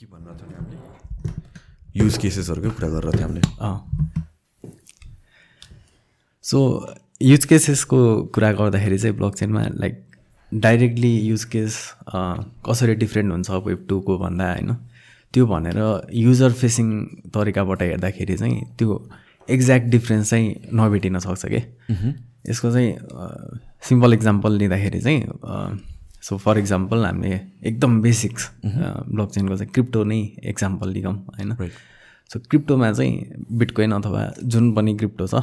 के भन्न थियो हामीले युज केसेसहरूकै कुरा गरेर थियो हामीले? सो युज केसेसको कुरा गर्दाखेरि चाहिँ ब्लक चेनमा लाइक डाइरेक्टली युज केस कसरी डिफ्रेन्ट हुन्छ वेब टूको भन्दा होइन? त्यो भनेर युजर फेसिङ तरिकाबाट हेर्दाखेरि चाहिँ त्यो एक्ज्याक्ट डिफ्रेन्स चाहिँ नभेटिन सक्छ कि? यसको चाहिँ सिम्पल इक्जाम्पल लिँदाखेरि चाहिँ सो फर इक्जाम्पल हामीले एकदम बेसिक्स ब्लक चेनको चाहिँ क्रिप्टो नै इक्जाम्पल लिगौँ होइन? सो क्रिप्टोमा चाहिँ बिटकोइन अथवा जुन पनि क्रिप्टो छ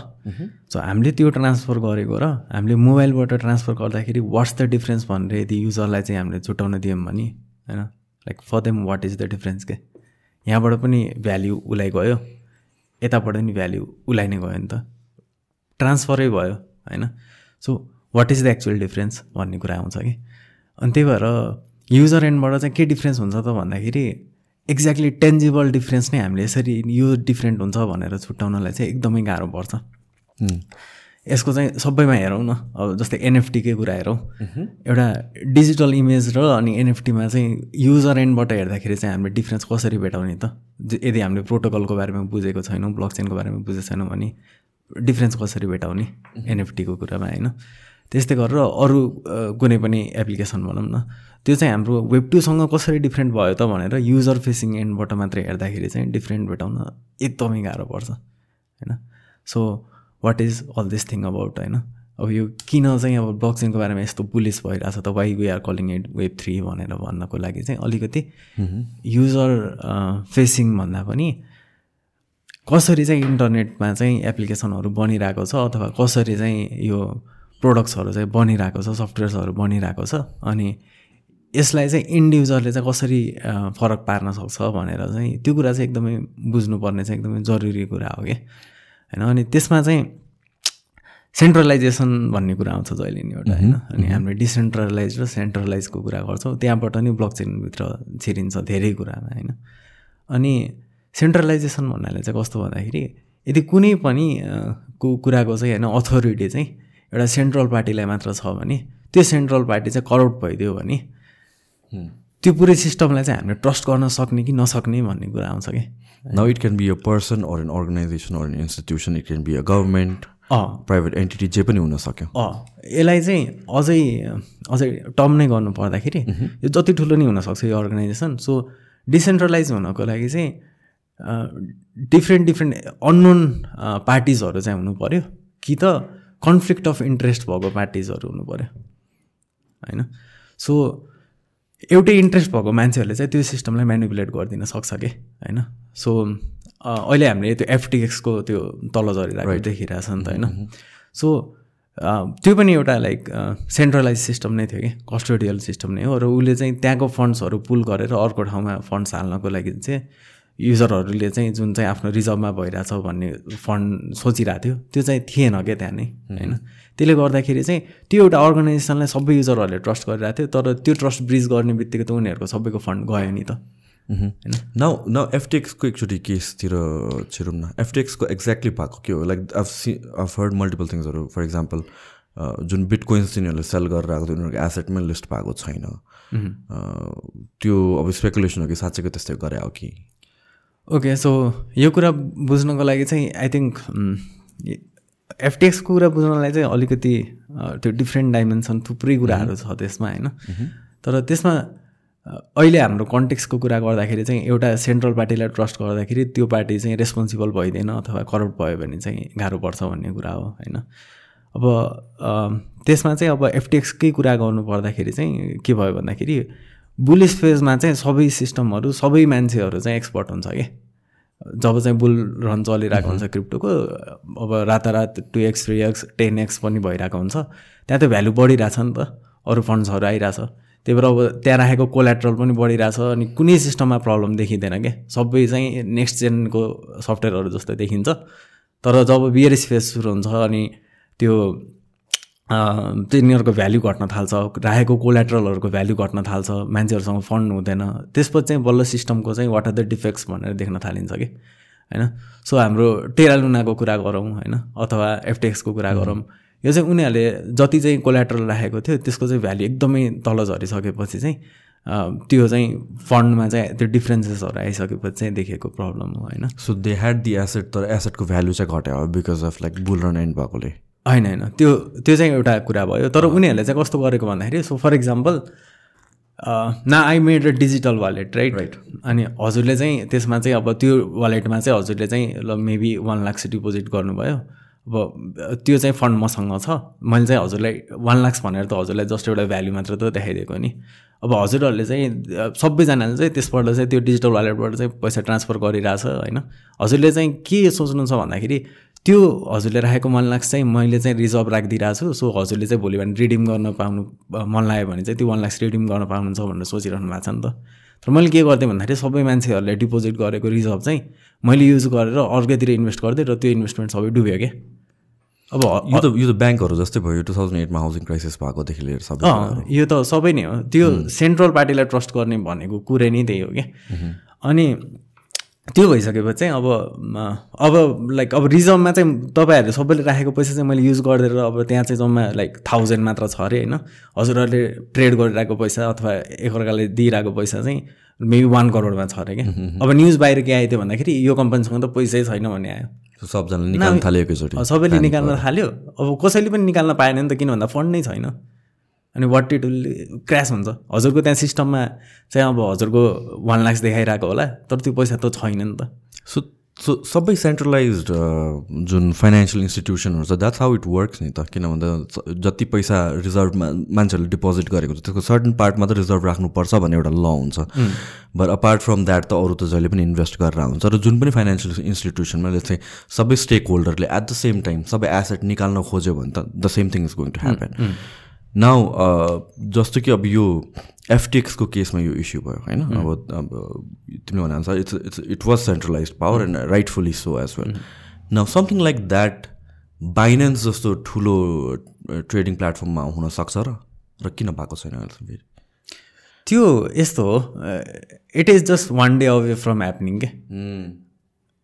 सो हामीले त्यो ट्रान्सफर गरेको र हामीले मोबाइलबाट ट्रान्सफर गर्दाखेरि वाट्स द डिफ्रेन्स भनेर यदि युजरलाई चाहिँ हामीले छुट्याउन दियौँ भने होइन? Like for them what is the difference के? यहाँबाट पनि भ्याल्यु उसलाई गयो यताबाट पनि भ्याल्यु उसलाई नै गयो नि त। ट्रान्सफरै भयो होइन? So what is the actual difference भन्ने कुरा आउँछ कि? अनि त्यही भएर युजर एन्डबाट चाहिँ के डिफ्रेन्स हुन्छ त भन्दाखेरि एक्ज्याक्टली टेन्जिबल डिफ्रेन्स नै हामीले यसरी यो डिफ्रेन्ट हुन्छ भनेर छुट्याउनलाई चाहिँ एकदमै गाह्रो पर्छ। यसको चाहिँ सबैमा हेरौँ न अब जस्तै एनएफटीकै कुरा हेरौँ। एउटा डिजिटल इमेज र अनि एनएफटीमा चाहिँ युजर एन्डबाट हेर्दाखेरि चाहिँ हामीले डिफ्रेन्स कसरी भेटाउने त? यदि हामीले प्रोटोकलको बारेमा बुझेको छैनौँ ब्लक चेनको बारेमा बुझेको छैनौँ भने डिफ्रेन्स कसरी भेटाउने एनएफटीको कुरामा होइन? त्यस्तै गरेर अरू कुनै पनि एप्लिकेसन भनौँ न त्यो चाहिँ हाम्रो वेब टूसँग कसरी डिफ्रेन्ट भयो त भनेर युजर फेसिङ एन्डबाट मात्रै हेर्दाखेरि चाहिँ डिफ्रेन्ट भेटाउन एकदमै गाह्रो पर्छ होइन? So what is all this thing about होइन? अब यो किन चाहिँ अब ब्लक चेनको बारेमा यस्तो पुलिस भइरहेछ त? Why we are calling it web three भनेर भन्नको लागि चाहिँ अलिकति युजर फेसिङ भन्दा पनि कसरी चाहिँ इन्टरनेटमा चाहिँ एप्लिकेसनहरू बनिरहेको छ अथवा कसरी चाहिँ यो प्रोडक्ट्सहरू चाहिँ बनिरहेको छ सफ्टवेयर्सहरू बनिरहेको छ अनि यसलाई चाहिँ इन्डिभिजुअलले चाहिँ कसरी फरक पार्न सक्छ भनेर चाहिँ त्यो कुरा चाहिँ एकदमै बुझ्नुपर्ने चाहिँ एकदमै जरुरी कुरा हो कि होइन? अनि त्यसमा चाहिँ सेन्ट्रलाइजेसन भन्ने कुरा आउँछ जहिले नि एउटा होइन? अनि हामीले डिसेन्ट्रलाइज र सेन्ट्रलाइजको कुरा गर्छौँ त्यहाँबाट नि ब्लक चेनभित्र छिरिन्छ धेरै कुरामा होइन? अनि सेन्ट्रलाइजेसन भन्नाले चाहिँ कस्तो भन्दाखेरि यदि कुनै पनि को कुराको चाहिँ होइन अथोरिटी चाहिँ एउटा सेन्ट्रल पार्टीलाई मात्र छ भने त्यो सेन्ट्रल पार्टी चाहिँ करप्ट भइदियो भने त्यो पुरै सिस्टमलाई चाहिँ हामीले ट्रस्ट गर्न सक्ने कि नसक्ने भन्ने कुरा आउँछ कि? Now it can be a person or an organization or an institution it can be a. Government private entity जे पनि हुनसक्यो। अँ। यसलाई चाहिँ अझै अझै टर्म नै गर्नु पर्दाखेरि यो जति ठुलो नै हुनसक्छ यो अर्गनाइजेसन सो डिसेन्ट्रलाइज हुनको लागि चाहिँ डिफ्रेन्ट डिफ्रेन्ट अननोन पार्टिजहरू चाहिँ हुनु पऱ्यो कि त कन्फ्लिक्ट अफ इन्ट्रेस्ट भएको पार्टिजहरू हुनु पऱ्यो होइन? सो एउटै इन्ट्रेस्ट भएको मान्छेहरूले चाहिँ त्यो सिस्टमलाई मेनिपुलेट गरिदिन सक्छ कि होइन? सो अहिले हामीले त्यो एफटिएक्सको त्यो तल झरिरहेको देखिरहेछ नि त होइन? सो त्यो पनि एउटा लाइक सेन्ट्रलाइज सिस्टम नै थियो कि कस्टोडियल सिस्टम नै हो र उसले चाहिँ त्यहाँको फन्ड्सहरू पुल गरेर अर्को ठाउँमा फन्ड्स हाल्नको लागि चाहिँ युजरहरूले चाहिँ जुन चाहिँ आफ्नो रिजर्भमा भइरहेछ भन्ने फन्ड सोचिरहेको थियो त्यो चाहिँ थिएन क्या त्यहाँ नै होइन त्यसले गर्दाखेरि चाहिँ त्यो एउटा अर्गनाइजेसनलाई सबै युजरहरूले ट्रस्ट गरिरहेको थियो तर त्यो ट्रस्ट ब्रिज गर्ने बित्तिकै त उनीहरूको सबैको फन्ड गयो नि त। होइन? न न एफटेक्सको एकचोटि केसतिर छिरौँ न। एफटेक्सको एक्ज्याक्टली भएको के हो? Like of see of heard multiple थिङ्सहरू for example जुन बिटकोइन्स तिनीहरूले सेल गरेर आएको थियो उनीहरूको एसेटमै लिस्ट भएको छैन। त्यो अब स्पेकुलेसन हो कि साँच्चैको त्यस्तै गरे हो कि? ओके सो यो कुरा बुझ्नको लागि चाहिँ आई थिङ्क एफटिएक्सको कुरा बुझ्नलाई चाहिँ अलिकति त्यो डिफ्रेन्ट डाइमेन्सन थुप्रै कुराहरू छ त्यसमा होइन? तर त्यसमा अहिले हाम्रो कन्टेक्सको कुरा गर्दाखेरि चाहिँ एउटा सेन्ट्रल पार्टीलाई ट्रस्ट गर्दाखेरि त्यो पार्टी चाहिँ रेस्पोन्सिबल भइदिएन अथवा करप्ट भयो भने चाहिँ गाह्रो पर्छ भन्ने कुरा हो होइन? अब त्यसमा चाहिँ अब एफटिएक्सकै कुरा गर्नु पर्दाखेरि चाहिँ के भयो भन्दाखेरि बुलिस फेजमा चाहिँ सबै सिस्टमहरू सबै मान्छेहरू चाहिँ एक्सपर्ट हुन्छ कि? जब चाहिँ बुल रन चलिरहेको हुन्छ क्रिप्टोको अब रातारात two X three X ten X पनि भइरहेको हुन्छ। त्यहाँ त भ्यालु बढिरहेछ नि त। अरू फन्ड्सहरू आइरहेछ। त्यही भएर अब त्यहाँ राखेको कोलेट्रल पनि बढिरहेछ अनि कुनै सिस्टममा प्रब्लम देखिँदैन क्या सबै चाहिँ नेक्स्ट जेनको सफ्टवेयरहरू जस्तो देखिन्छ। तर जब बिएरएस फेज सुरु हुन्छ अनि त्यो तिनीहरूको भ्याल्यु घट्न थाल्छ राखेको कोलेट्रलहरूको भ्याल्यु घट्न थाल्छ मान्छेहरूसँग फन्ड हुँदैन। त्यसपछि चाहिँ बल्ल सिस्टमको चाहिँ वाट आर द डिफेक्ट्स भनेर देख्न थालिन्छ कि? होइन? सो हाम्रो टेरालुनाको कुरा गरौँ होइन? अथवा एफटेक्सको कुरा गरौँ। यो चाहिँ उनीहरूले जति चाहिँ कोलेट्रल राखेको थियो त्यसको चाहिँ भ्याल्यु एकदमै तल झरिसकेपछि चाहिँ त्यो चाहिँ फन्डमा चाहिँ त्यो डिफ्रेन्सेसहरू आइसकेपछि चाहिँ देखेको प्रब्लम हो होइन? So they had the asset तर एसेटको भ्यालु चाहिँ घट्यो because of like bull run and भएकोले। होइन होइन। त्यो त्यो चाहिँ एउटा कुरा भयो। तर उनीहरूले चाहिँ कस्तो गरेको भन्दाखेरि सो फर इक्जाम्पल न I made a digital wallet right right अनि हजुरले चाहिँ त्यसमा चाहिँ अब त्यो वालेटमा चाहिँ हजुरले चाहिँ ल मेबी वान लाक्स डिपोजिट गर्नुभयो। अब त्यो चाहिँ फन्ड मसँग छ। मैले चाहिँ हजुरलाई वान लाक्स भनेर त हजुरलाई जस्ट एउटा भ्याल्यु मात्र त देखाइदिएको नि। अब हजुरहरूले चाहिँ सबैजनाले चाहिँ त्यसबाट चाहिँ त्यो डिजिटल वालेटबाट चाहिँ पैसा ट्रान्सफर गरिरहेछ होइन। हजुरले चाहिँ के सोच्नु छ भन्दाखेरि त्यो हजुरले राखेको मन लाग्छ चाहिँ मैले चाहिँ रिजर्भ राखिदिइरहेको छु। सो हजुरले चाहिँ भोलि भने रिडिम गर्न पाउनु मन लाग्यो भने चाहिँ त्यो वान लाक्स रिडिम गर्न पाउनुहुन्छ भनेर सोचिरहनु भएको छ नि त। तर मैले के गर्थेँ भन्दाखेरि सबै मान्छेहरूले डिपोजिट गरेको रिजर्भ चाहिँ मैले युज गरेर अर्कैतिर इन्भेस्ट गर्थेँ र त्यो इन्भेस्टमेन्ट सबै डुब्यो क्या। अब यो त यो त ब्याङ्कहरू जस्तै भयो। टु थाउजन्ड एटमा हाउसिङ क्राइसिस भएकोदेखि लिएर सबै यो त सबै नै हो। त्यो सेन्ट्रल पार्टीलाई ट्रस्ट गर्ने भनेको कुरै नै त्यही हो क्या। अनि त्यो भइसकेपछि चाहिँ अब अब लाइक अब रिजर्भमा चाहिँ तपाईँहरूले सबैले राखेको पैसा चाहिँ मैले युज गरिदिएर अब त्यहाँ चाहिँ जम्मा लाइक थाउजन्ड मात्र छ अरे होइन? हजुरहरूले ट्रेड गरिरहेको पैसा अथवा एकअर्काले दिइरहेको पैसा चाहिँ मेबी वान करोडमा छ अरे क्या? अब न्युज बाहिर के आयो त्यो भन्दाखेरि यो कम्पनीसँग त पैसै छैन भन्ने आयो। सबजनाले निकाल्न थाल्यो एकैचोटि। सबैले निकाल्न थाल्यो। अब कसैले पनि निकाल्न पाएन नि त किन भन्दा फन्ड नै छैन। अनि वाट इट विल क्रास हुन्छ। हजुरको त्यहाँ सिस्टममा चाहिँ अब हजुरको वान लाक्स देखाइरहेको होला तर त्यो पैसा त छैन नि त। सो सो सबै सेन्ट्रलाइज जुन फाइनेन्सियल इन्स्टिट्युसनहरू छ द्याट्स हाउ इट वर्क्स नि त। किन भन्दा जति पैसा रिजर्भमा मान्छेहरूले डिपोजिट गरेको छ त्यसको सर्टन पार्ट मात्रै रिजर्भ राख्नुपर्छ भन्ने एउटा ल हुन्छ। बट अपार्ट फ्रम द्याट त अरू त जहिले पनि इन्भेस्ट गरेर हुन्छ। र जुन पनि फाइनेन्सियल इन्स्टिट्युसनमा चाहिँ सबै stake होल्डरले at the same time सबै एसेट निकाल्न खोज्यो भने त the same thing is going to happen now जस्तो कि अब यो एफटिक्सको केसमा यो इस्यु भयो होइन? अब अब तिमीले भने अनुसार it's it's it was centralize power and rightfully so as well now something like that Binance जस्तो ठुलो ट्रेडिङ प्लेटफर्ममा हुनसक्छ र? र किन भएको छैन फेरि? त्यो यस्तो हो it is just one day away from happening के?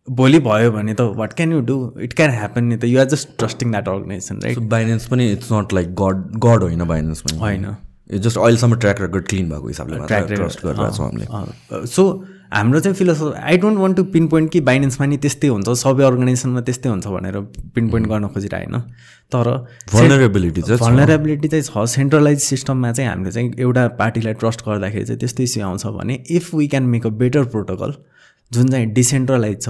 भोलि भयो भने त what can you do it can happen नि त. You're just trusting that organization right Binance पनि it's not like god god होइन बाइनेन्स पनि. होइन. जस्ट अहिलेसम्म ट्र्याक रेकर्ड क्लिन भएको हिसाबले ट्र्याक ट्रस्ट गरिरहेको हामीले। सो हाम्रो चाहिँ philosophy I don't want to pin point कि बाइनेन्समा नि त्यस्तै हुन्छ सबै अर्गनाइजेसनमा त्यस्तै हुन्छ भनेर पिन पोइन्ट गर्न खोजिरहेको होइन। तर भनरेबिलिटी चाहिँ भनरेबिलिटी चाहिँ छ। सेन्ट्रलाइज सिस्टममा चाहिँ हामीले चाहिँ एउटा पार्टीलाई ट्रस्ट गर्दाखेरि चाहिँ त्यस्तै इस्यु आउँछ भने if we can make a better protocol जुन चाहिँ डिसेन्ट्रलाइज छ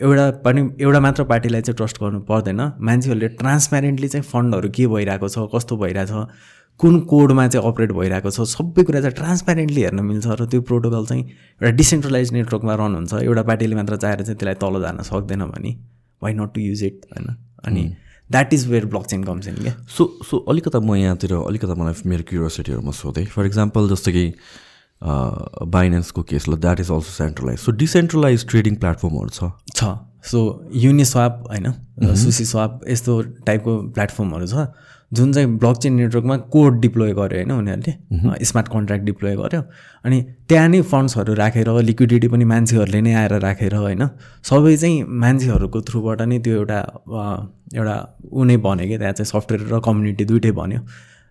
एउटा पनि एउटा मात्र पार्टीलाई चाहिँ ट्रस्ट गर्नु पर्दैन। मान्छेहरूले ट्रान्सप्यारेन्टली चाहिँ फन्डहरू के भइरहेको छ कस्तो भइरहेको छ कुन कोडमा चाहिँ अपरेट भइरहेको छ सबै कुरा चाहिँ ट्रान्सप्यारेन्टली हेर्न मिल्छ र त्यो प्रोटोकल चाहिँ एउटा डिसेन्ट्रलाइज नेटवर्कमा रन हुन्छ। एउटा पार्टीले मात्र चाहेर चाहिँ त्यसलाई तल जान सक्दैन भने why not to use it होइन? अनि that is where block chain comes in क्या? सो सो अलिकता म यहाँतिर अलिकता मलाई मेरो क्युरियोसिटीहरूमा सोधेँ। फर इक्जाम्पल जस्तो कि बाइनेन्सको केस ल that is also centralize so decentralize trading प्लेटफर्महरू छ? छ. सो युनिस्वाप होइन? सुसी स्वाप यस्तो टाइपको प्लेटफर्महरू छ जुन चाहिँ ब्लक चेन नेटवर्कमा कोड डिप्लोय गर्यो होइन उनीहरूले? स्मार्ट कन्ट्र्याक्ट डिप्लोय गर्यो। अनि त्यहाँ नै फन्ड्सहरू राखेर लिक्विडिटी पनि मान्छेहरूले नै आएर राखेर होइन? सबै चाहिँ मान्छेहरूको थ्रुबाट नै त्यो एउटा एउटा ऊ नै भन्यो कि त्यहाँ चाहिँ सफ्टवेयर र कम्युनिटी दुइटै भन्यो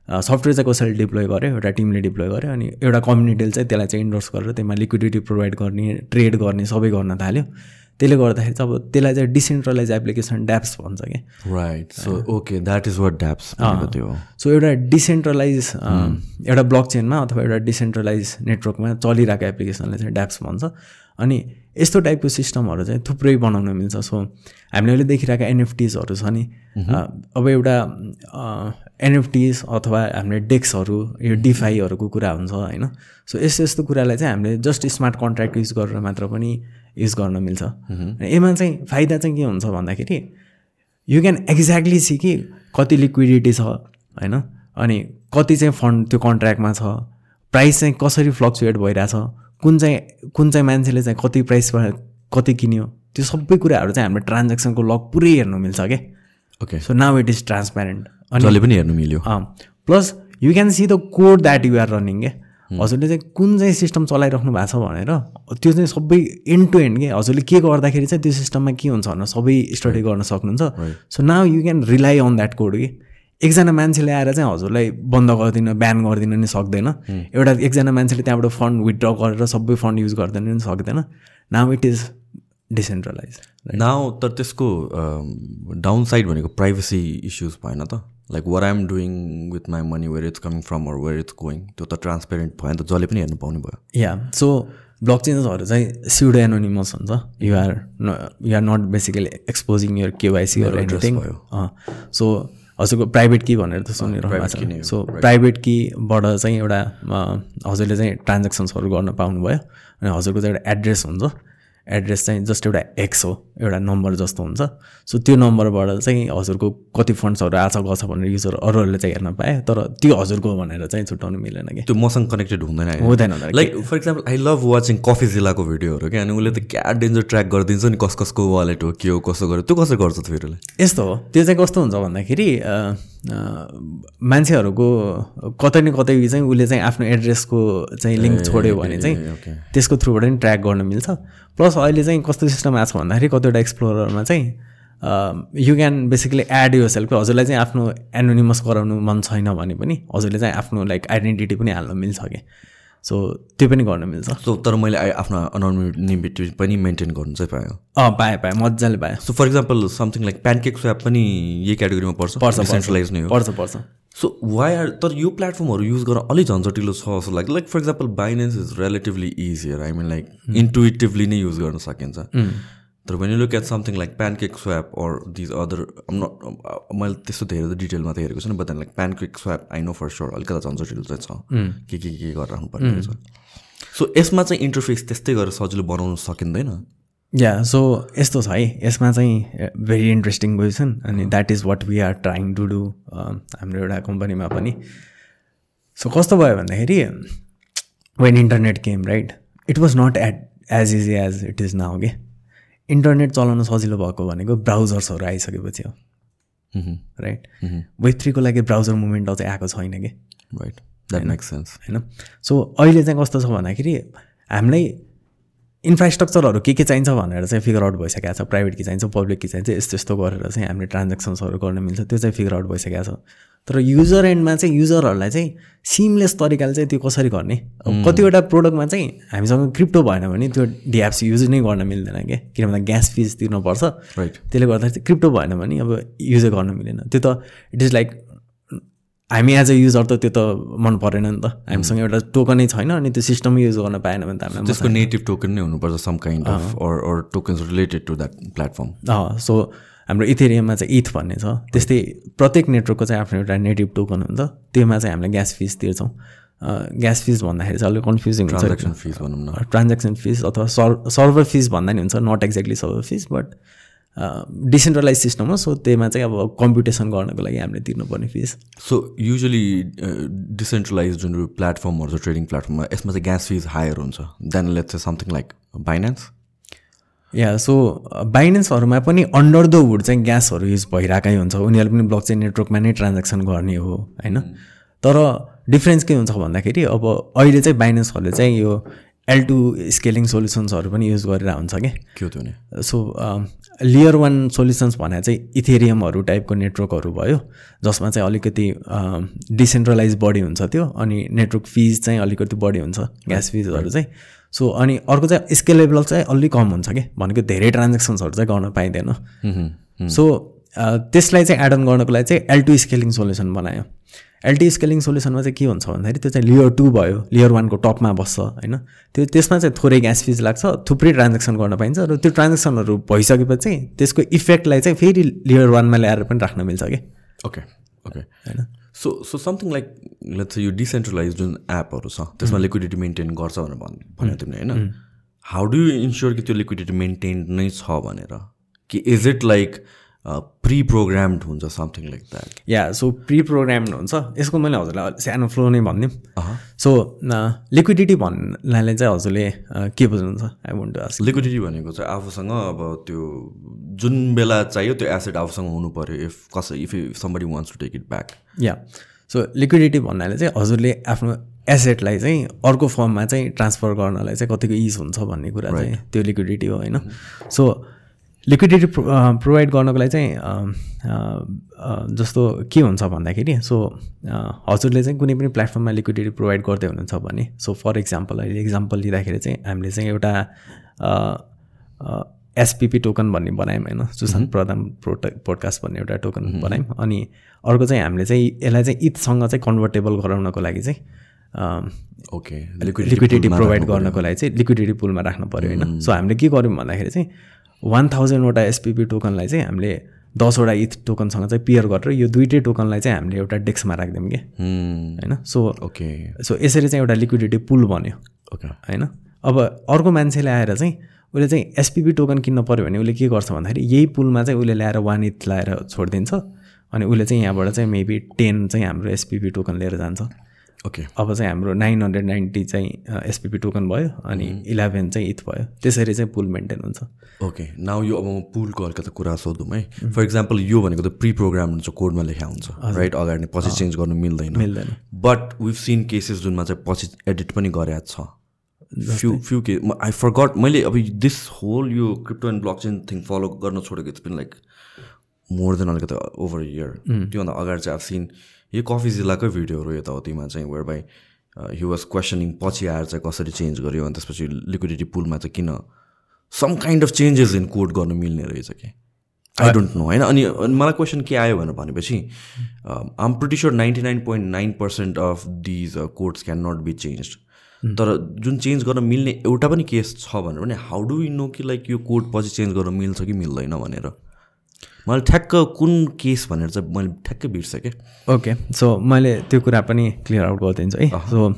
सफ्टवेयर चाहिँ कसैले डिप्लोय गर्यो एउटा टिमले डिप्लोय गर्यो अनि एउटा कम्युनिटीले चाहिँ त्यसलाई चाहिँ इन्डोर्स गरेर त्यसमा लिक्विडिटी प्रोभाइड गर्ने ट्रेड गर्ने सबै गर्न थाल्यो। त्यसले गर्दाखेरि चाहिँ अब त्यसलाई चाहिँ डिसेन्ट्रलाइज एप्लिकेसन ड्याप्स भन्छ क्या। Right so okay that is what dapps so एउटा डिसेन्ट्रलाइज एउटा ब्लक चेनमा अथवा एउटा डिसेन्ट्रलाइज नेटवर्कमा चलिरहेको एप्लिकेसनलाई चाहिँ ड्याप्स भन्छ। अनि यस्तो टाइपको सिस्टमहरू चाहिँ थुप्रै बनाउन मिल्छ। सो हामीले अहिले देखिरहेका एनएफटिजहरू छ नि अब एउटा एनएफटिज अथवा हामीले डेक्सहरू यो डिफाईहरूको कुरा हुन्छ होइन? सो यस्तो यस्तो कुरालाई चाहिँ हामीले जस्ट स्मार्ट कन्ट्र्याक्ट युज गरेर मात्र पनि युज गर्न मिल्छ। यसमा चाहिँ फाइदा चाहिँ के हुन्छ भन्दाखेरि यु क्यान एक्ज्याक्टली सी कि कति लिक्विडिटी छ होइन? अनि कति चाहिँ फन्ड त्यो कन्ट्र्याक्टमा छ प्राइस चाहिँ कसरी फ्लक्चुएट भइरहेछ कुन चाहिँ कुन चाहिँ मान्छेले चाहिँ कति प्राइसमा कति किन्यो त्यो सबै कुराहरू चाहिँ हाम्रो ट्रान्जेक्सनको लग पुरै हेर्नु मिल्छ क्या okay so now it is transparent जसले पनि हेर्नु मिल्यो। Plus you can see the code that you are running क्या हजुरले चाहिँ कुन चाहिँ सिस्टम चलाइराख्नु भएको छ भनेर त्यो चाहिँ सबै एन्ड टु एन्ड के? हजुरले के गर्दाखेरि चाहिँ त्यो सिस्टममा के हुन्छ भनेर सबै स्टडी गर्न सक्नुहुन्छ। So now you can rely on that code कि? एकजना मान्छेले आएर चाहिँ हजुरलाई बन्द गरिदिन ब्यान गरिदिन नि सक्दैन। एउटा एकजना मान्छेले त्यहाँबाट फन्ड विथड्र गरेर सबै फन्ड युज गरिदिन नि सक्दैन। Now it is decentralize now तर त्यसको डाउन साइड भनेको प्राइभेसी इस्युज भएन त। Like where I'm doing with my money where it's coming from or where it's going त्यो त ट्रान्सपेरेन्ट भयो नि त। जसले पनि हेर्नु पाउने भयो। या सो ब्लक चेन्जेसहरू चाहिँ सिउडो एनोनिमस हुन्छ। You're you're not basically exposing your KYC anything so हजुरको प्राइभेट की भनेर त सुनिरहनु छ। सो प्राइभेट कीबाट चाहिँ एउटा हजुरले चाहिँ ट्रान्जेक्सन्सहरू गर्न पाउनुभयो। अनि हजुरको चाहिँ एउटा एड्रेस हुन्छ। एड्रेस चाहिँ जस्ट एउटा एक्स हो एउटा नम्बर जस्तो हुन्छ। सो त्यो नम्बरबाट चाहिँ हजुरको कति फन्ड्सहरू आछ गछ भनेर युजर अरूहरूले चाहिँ हेर्न पाएँ तर त्यो हजुरको भनेर चाहिँ छुट्याउनु मिलेन कि। त्यो मसँग कनेक्टेड हुँदैन हुँदैन like for example I love watching coffee जिल्लाको भिडियोहरू क्या? अनि उसले त क्या डेन्जर ट्र्याक गरिदिन्छ नि कस कसको वालेट हो के हो कसो गर्यो त्यो कसरी गर्छ फेरि यस्तो हो। त्यो चाहिँ कस्तो हुन्छ भन्दाखेरि मान्छेहरूको कतै न कतै चाहिँ उसले चाहिँ आफ्नो एड्रेसको चाहिँ लिङ्क छोड्यो भने चाहिँ त्यसको थ्रुबाट पनि ट्र्याक गर्न मिल्छ। प्लस अहिले चाहिँ कस्तो सिस्टम आएको छ भन्दाखेरि कतिवटा एक्सप्लोरमा चाहिँ you can basically add yourself हजुरलाई चाहिँ आफ्नो एनोनिमस गराउनु मन छैन भने पनि हजुरले चाहिँ आफ्नो लाइक आइडेन्टिटी पनि हाल्न मिल्छ कि। सो त्यो पनि गर्न मिल्छ। सो तर मैले आफ्नो अनोनिमिटी पनि मेन्टेन गर्नु चाहिँ पाएँ। अँ पाएँ पाएँ। मजाले पाएँ। So for example something like pancake swap पनि यही क्याटेगोरीमा पर्छ। पर्छ सेन्ट्रलाइज नै हो। पर्छ पर्छ। सो वाइ आर तर यो प्लेटफर्महरू युज गर्न अलिक झन्झटिलो छ जस्तो लाग्छ। Like for example Binance is relatively easier I mean like intuitively नै युज गर्न सकिन्छ। तर when you look at something like pancake swap or these other not मैले त्यस्तो धेरै त डिटेलमा त हेरेको छु but like pancake swap I know for sure अलिकति झन्झटिलो चाहिँ छ के के के गरेर राख्नुपर्ने रहेछ सो यसमा चाहिँ इन्टरफेस त्यस्तै गरेर सजिलो बनाउन सकिँदैन या सो यस्तो छ है यसमा चाहिँ भेरी इन्ट्रेस्टिङ पोजिसन अनि that is what we are trying to do हाम्रो एउटा कम्पनीमा पनि सो कस्तो भयो भन्दाखेरि when internet came right it was not at as easy as it is now के इन्टरनेट चलाउन सजिलो भएको भनेको ब्राउजर्सहरू आइसकेपछि हो। राइट वेब थ्रीको लागि ब्राउजर मुभमेन्ट चाहिँ आएको छैन कि? राइट द्याट मेक्स सेन्स होइन। सो अहिले चाहिँ कस्तो छ भन्दाखेरि हामीलाई इन्फ्रास्ट्रक्चरहरू के के चाहिन्छ भनेर चाहिँ फिगर आउट भइसकेको छ। प्राइभेट के चाहिन्छ पब्लिक के चाहिन्छ यस्तो यस्तो गरेर चाहिँ हामीले ट्रान्जेक्सन्सहरू गर्न मिल्छ त्यो चाहिँ फिगर आउट भइसकेको छ। तर युजर एन्डमा चाहिँ युजरहरूलाई चाहिँ सिमलेस तरिकाले चाहिँ त्यो कसरी गर्ने? कतिवटा प्रोडक्टमा चाहिँ हामीसँग क्रिप्टो भएन भने त्यो डिएप्स युज नै गर्न मिल्दैन क्या। किनभने ग्यास फिज तिर्नुपर्छ। राइट त्यसले गर्दाखेरि चाहिँ क्रिप्टो भएन भने अब युजै गर्न मिलेन। त्यो त इट इज लाइक हामी एज अ युजर त त्यो त मन परेन नि त। हामीसँग एउटा टोकनै छैन अनि त्यो सिस्टमै युज गर्न पाएन भने त हामीलाई त्यसको नेटिभ टोकन नै हुनुपर्छ some kind of or tokens related to that platform so हाम्रो इथेरियममा चाहिँ इथ भन्ने छ। त्यस्तै प्रत्येक नेटवर्कको चाहिँ आफ्नो एउटा नेटिभ टोकन हुन्छ त्योमा चाहिँ हामीले ग्यास फिस तिर्छौँ। ग्यास फिस भन्दाखेरि चाहिँ अलिक कन्फ्युजिङ हुन्छ। ट्रान्जेक्सन फिस भनौँ न। ट्रान्जेक्सन फिस अथवा सर् सर्भर फिस भन्दा नि हुन्छ not exactly server fees but decentralize system हो सो त्यहीमा चाहिँ अब कम्पिटिसन गर्नको लागि हामीले तिर्नुपर्ने फिस सो युजली डिसेन्ट्रलाइज जुन प्लेटफर्महरू छ ट्रेडिङ प्लेटफर्ममा यसमा चाहिँ ग्यास फिस हायर हुन्छ. Then let's something like Binance yeah so बाइनेन्सहरूमा पनि अन्डर द वुड चाहिँ ग्यासहरू युज भइरहेकै हुन्छ। उनीहरूले पनि ब्लक चेन नेटवर्कमा नै ट्रान्जेक्सन गर्ने हो होइन? तर डिफ्रेन्स के हुन्छ भन्दाखेरि अब अहिले चाहिँ बाइनेन्सहरूले चाहिँ यो एल टु स्केलिङ सोल्युसन्सहरू पनि युज गरेर हुन्छ क्या के त्यो सो लियर वान सोल्युसन्स भने चाहिँ इथेरियमहरू टाइपको नेटवर्कहरू भयो जसमा चाहिँ अलिकति डिसेन्ट्रलाइज बढी हुन्छ त्यो अनि नेटवर्क फिज चाहिँ अलिकति बढी हुन्छ ग्यास फिजहरू चाहिँ। सो अनि अर्को चाहिँ स्केलेबल चाहिँ अलिक कम हुन्छ कि? भनेको धेरै ट्रान्जेक्सन्सहरू चाहिँ गर्न पाइँदैन। सो त्यसलाई चाहिँ एड अन गर्नको लागि चाहिँ एल टु स्केलिङ सोल्युसन बनायो। एलटी स्केलिङ सोल्युसनमा चाहिँ के हुन्छ भन्दाखेरि त्यो चाहिँ लियर टू भयो लियर वानको टपमा बस्छ होइन? त्यो त्यसमा चाहिँ थोरै ग्यास फिज लाग्छ थुप्रै ट्रान्जेक्सन गर्न पाइन्छ र त्यो ट्रान्जेक्सनहरू भइसकेपछि चाहिँ त्यसको इफेक्टलाई चाहिँ फेरि लियर वानमा ल्याएर पनि राख्न मिल्छ कि? ओके ओके होइन? So so something like let's यो डिसेन्ट्रलाइज जुन एपहरू छ त्यसमा लिक्विडिटी मेन्टेन गर्छ भनेर भन् भन्यो तिमीले होइन? हाउ डु यु इन्स्योर कि त्यो लिक्विडिटी मेन्टेन नै छ भनेर? कि is it like preprogrammed हुन्छ समथिङ लाइक द्याट या सो प्रि प्रोग्राम्ड हुन्छ। यसको मैले हजुरलाई सानो फ्लो नै भनिदिउँ सो लिक्विडिटी भन्नाले चाहिँ हजुरले के बुझ्नुहुन्छ? I want to ask liquidity भनेको चाहिँ आफूसँग अब त्यो जुन बेला चाहियो त्यो एसेट आफूसँग हुनु पऱ्यो if cause if somebody wants to take it back yeah so liquidity भन्नाले चाहिँ हजुरले आफ्नो एसेटलाई चाहिँ अर्को फर्ममा चाहिँ ट्रान्सफर गर्नलाई चाहिँ कतिको इज हुन्छ भन्ने कुरा चाहिँ त्यो लिक्विडिटी हो होइन? सो लिक्विडिटी प्रोभाइड गर्नको लागि चाहिँ अ, अ, जस्तो के हुन्छ भन्दाखेरि सो हजुरले चाहिँ कुनै पनि प्लेटफर्ममा लिक्विडिटी प्रोभाइड गर्दै हुनुहुन्छ भने सो फर इक्जाम्पल अहिले इक्जाम्पल लिँदाखेरि चाहिँ हामीले चाहिँ एउटा एसपिपी टोकन भन्ने बनायौँ होइन? सुशान्त प्रधान प्रोट पोडकास्ट भन्ने एउटा टोकन बनायौँ। अनि अर्को चाहिँ हामीले चाहिँ यसलाई चाहिँ इथसँग चाहिँ कन्भर्टेबल गराउनको लागि चाहिँ ओके लिक्विडिटी प्रोभाइड गर्नको लागि चाहिँ लिक्विडिटी पुलमा राख्नु पऱ्यो होइन? सो हामीले के गर्यौँ भन्दाखेरि चाहिँ वान थाउजन्डवटा एसपिपी टोकनलाई चाहिँ हामीले दसवटा इथ टोकनसँग चाहिँ पेयर गरेर यो दुइटै टोकनलाई चाहिँ हामीले एउटा डेस्कमा राखिदिउँ कि। होइन? सो ओके सो यसरी चाहिँ एउटा लिक्विडिटी पुल बन्यो। ओके होइन? अब अर्को मान्छेले आएर चाहिँ उसले चाहिँ एसपिपी टोकन किन्न पऱ्यो भने उसले के गर्छ भन्दाखेरि यही पुलमा चाहिँ उसले ल्याएर वान इथ ल्याएर छोडिदिन्छ। अनि उसले चाहिँ यहाँबाट चाहिँ मेबी टेन चाहिँ हाम्रो एसपिपी टोकन लिएर जान्छ। ओके अब चाहिँ हाम्रो नाइन हन्ड्रेड नाइन्टी चाहिँ एसपिपी टोकन भयो अनि इलेभेन चाहिँ इथ भयो। त्यसरी चाहिँ पुल मेन्टेन हुन्छ। ओके नाउ यो अब म पुलको अलिकति कुरा सोधौँ है। फर इक्जाम्पल यो भनेको त प्री प्रोग्राम हुन्छ कोडमा लेखा हुन्छ राइट अगाडि नै पछि चेन्ज गर्नु मिल्दैन। मिल्दैन। बट विभ सिन केसेस जुनमा चाहिँ पछि एडिट पनि गरेको छ। फ्यु फ्यु के आई फरगट मैले अब दिस होल यो crypto and block chain thing follow गर्न छोडेको it's been like more than अलिकति ओभर इयर त्योभन्दा अगाडि चाहिँ अब सिन यो कफी जिल्लाकै भिडियोहरू यताउतिमा चाहिँ whereby he was questioning पछि आएर चाहिँ कसरी चेन्ज गर्यो अनि त्यसपछि लिक्विडिटी पुलमा चाहिँ किन some kind of changes in code गर्नु मिल्ने रहेछ कि? आई डोन्ट नो होइन? अनि मलाई क्वेसन के आयो भनेर भनेपछि I'm pretty sure ninety nine point nine percent of these codes can not be change तर जुन चेन्ज गर्न मिल्ने एउटा पनि केस छ भनेर भने हाउ डु यु नो कि लाइक यो कोड पछि चेन्ज गर्न मिल्छ कि मिल्दैन भनेर? मलाई ठ्याक्क कुन केस भनेर चाहिँ मैले ठ्याक्कै बिर्सेँ ओके सो मैले त्यो कुरा पनि क्लियर आउट गरिदिन्छु है। सो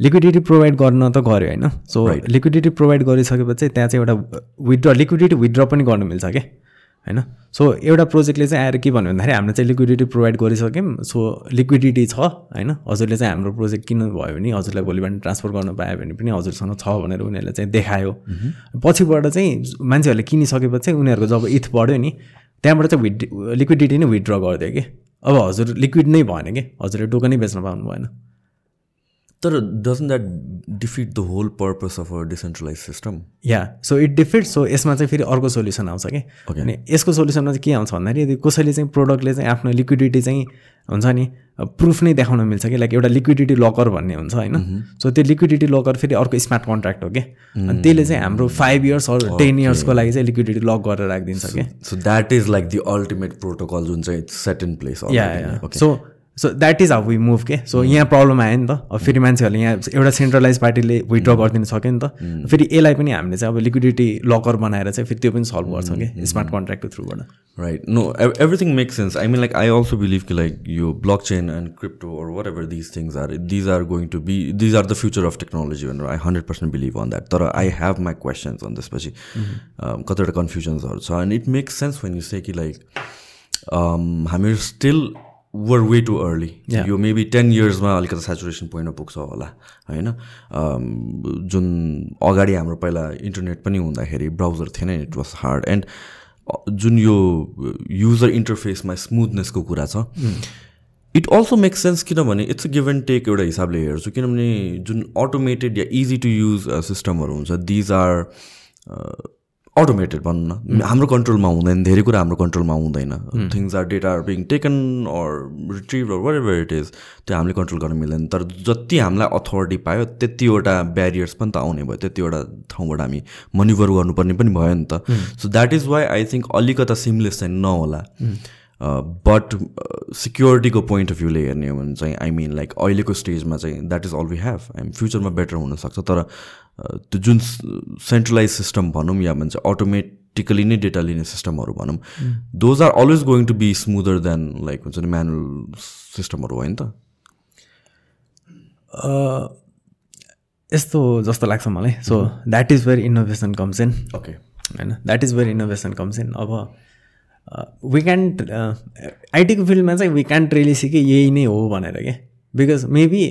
लिक्विडिटी प्रोभाइड गर्न त गऱ्यो होइन। सो लिक्विडिटी प्रोभाइड गरिसकेपछि त्यहाँ चाहिँ एउटा विथड्र लिक्विडिटी विथड्र पनि गर्नु मिल्छ क्या होइन। सो एउटा प्रोजेक्टले चाहिँ आएर के भन्यो भन्दाखेरि हामीले चाहिँ लिक्विडिटी प्रोभाइड गरिसक्यौँ। सो लिक्विडिटी छ होइन। हजुरले चाहिँ हाम्रो प्रोजेक्ट किन्नु भयो भने हजुरलाई भोलि बिहान ट्रान्सफर गर्न पायो भने पनि हजुरसँग छ भनेर उनीहरूले चाहिँ देखायो। पछिबाट चाहिँ मान्छेहरूले किनिसकेपछि उनीहरूको जब इथ बढ्यो नि त्यहाँबाट चाहिँ विड लिक्विडिटी नै विथड्र गरिदियो कि? अब हजुर लिक्विड नै भएन कि? हजुरले टोकनै बेच्न पाउनु भएन तर doesn't that defeat the whole purpose of or decentralize system yeah so it defeat so यसमा चाहिँ फेरि अर्को सोल्युसन आउँछ कि? अनि यसको सोल्युसनमा चाहिँ के आउँछ भन्दाखेरि यदि कसैले चाहिँ प्रोडक्टले चाहिँ आफ्नो लिक्विडिटी चाहिँ हुन्छ नि प्रुफ नै देखाउन मिल्छ कि? लाइक एउटा लिक्विडिटी लकर भन्ने हुन्छ होइन? सो त्यो लिक्विडिटी लकर फेरि अर्को स्मार्ट कन्ट्र्याक्ट हो कि? अनि त्यसले चाहिँ हाम्रो फाइभ इयर्स अरू टेन इयर्सको लागि चाहिँ लिक्विडिटी लक गरेर राखिदिन्छ कि? So that is like the ultimate protocol जुन चाहिँ सेट इन प्लेस या so so that is how we move के सो यहाँ प्रब्लम आयो नि त। अब फेरि मान्छेहरूले यहाँ एउटा सेन्ट्रलाइज पार्टीले विथड्र गरिदिनु सक्यो नि त। फेरि यसलाई पनि हामीले चाहिँ अब लिक्विडिटी लकर बनाएर चाहिँ फेरि त्यो पनि सल्भ गर्छौँ कि स्मार्ट कन्ट्र्याक्टको थ्रुबाट right no everything make sense I mean like I also believe कि लाइक यो block chain and crypto or whatever these things are these are going to be these are the future of technology भनेर I hundred percent believe on that तर I have my questions on त्यसपछि कतिवटा कन्फ्युजन्सहरू छ and it makes sense when you say कि like हामीहरू still were way too early यो maybe ten इयर्समा अलिकति सेचुरेसन पोइन्टमा पुग्छ होला होइन? जुन अगाडि हाम्रो पहिला इन्टरनेट पनि हुँदाखेरि ब्राउजर थिएन इट वाज हार्ड एन्ड जुन यो युजर इन्टरफेसमा स्मुथनेसको कुरा छ इट अल्सो मेक्स सेन्स किनभने इट्स गिभ एन्ड टेक एउटा हिसाबले हेर्छु किनभने जुन अटोमेटेड या इजी टु युज सिस्टमहरू हुन्छ दिज आर अटोमेटेड भनौँ न। हाम्रो कन्ट्रोलमा हुँदैन धेरै कुरा हाम्रो कन्ट्रोलमा हुँदैन। Things are data are being taken or retrieve or whatever it is त्यो हामीले कन्ट्रोल गर्न मिल्दैन तर जति हामीलाई अथोरिटी पायो त्यतिवटा ब्यारियर्स पनि त आउने भयो। त्यतिवटा ठाउँबाट हामी मनिभर गर्नुपर्ने पनि भयो नि त। So that is why I think अलिकता सिमलेस चाहिँ नहोला। बट सिक्योरिटीको पोइन्ट अफ भ्यूले हेर्ने हो भने चाहिँ आई मिन लाइक अहिलेको स्टेजमा चाहिँ that is all we have I'm फ्युचरमा बेटर हुनसक्छ। तर त्यो जुन सेन्ट्रलाइज सिस्टम भनौँ या भन्छ अटोमेटिकली नै डेटा लिने सिस्टमहरू भनौँ those are always going to be smoother than like हुन्छ नि म्यानुअल सिस्टमहरू होइन त? यस्तो जस्तो लाग्छ मलाई। So that is where innovation comes in okay होइन? That is where innovation comes in अब वी क्यान्ट आइटीको फिल्डमा चाहिँ वी क्यान्ट रियली सिके यही नै हो भनेर क्या बिकज मेबी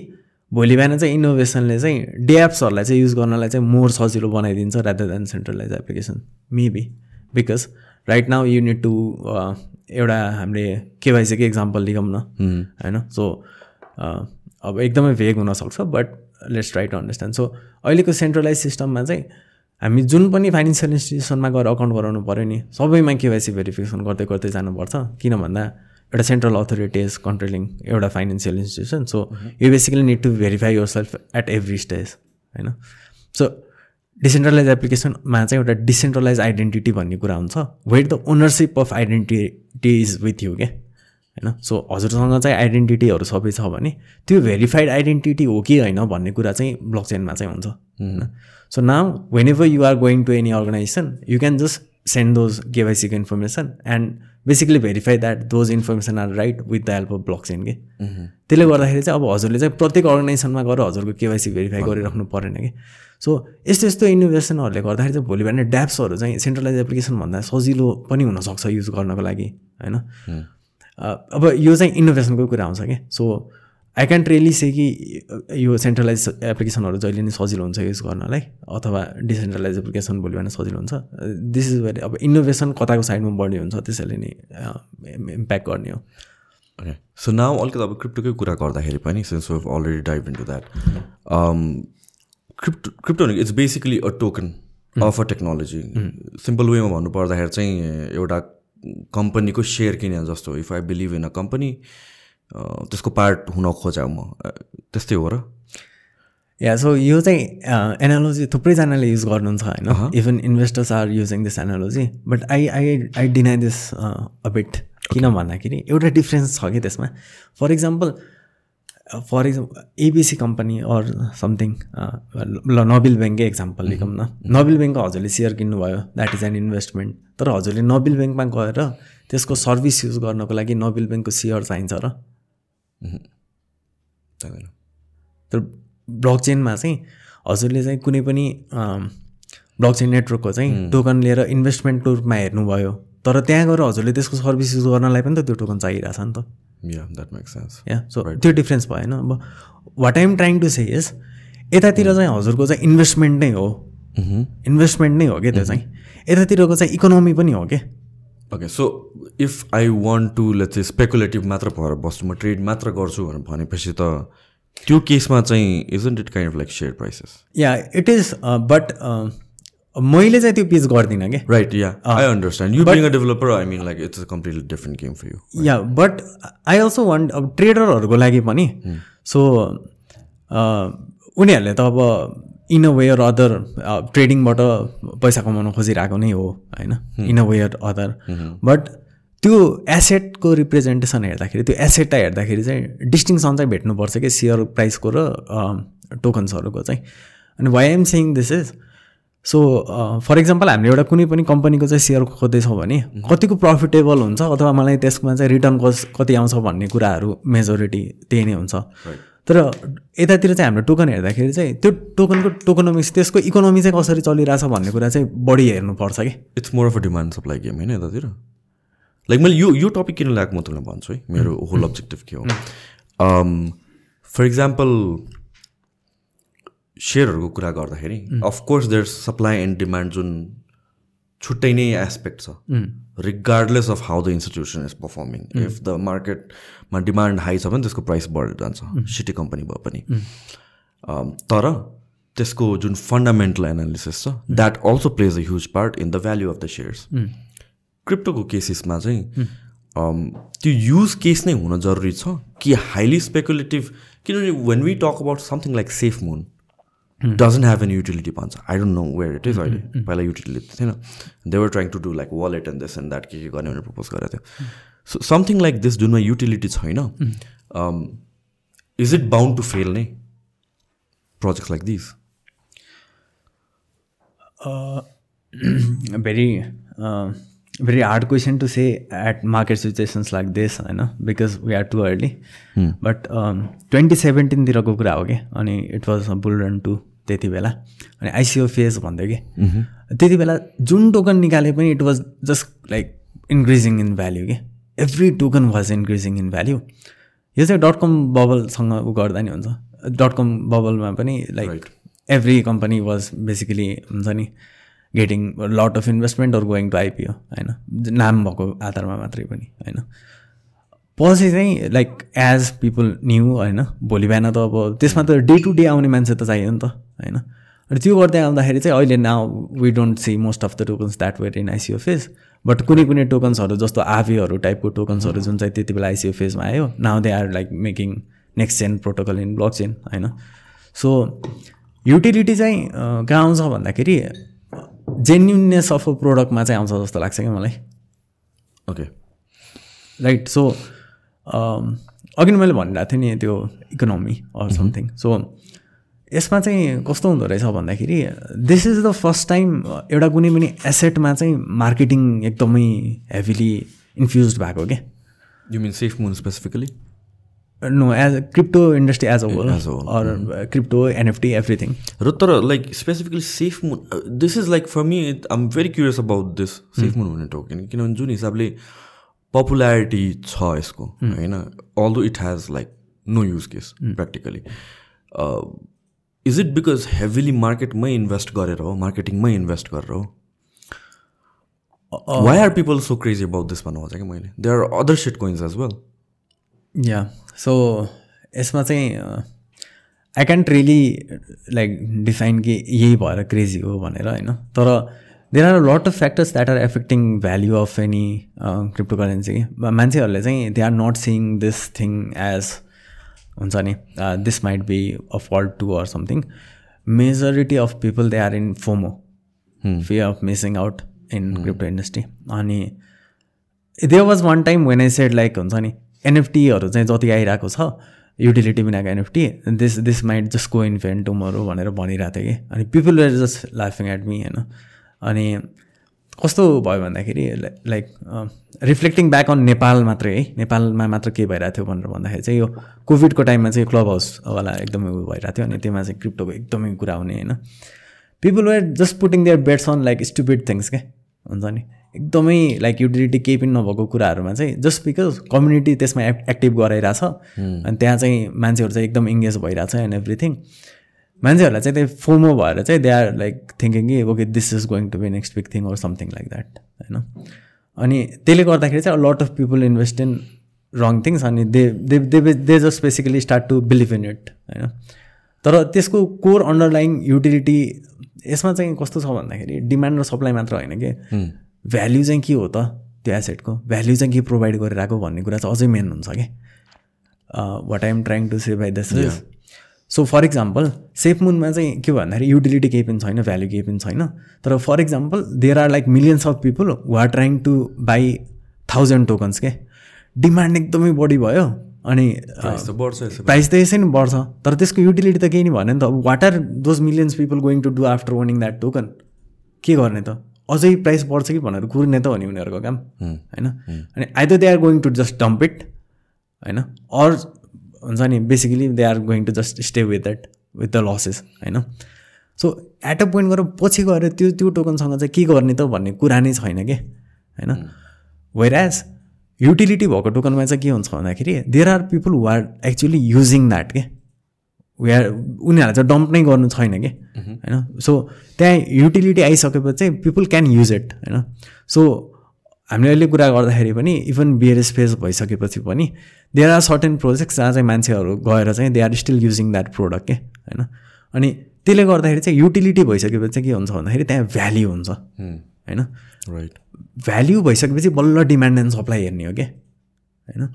भोलि बिहान चाहिँ इनोभेसनले चाहिँ डेएप्सहरूलाई चाहिँ युज गर्नलाई चाहिँ मोर सजिलो बनाइदिन्छ rather than centralize application maybe because right now you need to एउटा हामीले केवाइसीकै इक्जाम्पल लिगौँ न। होइन? सो अब एकदमै भेग हुनसक्छ but let's try to understand so अहिलेको सेन्ट्रलाइज सिस्टममा चाहिँ हामी जुन पनि फाइनेन्सियल इन्स्टिट्युसनमा गएर अकाउन्ट गराउनु पऱ्यो नि सबैमा केवाइसी भेरिफिकेसन गर्दै गर्दै जानुपर्छ। किन भन्दा एउटा सेन्ट्रल अथोरिटी इज कन्ट्रोलिङ एउटा financial institution so you basically need to verify yourself at every stage होइन सो डिसेन्ट्रलाइज एप्लिकेसनमा चाहिँ एउटा डिसेन्ट्रलाइज आइडेन्टिटी भन्ने कुरा हुन्छ. Wait the ownership of identity is with you क्या होइन सो हजुरसँग चाहिँ आइडेन्टिटीहरू सबै छ भने त्यो भेरिफाइड आइडेन्टिटी हो कि होइन भन्ने कुरा चाहिँ ब्लक चेनमा चाहिँ हुन्छ होइन? So now whenever you are going to any organization you can just send those केवाइसीको information and basically verify that those information are right with the help of block chain के त्यसले गर्दाखेरि चाहिँ अब हजुरले चाहिँ प्रत्येक अर्गनाइजेसनमा गएर हजुरको केवाइसी भेरिफाई गरिराख्नु परेन कि सो यस्तो यस्तो इनोभेसनहरूले गर्दाखेरि चाहिँ भोलि बिहान ड्याप्सहरू चाहिँ सेन्ट्रलाइज एप्लिकेसनभन्दा सजिलो पनि हुनसक्छ युज गर्नको लागि होइन? अब यो चाहिँ इनोभेसनको कुरा आउँछ कि so I can't really say कि यो सेन्ट्रलाइज एप्लिकेसनहरू जहिले नै सजिलो हुन्छ युज गर्नलाई अथवा डिसेन्ट्रलाइज एप्लिकेसन भोलि बिहान सजिलो हुन्छ। दिस इज भेरी अब इनोभेसन कताको साइडमा बढ्ने हुन्छ त्यसैले नै इम्प्याक्ट गर्ने हो। सो नाउ अलिकति अब क्रिप्टोकै कुरा गर्दाखेरि पनि since we've already dive into that crypto crypto भनेको it's basically a token of a technology simple वेमा भन्नुपर्दाखेरि चाहिँ एउटा कम्पनीको सेयर किने जस्तो if I believe in a company त्यसको पार्ट हुन खोजा म। त्यस्तै हो र? या सो यो चाहिँ एनालोजी थुप्रैजनाले युज गर्नुहुन्छ होइन? Even investors are using this analogy but I I I deny this a bit किन भन्दाखेरि एउटा डिफ्रेन्स छ कि त्यसमा? For example for example ABC company or something ल नबिल ब्याङ्ककै इक्जाम्पल लिखौँ न। नबिल ब्याङ्कको हजुरले सेयर किन्नुभयो द्याट इज एन इन्भेस्टमेन्ट तर हजुरले नबिल ब्याङ्कमा गएर त्यसको सर्भिस युज गर्नको लागि नबिल ब्याङ्कको सेयर चाहिन्छ र। तर ब्लक चेनमा चाहिँ हजुरले चाहिँ कुनै पनि ब्लक चेन नेटवर्कको चाहिँ टोकन लिएर इन्भेस्टमेन्टको रूपमा हेर्नुभयो। तर त्यहाँ गएर हजुरले त्यसको सर्भिस युज गर्नलाई पनि त त्यो टोकन चाहिरहेछ नि त। या सो त्यो डिफ्रेन्स भएन। अब what I'm trying to say यस यतातिर चाहिँ हजुरको चाहिँ इन्भेस्टमेन्ट नै हो। इन्भेस्टमेन्ट नै हो क्या त्यो चाहिँ? यतातिरको चाहिँ इकोनोमी पनि हो क्या? Okay so if I want to let's speculative मात्र भएर बस्छु म ट्रेड मात्र गर्छु भनेर भनेपछि त त्यो केसमा चाहिँ isn't it kind of like share prices yeah it is but मैले चाहिँ त्यो पिच गर्दिनँ कि? Right yeah I understand you being a developer I mean like it's a completely different game for you yeah but I also want अब ट्रेडरहरूको लागि पनि so उनीहरूले त अब in a way or other ट्रेडिङबाट पैसा कमाउन खोजिरहेको नै हो होइन? In a way or other but त्यो एसेटको रिप्रेजेन्टेसन हेर्दाखेरि त्यो एसेटलाई हेर्दाखेरि चाहिँ डिस्टिङसन चाहिँ भेट्नुपर्छ कि सेयर प्राइसको र टोकन्सहरूको चाहिँ। अनि why am saying this is so for example हामीले एउटा कुनै पनि कम्पनीको चाहिँ सेयर खोज्दैछौँ भने कतिको प्रफिटेबल हुन्छ अथवा मलाई त्यसमा चाहिँ रिटर्न कस्ट कति आउँछ भन्ने कुराहरू मेजोरिटी त्यही नै हुन्छ। तर यतातिर चाहिँ हाम्रो टोकन हेर्दाखेरि चाहिँ त्यो टोकनको टोकनोमिक्स त्यसको इकोनोमी चाहिँ कसरी चलिरहेछ भन्ने कुरा चाहिँ बढी हेर्नुपर्छ कि। It's more of a demand supply game होइन यतातिर। लाइक मैले यो यो टपिक किन ल्याएको म तपाईँलाई भन्छु है मेरो होल अब्जेक्टिभ के हो। फर इक्जाम्पल सेयरहरूको कुरा गर्दाखेरि of course there supply and demand जुन छुट्टै नै एस्पेक्ट छ। Regardless of how the institution is performing if the मार्केटमा डिमान्ड हाई छ भने त्यसको प्राइस बढेर जान्छ सिटी कम्पनी भए पनि। तर त्यसको जुन फन्डामेन्टल एनालिसिस छ that also plays a huge part in the value of the shares क्रिप्टोको केसेसमा चाहिँ त्यो युज केस नै हुन जरुरी छ कि हाइली स्पेकुलेटिभ किनभने when we talk about something like SafeMoon doesn't have an utility भन्छ I don't know where it is अहिले पहिला युटिलिटी थिएन। They're trying to do like wallet and this and that के के गर्ने भनेर प्रपोज गरेको थियो। सो समथिङ लाइक दिस जुनमा युटिलिटी छैन। Is it bound to fail नै? Project like this very very hard question to say at market situations like this होइन because we are too early but twenty सेभेन्टिनतिरको कुरा हो कि? अनि it was bull run too त्यति बेला। अनि ICO phase भन्थ्यो कि। त्यति बेला जुन टोकन निकाले पनि it was just like increasing in value कि। Every token was increasing in value यो चाहिँ डट कम बबलसँग उ गर्दा नि हुन्छ। डट कम बबलमा पनि like every company was basically हुन्छ नि getting lot of investment or going to IPO होइन। नाम भएको आधारमा मात्रै पनि होइन। पछि चाहिँ लाइक एज पिपल न्यू होइन? भोलि बिहान त अब त्यसमा त डे टु डे आउने मान्छे त चाहियो नि त होइन? अनि त्यो गर्दै आउँदाखेरि चाहिँ अहिले now we don't see most of the tokens that were in ICO phase but कुनै कुनै टोकन्सहरू जस्तो आभीहरू टाइपको टोकन्सहरू जुन चाहिँ त्यति बेला आइसिओ फेजमा आयो now they are like making next chain protocol in blockchain होइन? सो युटिलिटी चाहिँ कहाँ आउँछ भन्दाखेरि जेन्युननेस अफ अ प्रोडक्टमा चाहिँ आउँछ जस्तो लाग्छ क्या मलाई। ओके राइट सो अघि नै मैले भनिरहेको थिएँ नि त्यो इकोनोमी अर समथिङ सो यसमा चाहिँ कस्तो हुँदो रहेछ भन्दाखेरि this is the first time एउटा कुनै पनि एसेटमा चाहिँ मार्केटिङ एकदमै हेभिली इन्फ्युज भएको क्या you mean SafeMoon specifically no as crypto industry as a whole or crypto NFT everything र तर like specifically SafeMoon this is like for me I am very curious about this SafeMoon भन्ने token किनभने जुन हिसाबले popularity छ यसको होइन? Although it has like no use case practically is it because heavily मार्केटमै invest गरेर हो? मार्केटिङमै इन्भेस्ट गरेर हो? Why are people so crazy about this भन्नु खोजेँ कि मैले? They are other set coins as well yeah so यसमा चाहिँ I can't really like define कि यही भएर क्रेजी हो भनेर होइन? तर there are lot of factors that are affecting value of any cryptocurrency मान्छेहरूले चाहिँ they are not seeing this thing as हुन्छ नि this might be a fault to or something majority of people they are in FOMO fear of missing out in crypto industry अनि they was one time when I said like हुन्छ नि एनएफटीहरू चाहिँ जति आइरहेको छ युटिलिटी बिनाको NFT this this might just go in vain भनेर भनिरहेको थिएँ कि अनि पिपल वेयर जस्ट लाफिङ एट मी होइन अनि कस्तो भयो भन्दाखेरि like reflecting back on Nepal मात्रै है नेपालमा मात्र के भइरहेको थियो भनेर भन्दाखेरि चाहिँ यो कोभिडको टाइममा चाहिँ क्लब हाउसवाला एकदमै उयो भइरहेको थियो अनि त्यसमा चाहिँ क्रिप्टोको एकदमै कुरा हुने होइन। People were just putting their bets on like stupid things क्या? हुन्छ नि? एकदमै लाइक युटिलिटी केही पनि नभएको कुराहरूमा चाहिँ जस्ट बिकज कम्युनिटी त्यसमा एक् एक्टिभ गराइरहेछ अनि त्यहाँ चाहिँ मान्छेहरू चाहिँ एकदम इङ्गेज भइरहेछ एन्ड एभ्रिथिङ मान्छेहरूलाई चाहिँ त्यही फोमो भएर चाहिँ दे आर लाइक थिङ्किङ कि okay this is going to be next big thing or something like that होइन? अनि त्यसले गर्दाखेरि चाहिँ lot of people invest in wrong things अनि they they they they just basically start to believe in it होइन? तर त्यसको core underlying utility यसमा चाहिँ कस्तो छ भन्दाखेरि डिमान्ड र सप्लाई मात्र होइन कि। भ्याल्यु चाहिँ के हो त त्यो एसेटको भ्याल्यु चाहिँ के प्रोभाइड गरिरहेको भन्ने कुरा चाहिँ अझै मेन हुन्छ कि। What I'm trying to say by this is so for example safe मुनमा चाहिँ के भन्दाखेरि युटिलिटी केही पनि छैन भ्याल्यु केही पनि छैन। तर for example there are like millions of people who are trying to buy thousand tokens के डिमान्ड एकदमै बढी भयो अनि प्राइस त यसै नै बढ्छ। तर त्यसको युटिलिटी त केही नि भएन नि त। What are those millions people going to do after owning that token के गर्ने त? अझै प्राइस बढ्छ कि भनेर कुर्ने त हो नि उनीहरूको काम होइन? अनि either they are going to just dump it होइन? अर हुन्छ नि basically they are going to just stay with that with the losses होइन? सो एट अ पोइन्ट गएर पछि गएर त्यो त्यो टोकनसँग चाहिँ के गर्ने त भन्ने कुरा नै छैन कि होइन? वेयर एज युटिलिटी भएको टोकनमा चाहिँ के हुन्छ भन्दाखेरि there are people who are actually using that के वेआर उनीहरूलाई चाहिँ डम्प नै गर्नु छैन कि होइन? सो त्यहाँ युटिलिटी आइसकेपछि चाहिँ पिपुल क्यान युज इट होइन? सो हामीले अहिले कुरा गर्दाखेरि पनि इभन बिआरएस फेज भइसकेपछि पनि देयर आर सर्टेन प्रोजेक्ट्स जहाँ चाहिँ मान्छेहरू गएर चाहिँ they are still using that product के? होइन? अनि त्यसले गर्दाखेरि चाहिँ युटिलिटी भइसकेपछि चाहिँ के हुन्छ भन्दाखेरि त्यहाँ भ्याल्यु हुन्छ। होइन? राइट भ्याल्यु भइसकेपछि बल्ल डिमान्ड एन्ड सप्लाई हेर्ने हो क्या होइन?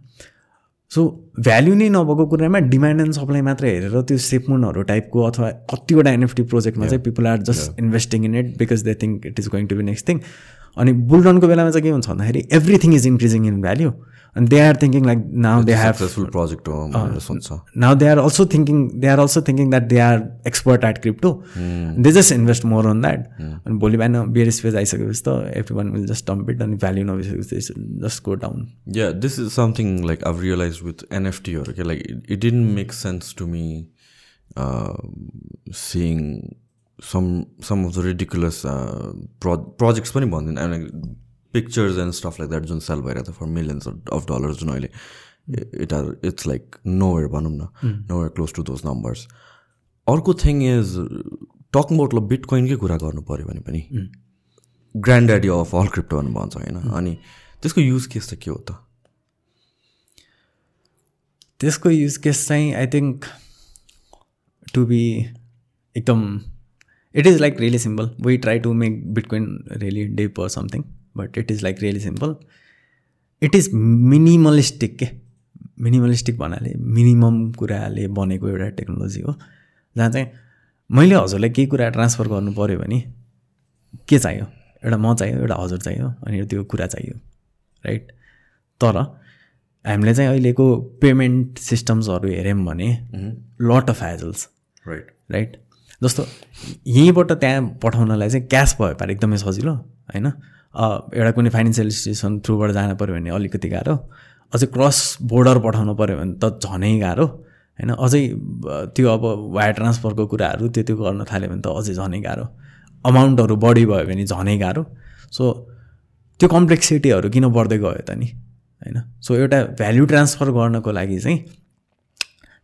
सो भ्याल्यु नै नभएको कुरामा डिमान्ड एन्ड सप्लाई मात्र हेरेर त्यो सेपमुनहरू टाइपको अथवा कतिवटा एनएफटी प्रोजेक्टमा चाहिँ people are just investing in it because they think it is going to be next thing अनि बुलरनको बेलामा चाहिँ के हुन्छ भन्दाखेरि everything is increasing in value अनि they are thinking like now they have successful project हो now they are also thinking they are also thinking that they are expert at crypto they just invest more on that अनि भोलि बिहान बिएरएस पेज आइसकेपछि त every one will just dump it अनि value नभइसकेपछि just go down yeah this is something like अब realize with एनएफटीहरू के like it didn't make sense to me seeing some some of the ridiculous pro projects पनि भनिदिनु. Pictures and stuff like that जुन sale भइरहेको छ for millions of dollars जुन अहिले it are it's like nowhere भनौँ न nowhere close to those numbers अर्को थिङ इज टक अबाउट ल बिट कोइनकै कुरा गर्नु पऱ्यो भने पनि granddaddy of all crypto भन्नु भन्छ होइन? अनि त्यसको युज केस त के हो त? त्यसको युज केस चाहिँ आई थिङ्क टु बी एकदम it is like really simple we try to make Bitcoin really deep or something but it is like really simple it is minimalistic के minimalistic भन्नाले minimum कुराले बनेको एउटा technology हो जहाँ चाहिँ मैले हजुरलाई केही कुरा ट्रान्सफर गर्नु पऱ्यो भने के चाहियो? एउटा म चाहियो एउटा हजुर चाहियो अनि त्यो कुरा चाहियो राइट तर हामीले चाहिँ अहिलेको पेमेन्ट सिस्टम्सहरू हेऱ्यौँ भने lot of hassles right right जस्तो यहीँबाट त्यहाँ पठाउनलाई चाहिँ क्यास भयो पार एकदमै सजिलो होइन? एउटा कुनै फाइनेन्सियल इन्स्टिट्युसन थ्रुबाट जानु पऱ्यो भने अलिकति गाह्रो। अझै क्रस बोर्डर पठाउनु पऱ्यो भने त झनै गाह्रो होइन? अझै त्यो अब वायर ट्रान्सफरको कुराहरू त्यो त्यो गर्न थाल्यो भने त अझै झनै गाह्रो। अमाउन्टहरू बढी भयो भने झनै गाह्रो। सो त्यो कम्प्लेक्सिटीहरू किन बढ्दै गयो त नि होइन? सो एउटा भ्याल्यु ट्रान्सफर गर्नको लागि चाहिँ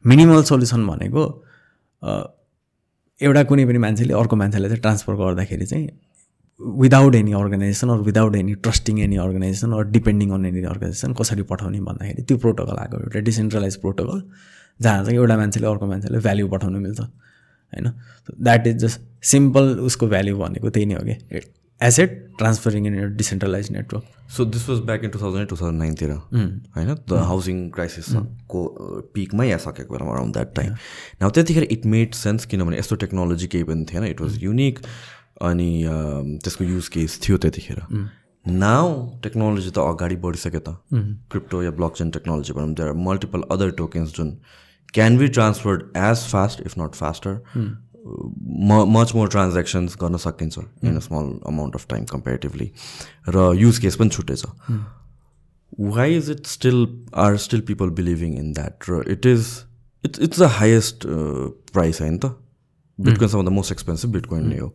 मिनिमल सोल्युसन भनेको एउटा कुनै पनि मान्छेले अर्को मान्छेलाई चाहिँ ट्रान्सफर गर्दाखेरि चाहिँ without any organization or without any trusting any organization or depending on any organization कसरी पठाउने भन्दाखेरि त्यो प्रोटोकल आएको एउटा डिसेन्ट्रलाइज प्रोटोकल जहाँ चाहिँ एउटा मान्छेले अर्को मान्छेले भ्याल्यु पठाउनु मिल्छ होइन? द्याट इज जस्ट सिम्पल उसको भ्याल्यु भनेको त्यही नै हो कि? Asset transferring in decentralize network so this was back in two thousand two thousand नाइनतिर होइन? द हाउसिङ क्राइसिसको पिकमै आइसकेको बेलामा अराउन्ड द्याट टाइम न त्यतिखेर इट मेड सेन्स किनभने यस्तो टेक्नोलोजी केही पनि थिएन। इट वाज युनिक अनि त्यसको युज केस थियो त्यतिखेर। नाउ टेक्नोलोजी त अगाडि बढिसक्यो त। Crypto yeah blockchain technology भनौँ there are multiple other tokens जुन can be transferred as fast if not faster much more transactions गर्न सकिन्छ in a small amount of time comparatively र युज केस पनि छुट्टै छ। Why is it still are still people believing in that र it is it's it's the highest price होइन त। Bitcoin the most expensive Bitcoin नै हो।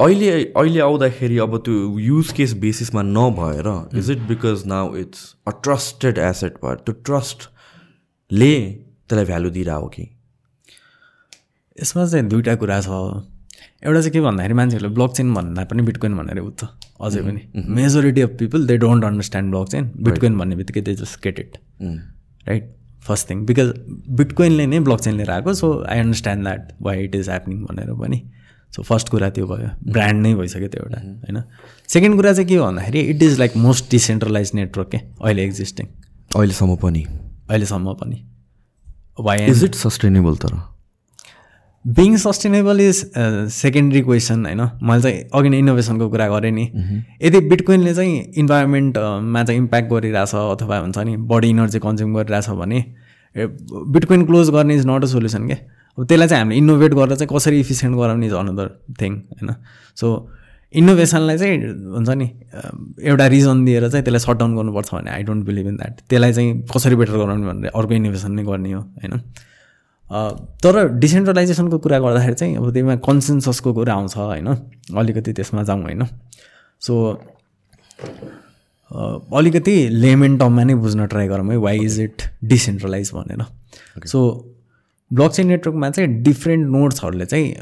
अहिले अहिले आउँदाखेरि अब त्यो युज केस बेसिसमा नभएर is it because now it's a trusted asset भयो त्यो ट्रस्टले त्यसलाई भ्यालु दिइरहेको कि? यसमा चाहिँ दुइटा कुरा छ। एउटा चाहिँ के भन्दाखेरि मान्छेहरूले ब्लक चेन भन्दा पनि बिटकोइन भनेर बुझ्छ। अझै पनि। Majority of people they don't understand blockchain Bitcoin भन्ने बित्तिकै they just get it right first thing because बिटकोइनले नै ब्लक चेन लिएर आएको so I understand that why it is happening भनेर पनि। सो फर्स्ट कुरा त्यो भयो। ब्रान्ड नै भइसक्यो त्यो एउटा होइन? सेकेन्ड कुरा चाहिँ के हो भन्दाखेरि it is like most decentralize network के अहिले एक्जिस्टिङ अहिलेसम्म पनि। अहिलेसम्म पनि। वाइ इज इट सस्टेनेबल तर? Being sustainable is secondary question होइन मैले चाहिँ अघि नै इनोभेसनको कुरा गरेँ नि। यदि बिटकोइनले चाहिँ इन्भाइरोमेन्टमा चाहिँ इम्प्याक्ट गरिरहेछ अथवा हुन्छ नि बडी इनर्जी कन्ज्युम गरिरहेछ भने बिटकोइन क्लोज गर्ने इज नट अ सोल्युसन क्या अब त्यसलाई चाहिँ हामीले इनोभेट गरेर चाहिँ कसरी इफिसियन्ट गराउने इज अनदर थिङ होइन सो इनोभेसनलाई चाहिँ हुन्छ नि एउटा रिजन दिएर चाहिँ त्यसलाई सट डाउन गर्नुपर्छ भने I don't believe in that त्यसलाई चाहिँ कसरी बेटर गराउने भनेर अर्को इनोभेसन नै गर्ने हो होइन तर डिसेन्ट्रलाइजेसनको कुरा गर्दाखेरि चाहिँ अब त्यसमा कन्सेन्ससको कुरा आउँछ होइन? अलिकति त्यसमा जाउँ होइन? सो अलिकति लेमेन टर्ममा नै बुझ्न ट्राई गरौँ है वाइ इज इट डिसेन्ट्रलाइज भनेर। सो ब्लक चेन नेटवर्कमा चाहिँ डिफ्रेन्ट नोट्सहरूले चाहिँ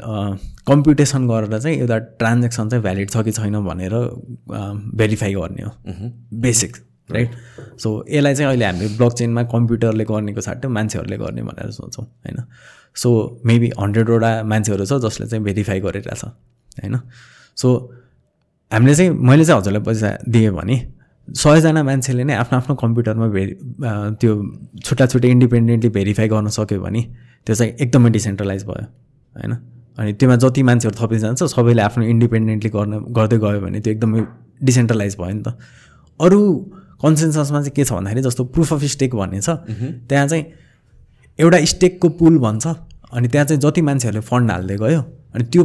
कम्प्युटेसन गरेर चाहिँ एउटा ट्रान्जेक्सन चाहिँ भ्यालिड छ कि छैन भनेर भेरिफाई गर्ने हो। Basic right? सो यसलाई चाहिँ अहिले हामीले ब्लक चेनमा कम्प्युटरले गर्नेको साटो मान्छेहरूले गर्ने भनेर सोच्छौँ होइन? सो मेबी हन्ड्रेडवटा मान्छेहरू छ जसले चाहिँ भेरिफाई गरिरहेछ होइन? सो हामीले चाहिँ मैले चाहिँ हजुरलाई पैसा दिएँ भने सयजना मान्छेले नै आफ्नो आफ्नो कम्प्युटरमा भेरि त्यो छुट्टा छुट्टै इन्डिपेन्डेन्टली भेरिफाई गर्न सक्यो भने त्यो चाहिँ एकदमै डिसेन्ट्रलाइज भयो होइन? अनि त्योमा जति मान्छेहरू थपिँदै जान्छ सबैले आफ्नो इन्डिपेन्डेन्टली गर्न गर्दै गयो भने त्यो एकदमै डिसेन्ट्रलाइज भयो नि त। अरू कन्सेन्ससमा चाहिँ के छ भन्दाखेरि जस्तो प्रुफ अफ स्टेक भन्ने छ त्यहाँ चाहिँ एउटा स्टेकको पुल भन्छ अनि त्यहाँ चाहिँ जति मान्छेहरूले फन्ड हाल्दै गयो अनि त्यो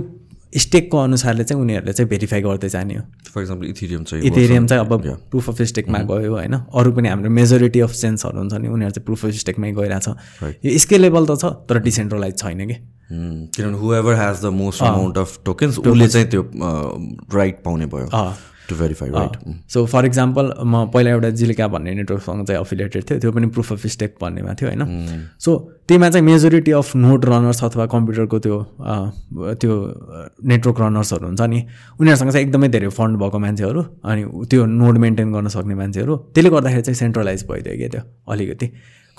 स्टेकको अनुसारले चाहिँ उनीहरूले चाहिँ भेरिफाई गर्दै जाने हो। फर इक्जाम्पल इथेरियम चाहिँ इथेरियम चाहिँ अब प्रुफ अफ स्टेकमा गयो होइन। अरू पनि हाम्रो मेजोरिटी अफ सेन्सहरू हुन्छ नि उनीहरू चाहिँ प्रुफ अफ स्टेकमै गइरहेछ। यो स्केलेबल त छ तर डिसेन्ट्रलाइज छैन कि? किनभने whoever has the most amount of tokens उसले चाहिँ त्यो राइट पाउने भयो। To verify right so for example म पहिला एउटा जिलिका भन्ने नेटवर्कसँग चाहिँ अफिलिएटेड थियो त्यो पनि प्रुफ अफ स्टेक भन्नेमा थियो होइन? सो त्यहीमा चाहिँ मेजोरिटी अफ नोट रनर्स अथवा कम्प्युटरको त्यो त्यो नेटवर्क रनर्सहरू हुन्छ नि उनीहरूसँग चाहिँ एकदमै धेरै फन्ड भएको मान्छेहरू अनि त्यो नोड मेन्टेन गर्न सक्ने मान्छेहरू त्यसले गर्दाखेरि चाहिँ सेन्ट्रलाइज भइदियो क्या त्यो अलिकति।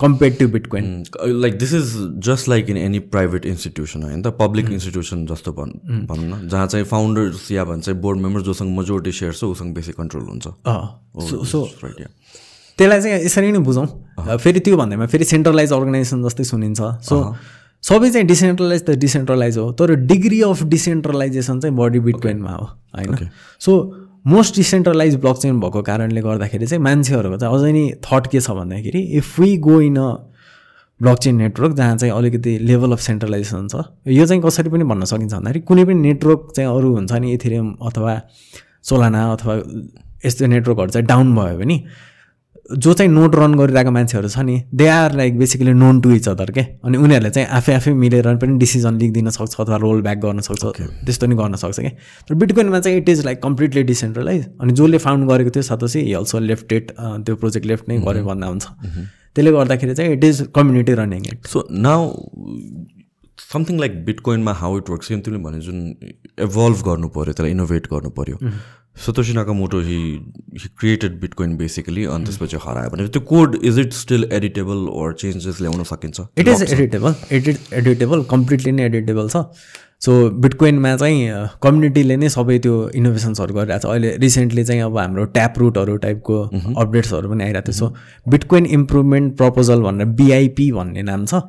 Compare to Bitcoin like this is just like in any private institution होइन त पब्लिक इन्स्टिट्युसन जस्तो भन् भनौँ न जहाँ चाहिँ फाउन्डर्स या भन्छ बोर्ड मेम्बर जोसँग मेजोरिटी सेयर छ उसँग बेसी कन्ट्रोल हुन्छ। सो या त्यसलाई चाहिँ यसरी नै बुझौँ। फेरि त्यो भन्दैमा फेरि सेन्ट्रलाइज अर्गनाइजेसन जस्तै सुनिन्छ। सो सबै चाहिँ डिसेन्ट्रलाइज त डिसेन्ट्रलाइज हो तर डिग्री अफ डिसेन्ट्रलाइजेसन चाहिँ बडी बिटकोइनमा हो होइन। So most decentralize block chain भएको कारणले गर्दाखेरि चाहिँ मान्छेहरूको चाहिँ अझै नै थट के छ भन्दाखेरि if we go in a blockchain network जहाँ चाहिँ अलिकति लेभल अफ सेन्ट्रलाइजेसन छ यो चाहिँ कसरी पनि भन्न सकिन्छ भन्दाखेरि कुनै पनि नेटवर्क चाहिँ अरू हुन्छ नि इथेरियम अथवा सोलाना अथवा यस्तो नेटवर्कहरू चाहिँ डाउन भयो भने जो चाहिँ नोट रन गरिरहेको मान्छेहरू छ नि they are like basically known to each other के अनि उनीहरूले चाहिँ आफै आफै मिलेर पनि डिसिजन लिइदिन सक्छ अथवा रोल ब्याक गर्न सक्छ त्यस्तो नि गर्न सक्छ क्या तर बिटकोइनमा चाहिँ it is like completely decentralize अनि जसले फाउन्ड गरेको थियो साथै हि अल्सो लेफ्ट इट त्यो प्रोजेक्ट लेफ्ट नै गऱ्यो भन्दा हुन्छ। त्यसले गर्दाखेरि चाहिँ it is community running it so now something like बिटकोइनमा how it works तिमीले भने जुन इभल्भ गर्नु पऱ्यो त्यसलाई इनोभेट गर्नु पऱ्यो सतोसी मोटो he he created Bitcoin basically अनि त्यसपछि हरायो भने त्यो code is it still editable or changes ल्याउन सकिन्छ it is editable edit editable completely नै एडिटेबल छ सो। बिटकोइनमा चाहिँ कम्युनिटीले नै सबै त्यो इनोभेसन्सहरू गरिरहेको छ। अहिले रिसेन्टली चाहिँ अब हाम्रो ट्याप रुटहरू टाइपको अपडेट्सहरू पनि आइरहेको थियो। सो बिटकोइन इम्प्रुभमेन्ट प्रपोजल भनेर बिआइपी भन्ने नाम छ।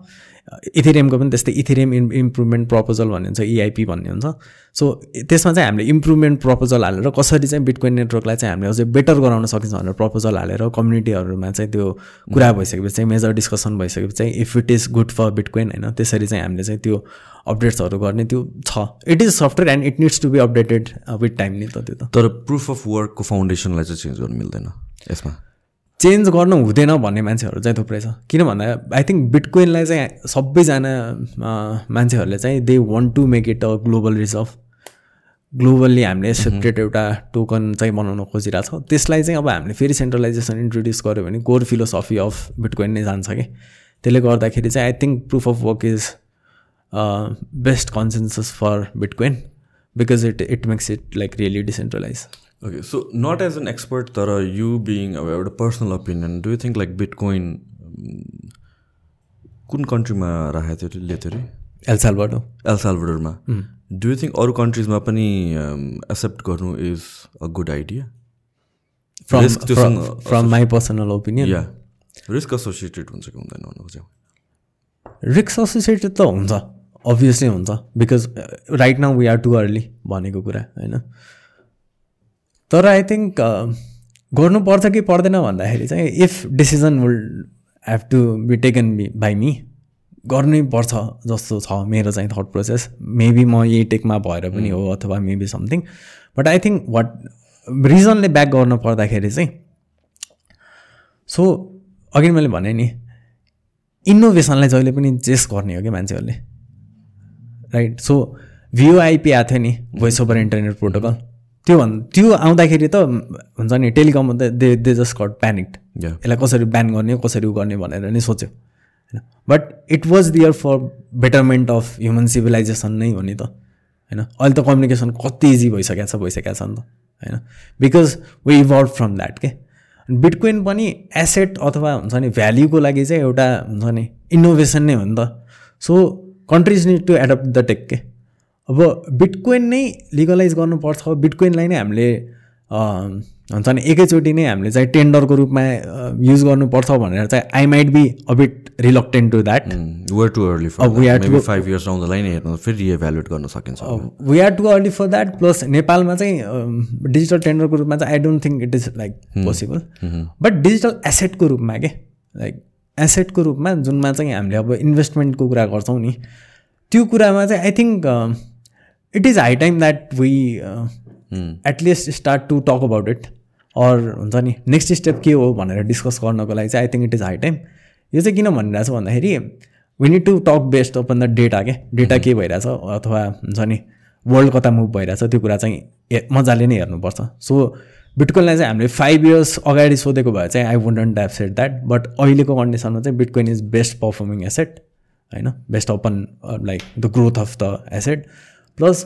इथेरियमको पनि त्यस्तै इथेरियम इम् इम्प्रुभमेन्ट प्रपोजल भन्ने हुन्छ इआइपी e भन्ने हुन्छ। सो त्यसमा चाहिँ हामीले इम्प्रुभमेन्ट प्रपोजल हालेर कसरी चाहिँ बिटकोइन नेटवर्कलाई चाहिँ हामीले अझै बेटर गराउन सकिन्छ भनेर प्रपोजल हालेर कम्युनिटीहरूमा चाहिँ त्यो कुरा भइसकेपछि चाहिँ मेजर डिस्कसन भइसकेपछि चाहिँ if it is good for Bitcoin होइन त्यसरी चाहिँ हामीले चाहिँ त्यो अपडेट्सहरू गर्ने त्यो छ। It is software and it needs to be updated with time नि त त्यो त। तर प्रुफ अफ वर्कको फाउन्डेसनलाई चाहिँ चेन्ज गर्नु मिल्दैन यसमा। चेन्ज गर्नु हुँदैन भन्ने मान्छेहरू चाहिँ थुप्रै छ। किन भन्दा आई थिङ्क बिटकोइनलाई चाहिँ सबैजना मान्छेहरूले चाहिँ they want to make it a global reserve globally हामीले सेपरेट एउटा टोकन चाहिँ बनाउन खोजिरहेको छ। त्यसलाई चाहिँ अब हामीले फेरि सेन्ट्रलाइजेसन इन्ट्रोड्युस गऱ्यो भने कोर फिलोसफी अफ बिटकोइन नै जान्छ कि। त्यसले गर्दाखेरि चाहिँ I think proof of work is best consensus for Bitcoin because it it makes it like really decentralize okay so not as an expert तर यु बिङ अब एउटा personal opinion do you think like Bitcoin कुन कन्ट्रीमा राखेको थियो लिएको थियो अरे एलसालबाटो एलसालबाडोमा डु यु थिङ्क अरू कन्ट्रिजमा पनि एक्सेप्ट um, गर्नु is a good idea from my personal opinion yeah risk associated हुन्छ कि हुँदैन भन्नु खोज्यो रिस्क एसोसिएटेड त हुन्छ अभियसली हुन्छ because right now we are too early भनेको कुरा होइन? तर आई थिङ्क गर्नुपर्छ कि पर्दैन भन्दाखेरि चाहिँ if decision will have to be taken be by me गर्नै पर्छ जस्तो छ मेरो चाहिँ थट प्रोसेस मेबी म यही टेकमा भएर पनि हो अथवा maybe something but I think what रिजनले back गर्नु पर्दाखेरि चाहिँ सो अघि मैले भने नि इनोभेसनलाई जहिले पनि चेस गर्ने हो कि मान्छेहरूले? राइट सो भिओआइपी आएको थियो नि भोइस ओभर इन्टरनेट प्रोटोकल त्यो भन् त्यो आउँदाखेरि त हुन्छ नि टेलिकम त they they just got panicked यसलाई कसरी ब्यान गर्ने कसरी उ गर्ने भनेर नै सोच्यो। होइन? But it was there for betterment of human civilization नै हो नि त। होइन? अहिले त कम्युनिकेसन कति इजी भइसकेको छ भइसकेको छ नि त। होइन? Because we evolve from that के बिटकोइन पनि एसेट अथवा हुन्छ नि भ्याल्युको लागि चाहिँ एउटा हुन्छ नि इनोभेसन नै हो नि त। So countries need to adopt the tech के अब बिटकोइन नै लिगलाइज गर्नुपर्छ। बिटकोइनलाई नै हामीले हुन्छ नि एकैचोटि नै हामीले चाहिँ टेन्डरको रूपमा युज गर्नुपर्छ भनेर चाहिँ I might be a bit reluctant to that we're too early we are two five years आउँदा नै हेर्नु फेरि रिएभ्यालुएट गर्न सकिन्छ। We are too early for that plus नेपालमा चाहिँ डिजिटल टेन्डरको रूपमा चाहिँ I don't think it is like possible but digital एसेटको रूपमा के? लाइक एसेटको रूपमा जुनमा चाहिँ हामीले अब इन्भेस्टमेन्टको कुरा गर्छौँ नि। त्यो कुरामा चाहिँ I think it is high time that we at least start to talk about it or हुन्छ नि नेक्स्ट स्टेप के हो भनेर डिस्कस गर्नको लागि चाहिँ I think it is high time यो चाहिँ किन भनिरहेको छ भन्दाखेरि we need to talk based upon the data के डेटा के भइरहेछ अथवा हुन्छ नि वर्ल्ड कता मुभ भइरहेछ त्यो कुरा चाहिँ मजाले नै हेर्नुपर्छ सो बिटकोइनलाई चाहिँ हामीले फाइभ इयर्स अगाडि सोधेको भए चाहिँ I won't have said that but अहिलेको कन्डिसनमा चाहिँ Bitcoin is best performing asset होइन? Based upon like the growth of the asset plus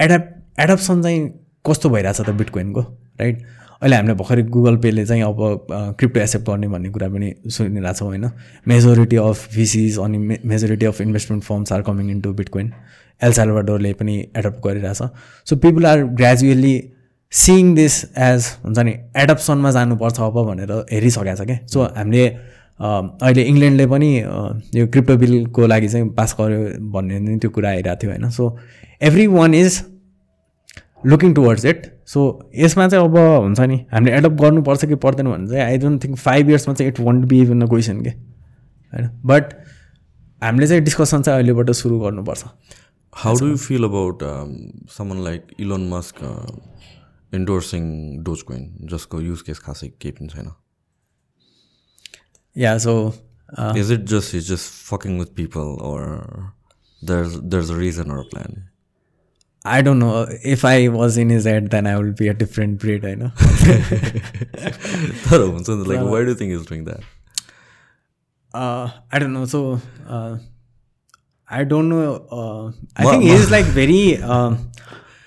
adopt adoption चाहिँ कस्तो भइरहेछ त बिटकोइनको राइट? अहिले हामीले भर्खरै गुगल पेले चाहिँ अब क्रिप्टो एक्सेप्ट गर्ने भन्ने कुरा पनि सुनिरहेको छौँ होइन? मेजोरिटी अफ भिसिज अनि majority of investment firms are coming in to Bitcoin एलसालभाडोरले पनि एडप्ट गरिरहेछ। So people are gradually seeing this as हुन्छ नि एडप्सनमा जानुपर्छ अब भनेर हेरिसकेको छ क्या? सो हामीले अहिले इङ्ल्यान्डले पनि यो क्रिप्टो बिलको लागि चाहिँ पास गर्यो भन्ने नै त्यो कुरा आइरहेको थियो होइन? So everyone is looking towards it so यसमा चाहिँ अब हुन्छ नि हामीले एडप्ट गर्नुपर्छ कि पर्दैन भने चाहिँ आई डोन्ट थिङ्क फाइभ इयर्समा चाहिँ it won't be even a question के? होइन? बट हामीले चाहिँ डिस्कसन चाहिँ अहिलेबाट सुरु गर्नुपर्छ। How do you feel about someone like Elon Musk endorsing Dogecoin जसको युज केस खासै केही पनि छैन yeah so uh, is it just you just fucking with people or there's there's a reason or a plan I don't know. If I was in his head, then I would be a different breed, I know. like, why do you think he's doing that? Uh, I don't know. So, uh, I don't know. Uh, I ma, think he's like very, uh,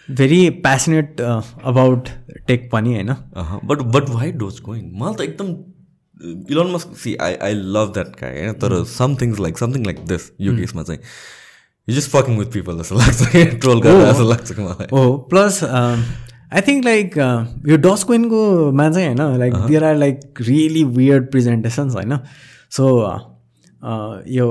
very passionate uh, about Tech Pani, I know. Uh-huh. But but why Dogecoin? Malta, Elon Musk see I I love that guy होइन तर some things like something like this यो केसमा चाहिँ you just fucking with people जस्तो लाग्छ troll गरेर जस्तो लाग्छ कि मलाई हो प्लस आई थिङ्क लाइक यो डस्कोइनकोमा चाहिँ होइन like there are like really weird presentations होइन सो यो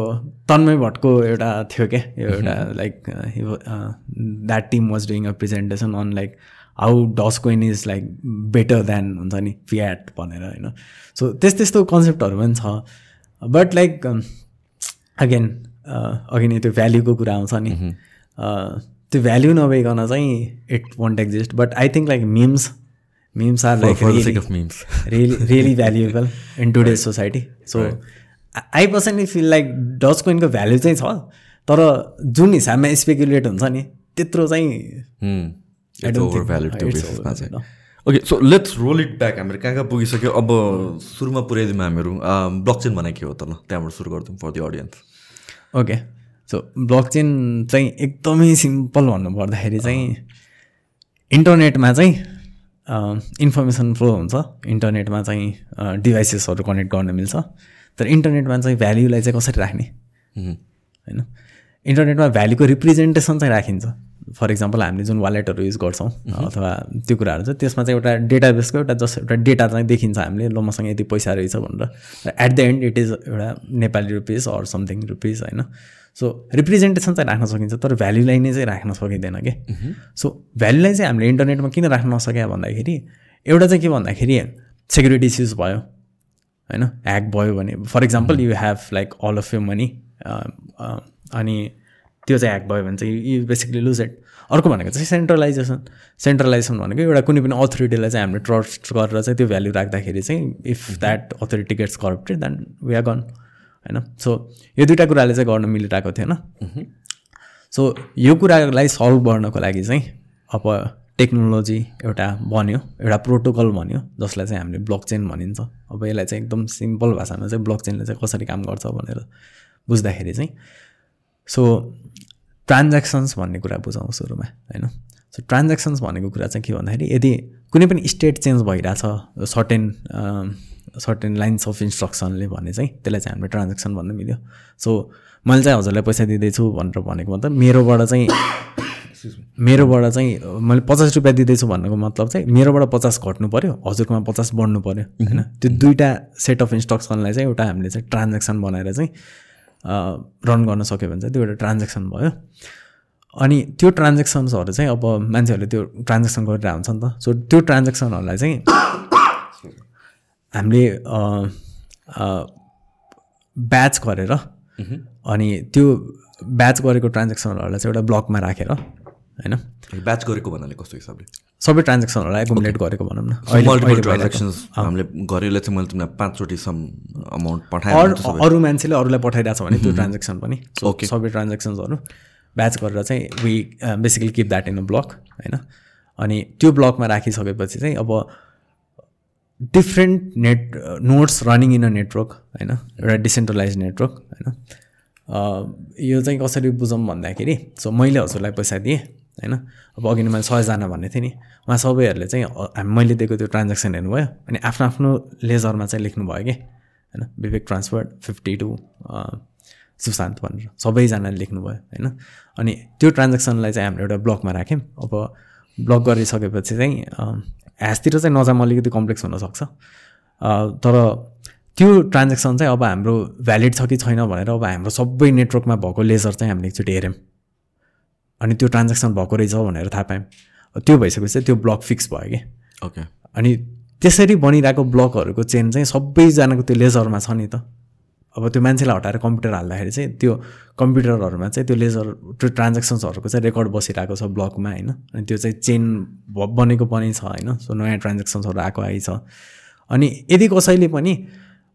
तन्मय भट्टको एउटा थियो क्या यो एउटा like that team was doing a presentation on like how Dogecoin is like better than हुन्छ नि फ्याट भनेर होइन? सो त्यस त्यस्तो कन्सेप्टहरू पनि छ। बट लाइक अगेन अघि नै त्यो भ्याल्युको कुरा आउँछ नि। त्यो भ्याल्यु नभइकन चाहिँ it won't exist but I think like memes memes are like really really valuable in today's society so I personally feel like Doge कोइनको value चाहिँ छ तर जुन हिसाबमा स्पेकुलेट हुन्छ नि त्यत्रो चाहिँ okay so let's roll it back हामीहरू कहाँ कहाँ पुगिसक्यो अब सुरुमा पुऱ्याइदिउँ हामीहरू ब्लक चेन भनेको के हो त ल त्यहाँबाट सुरु गरिदिउँ for the audience okay so blockchain चाहिँ एकदमै सिम्पल भन्नुपर्दाखेरि चाहिँ इन्टरनेटमा चाहिँ इन्फर्मेसन फ्लो हुन्छ इन्टरनेटमा चाहिँ डिभाइसेसहरू कनेक्ट गर्न मिल्छ तर इन्टरनेटमा चाहिँ भ्याल्युलाई चाहिँ कसरी राख्ने होइन इन्टरनेटमा भ्याल्युको रिप्रेजेन्टेसन चाहिँ राखिन्छ फर इक्जाम्पल हामीले जुन वालेटहरू युज गर्छौँ अथवा त्यो कुराहरू छ त्यसमा चाहिँ एउटा डेटाबेसको एउटा जस्ट एउटा डेटा चाहिँ देखिन्छ हामीले ल मसँग यति पैसा रहेछ भनेर। At the end it is एउटा Nepali rupees or something rupees होइन? सो रिप्रेजेन्टेसन चाहिँ राख्न सकिन्छ तर भ्याल्युलाई नै चाहिँ राख्न सकिँदैन कि? सो भ्याल्युलाई चाहिँ हामीले इन्टरनेटमा किन राख्न नसक्यो भन्दाखेरि एउटा चाहिँ के भन्दाखेरि सेक्युरिटी इस्युज भयो होइन? ह्याक भयो भने for example you have like all of you money अनि त्यो चाहिँ ह्याक भयो भने चाहिँ यु बेसिकली लुज इट अर्को भनेको चाहिँ सेन्ट्रलाइजेसन सेन्ट्रलाइजेसन भनेको एउटा कुनै पनि अथोरिटीलाई चाहिँ हामीले ट्रस्ट गरेर चाहिँ त्यो भ्याल्यु राख्दाखेरि चाहिँ if that authority gets corrupted then we are gone होइन? सो यो दुइटा कुराले चाहिँ गर्न मिलिरहेको थिएन सो यो कुरालाई सल्भ गर्नको लागि चाहिँ अब टेक्नोलोजी एउटा बन्यो एउटा प्रोटोकल बन्यो जसलाई चाहिँ हामीले ब्लक चेन भनिन्छ। अब यसलाई चाहिँ एकदम सिम्पल भाषामा चाहिँ ब्लक चेनले चाहिँ कसरी काम गर्छ भनेर बुझ्दाखेरि चाहिँ सो ट्रान्ज्याक्सन्स भन्ने कुरा बुझाउँ सुरुमा होइन? सो ट्रान्ज्याक्सन्स भनेको कुरा चाहिँ के भन्दाखेरि यदि कुनै पनि स्टेट चेन्ज भइरहेछ सर्टेन सर्टेन लाइन्स अफ इन्स्ट्रक्सनले भने चाहिँ त्यसलाई चाहिँ हामीले ट्रान्ज्याक्सन भन्न मिल्यो। सो मैले चाहिँ हजुरलाई पैसा दिँदैछु भनेर भनेको मतलब मेरोबाट चाहिँ मेरोबाट चाहिँ मैले पचास रुपियाँ दिँदैछु भन्नुको मतलब चाहिँ मेरोबाट पचास घट्नु पऱ्यो हजुरकोमा पचास बढ्नु पऱ्यो होइन? त्यो दुइटा सेट अफ इन्स्ट्रक्सनलाई चाहिँ एउटा हामीले चाहिँ ट्रान्ज्याक्सन बनाएर चाहिँ रन गर्न सक्यो भने चाहिँ त्यो एउटा ट्रान्ज्याक्सन भयो। अनि त्यो ट्रान्जेक्सन्सहरू चाहिँ अब मान्छेहरूले त्यो ट्रान्जेक्सन गरेर हुन्छ नि त। सो त्यो ट्रान्जेक्सनहरूलाई चाहिँ हामीले ब्याच गरेर अनि त्यो ब्याच गरेको ट्रान्जेक्सनहरूलाई चाहिँ एउटा ब्लकमा राखेर होइन? ब्याच गरेको भन्नाले कस्तो हिसाबले? सबै ट्रान्जेक्सनहरूलाई एकुमुलेट गरेको भनौँ न। मल्टिपल ट्रान्जेक्सन्स हामीले गरेर चाहिँ मैले तिमीलाई पाँचचोटि सम अमाउन्ट पठाएँ अरू मान्छेले अरूलाई पठाइरहेको छ भने त्यो ट्रान्जेक्सन पनि। ओके सबै ट्रान्जेक्सन्सहरू ब्याच गरेर चाहिँ we basically keep that in a block होइन? अनि त्यो ब्लकमा राखिसकेपछि चाहिँ अब different net nodes running in a network होइन? एउटा डिसेन्ट्रलाइज नेटवर्क होइन? यो चाहिँ कसरी बुझौँ भन्दाखेरि सो मैले हजुरलाई पैसा दिएँ। होइन? अब अघि नै मैले सयजना भन्ने थिएँ नि। उहाँ सबैहरूले चाहिँ हामी मैले दिएको त्यो ट्रान्ज्याक्सन हेर्नुभयो अनि आफ्नो आफ्नो लेजरमा चाहिँ लेख्नुभयो कि? होइन? Vivek transfer fifty two Sushant भनेर। सबैजनाले लेख्नुभयो होइन? अनि त्यो ट्रान्ज्याक्सनलाई चाहिँ हामीले एउटा ब्लकमा राख्यौँ। अब ब्लक गरिसकेपछि चाहिँ ह्यासतिर चाहिँ नजाम अलिकति कम्प्लेक्स हुनसक्छ। तर त्यो ट्रान्ज्याक्सन चाहिँ अब हाम्रो भ्यालिड छ कि छैन भनेर अब हाम्रो सबै नेटवर्कमा भएको लेजर चाहिँ हामीले एकचोटि हेऱ्यौँ। अनि त्यो ट्रान्ज्याक्सन भएको रहेछ भनेर थाहा पायौँ त्यो भइसकेपछि त्यो ब्लक फिक्स भयो कि। ओके अनि त्यसरी बनिरहेको ब्लकहरूको चेन चाहिँ सबैजनाको त्यो लेजरमा छ नि त। अब त्यो मान्छेलाई हटाएर कम्प्युटर हाल्दाखेरि चाहिँ त्यो कम्प्युटरहरूमा चाहिँ त्यो लेजर त्यो ट्रान्जेक्सन्सहरूको चाहिँ रेकर्ड बसिरहेको छ ब्लकमा होइन? अनि त्यो चाहिँ चेन बनेको पनि छ होइन? सो नयाँ ट्रान्जेक्सन्सहरू आएको आइ छ। अनि यदि कसैले पनि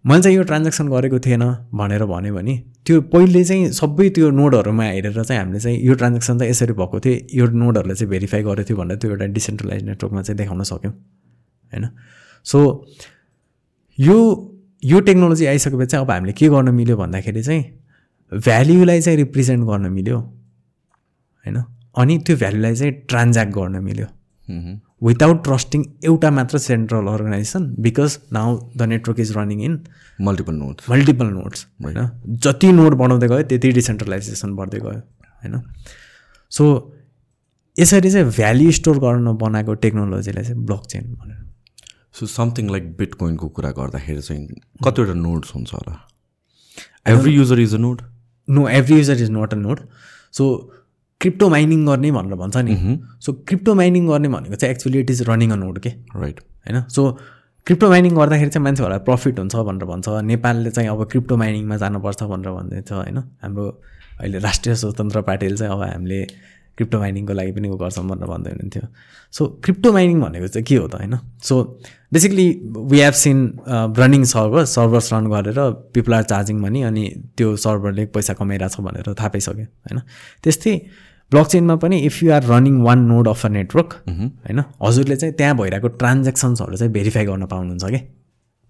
मैले चाहिँ यो ट्रान्जेक्सन गरेको थिएन भनेर भन्यो भने त्यो पहिले चाहिँ सबै त्यो नोडहरूमा हेरेर चाहिँ हामीले चाहिँ यो ट्रान्जेक्सन चाहिँ यसरी भएको थियो। यो नोडहरूले चाहिँ भेरिफाई गरेको थियो भनेर त्यो एउटा डिसेन्ट्रलाइज नेटवर्कमा चाहिँ देखाउन सक्यौँ होइन? सो यो यो टेक्नोलोजी आइसकेपछि चाहिँ अब हामीले के गर्न मिल्यो भन्दाखेरि चाहिँ भ्याल्युलाई चाहिँ रिप्रेजेन्ट गर्न मिल्यो होइन? अनि त्यो भ्याल्युलाई चाहिँ ट्रान्ज्याक्ट गर्न मिल्यो। विदाउट ट्रस्टिङ एउटा मात्र central organisation because now the network is running in multiple nodes multiple nodes होइन? जति नोड बढाउँदै गयो त्यति डिसेन्ट्रलाइजेसन बढ्दै गयो होइन? सो यसरी चाहिँ भ्याल्यु स्टोर गर्न बनाएको टेक्नोलोजीलाई चाहिँ ब्लक चेन भनेर। सो समथिङ लाइक बिटकोइनको कुरा गर्दाखेरि चाहिँ कतिवटा नोड्स हुन्छ होला? Every user is a node no every user is not a node so crypto mining गर्ने भनेर भन्छ नि। सो क्रिप्टो माइनिङ गर्ने भनेको चाहिँ actually it is running a node के राइट होइन? सो क्रिप्टो माइनिङ गर्दाखेरि चाहिँ मान्छेहरूलाई प्रफिट हुन्छ भनेर भन्छ। नेपालले चाहिँ अब क्रिप्टो माइनिङमा जानुपर्छ भनेर भन्दैछ होइन? हाम्रो अहिले राष्ट्रिय स्वतन्त्र पार्टीले चाहिँ अब हामीले क्रिप्टो माइनिङको लागि पनि उ गर्छौँ भनेर भन्दै हुनुहुन्थ्यो। सो क्रिप्टो माइनिङ भनेको चाहिँ के हो त होइन? So basically we have seen running server servers run गरेर पिपल आर चार्जिङ मनी अनि त्यो सर्भरले पैसा कमाइरहेछ भनेर थाहा पाइसक्यो होइन? त्यस्तै ब्लक चेनमा पनि if you are running one node of a network होइन? हजुरले चाहिँ त्यहाँ भइरहेको ट्रान्जेक्सन्सहरू चाहिँ भेरिफाई गर्न पाउनुहुन्छ कि?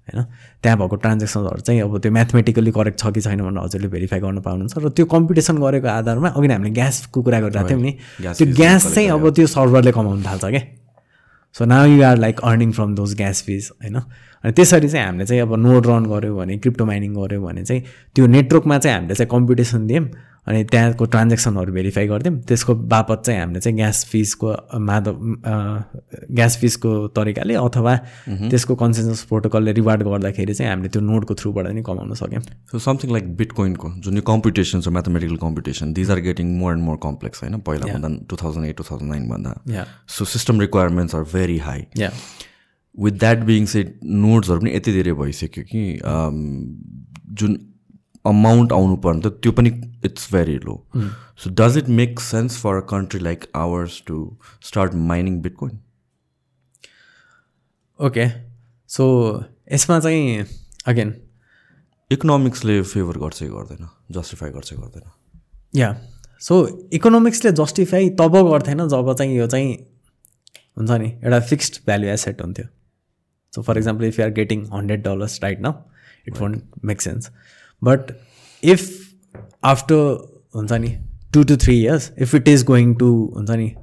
होइन? त्यहाँ भएको ट्रान्जेक्सन्सहरू चाहिँ अब त्यो म्याथमेटिकली करेक्ट छ कि छैन भनेर हजुरले भेरिफाई गर्न पाउनुहुन्छ र त्यो कम्पिटिसन गरेको आधारमा अघि नै हामीले ग्यासको कुरा गरिरहेको थियौँ नि। त्यो ग्यास चाहिँ अब त्यो सर्भरले कमाउनु थाल्छ क्या so now you are like earning from those gas fees होइन? अनि त्यसरी चाहिँ हामीले चाहिँ अब नोड रन गऱ्यो भने क्रिप्टो माइनिङ गऱ्यो भने चाहिँ त्यो नेटवर्कमा चाहिँ हामीले चाहिँ कम्पिटिसन दियौँ। अनि त्यहाँको ट्रान्जेक्सनहरू भेरिफाई गरिदिउँ त्यसको बापत चाहिँ हामीले चाहिँ ग्यास फिसको माधव ग्यास फिसको तरिकाले अथवा त्यसको कन्सेन्सस प्रोटोकलले रिवार्ड गर्दाखेरि चाहिँ हामीले त्यो नोडको थ्रुबाट नि कमाउन सक्यौँ। सो समथिङ लाइक बिटकोइनको जुन यो कम्पिटिसन छ mathematical competition these are getting more and more complex होइन? पहिला भन्दा two thousand eight two thousand nine भन्दा। Yeah so system requirements are very high with that being said नोट्सहरू पनि यति धेरै भइसक्यो कि जुन अमाउन्ट आउनु पर्ने त त्यो पनि it's very low so does it make sense for a country like ours to start mining Bitcoin okay so यसमा चाहिँ अगेन इकोनोमिक्सले फेभर गर्छ कि गर्दैन? जस्टिफाई गर्छ कि गर्दैन? या सो इकोनोमिक्सले जस्टिफाई तब गर्थेन जब चाहिँ यो चाहिँ हुन्छ नि एउटा फिक्स्ड भ्यालु एसेट हुन्थ्यो. So for example if you are getting hundred dollars right now it won't make sense but if after हुन्छ नि two two three years if it is going to हुन्छ नि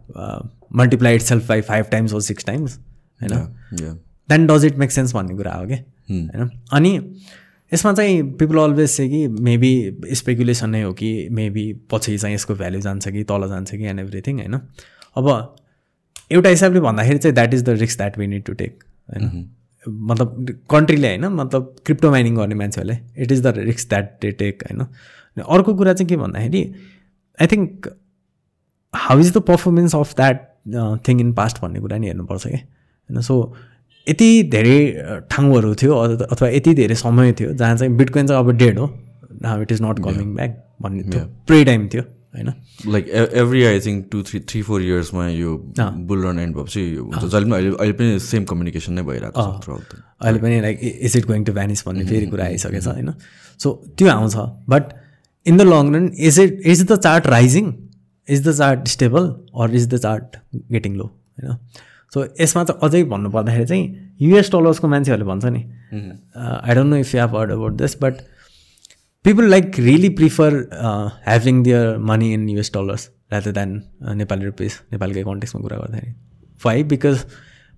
multiply itself by five times or six times होइन. Then does it make sense भन्ने कुरा हो क्या? होइन अनि यसमा चाहिँ पिपल अलवेज से कि मेबी स्पेकुलेसन नै हो कि मेबी पछि चाहिँ यसको भ्याल्यु जान्छ कि तल जान्छ कि एन्ड एभ्रिथिङ होइन अब एउटा हिसाबले भन्दाखेरि चाहिँ that is the risk that we need to take होइन मतलब कन्ट्रीले होइन मतलब क्रिप्टो माइनिङ गर्ने मान्छेहरूले it is the risk that they take होइन। अनि अर्को कुरा चाहिँ के भन्दाखेरि I think how is the performance of that thing in past भन्ने कुरा नि हेर्नुपर्छ क्या। होइन सो यति धेरै अ, ठाउँहरू थियो अथ- अथवा यति धेरै समय थियो जहाँ चाहिँ बिटकोइन चाहिँ अब डेड हो now it is not coming back भन्ने थुप्रै टाइम थियो। होइन? Like every I think two three three four इयर्समा यो बुल रन एन्ड भएपछि यो हुन्छ जहिले पनि अहिले अहिले पनि सेम कम्युनिकेसन नै भइरहेको छ throughout the- अहिले पनि like is it going to vanish भन्ने फेरि कुरा आइसकेछ होइन? सो त्यो आउँछ। But in the long run is it is the chart rising is the chart stable or is the chart getting low होइन सो यसमा चाहिँ अझै भन्नुपर्दाखेरि चाहिँ युएस डलर्सको मान्छेहरूले भन्छ नि। I don't know if you have heard about this but people like really prefer having their money in US dollars rather than Nepali rupees नेपालकै कन्टेक्समा कुरा गर्दाखेरि. वाइ बिकज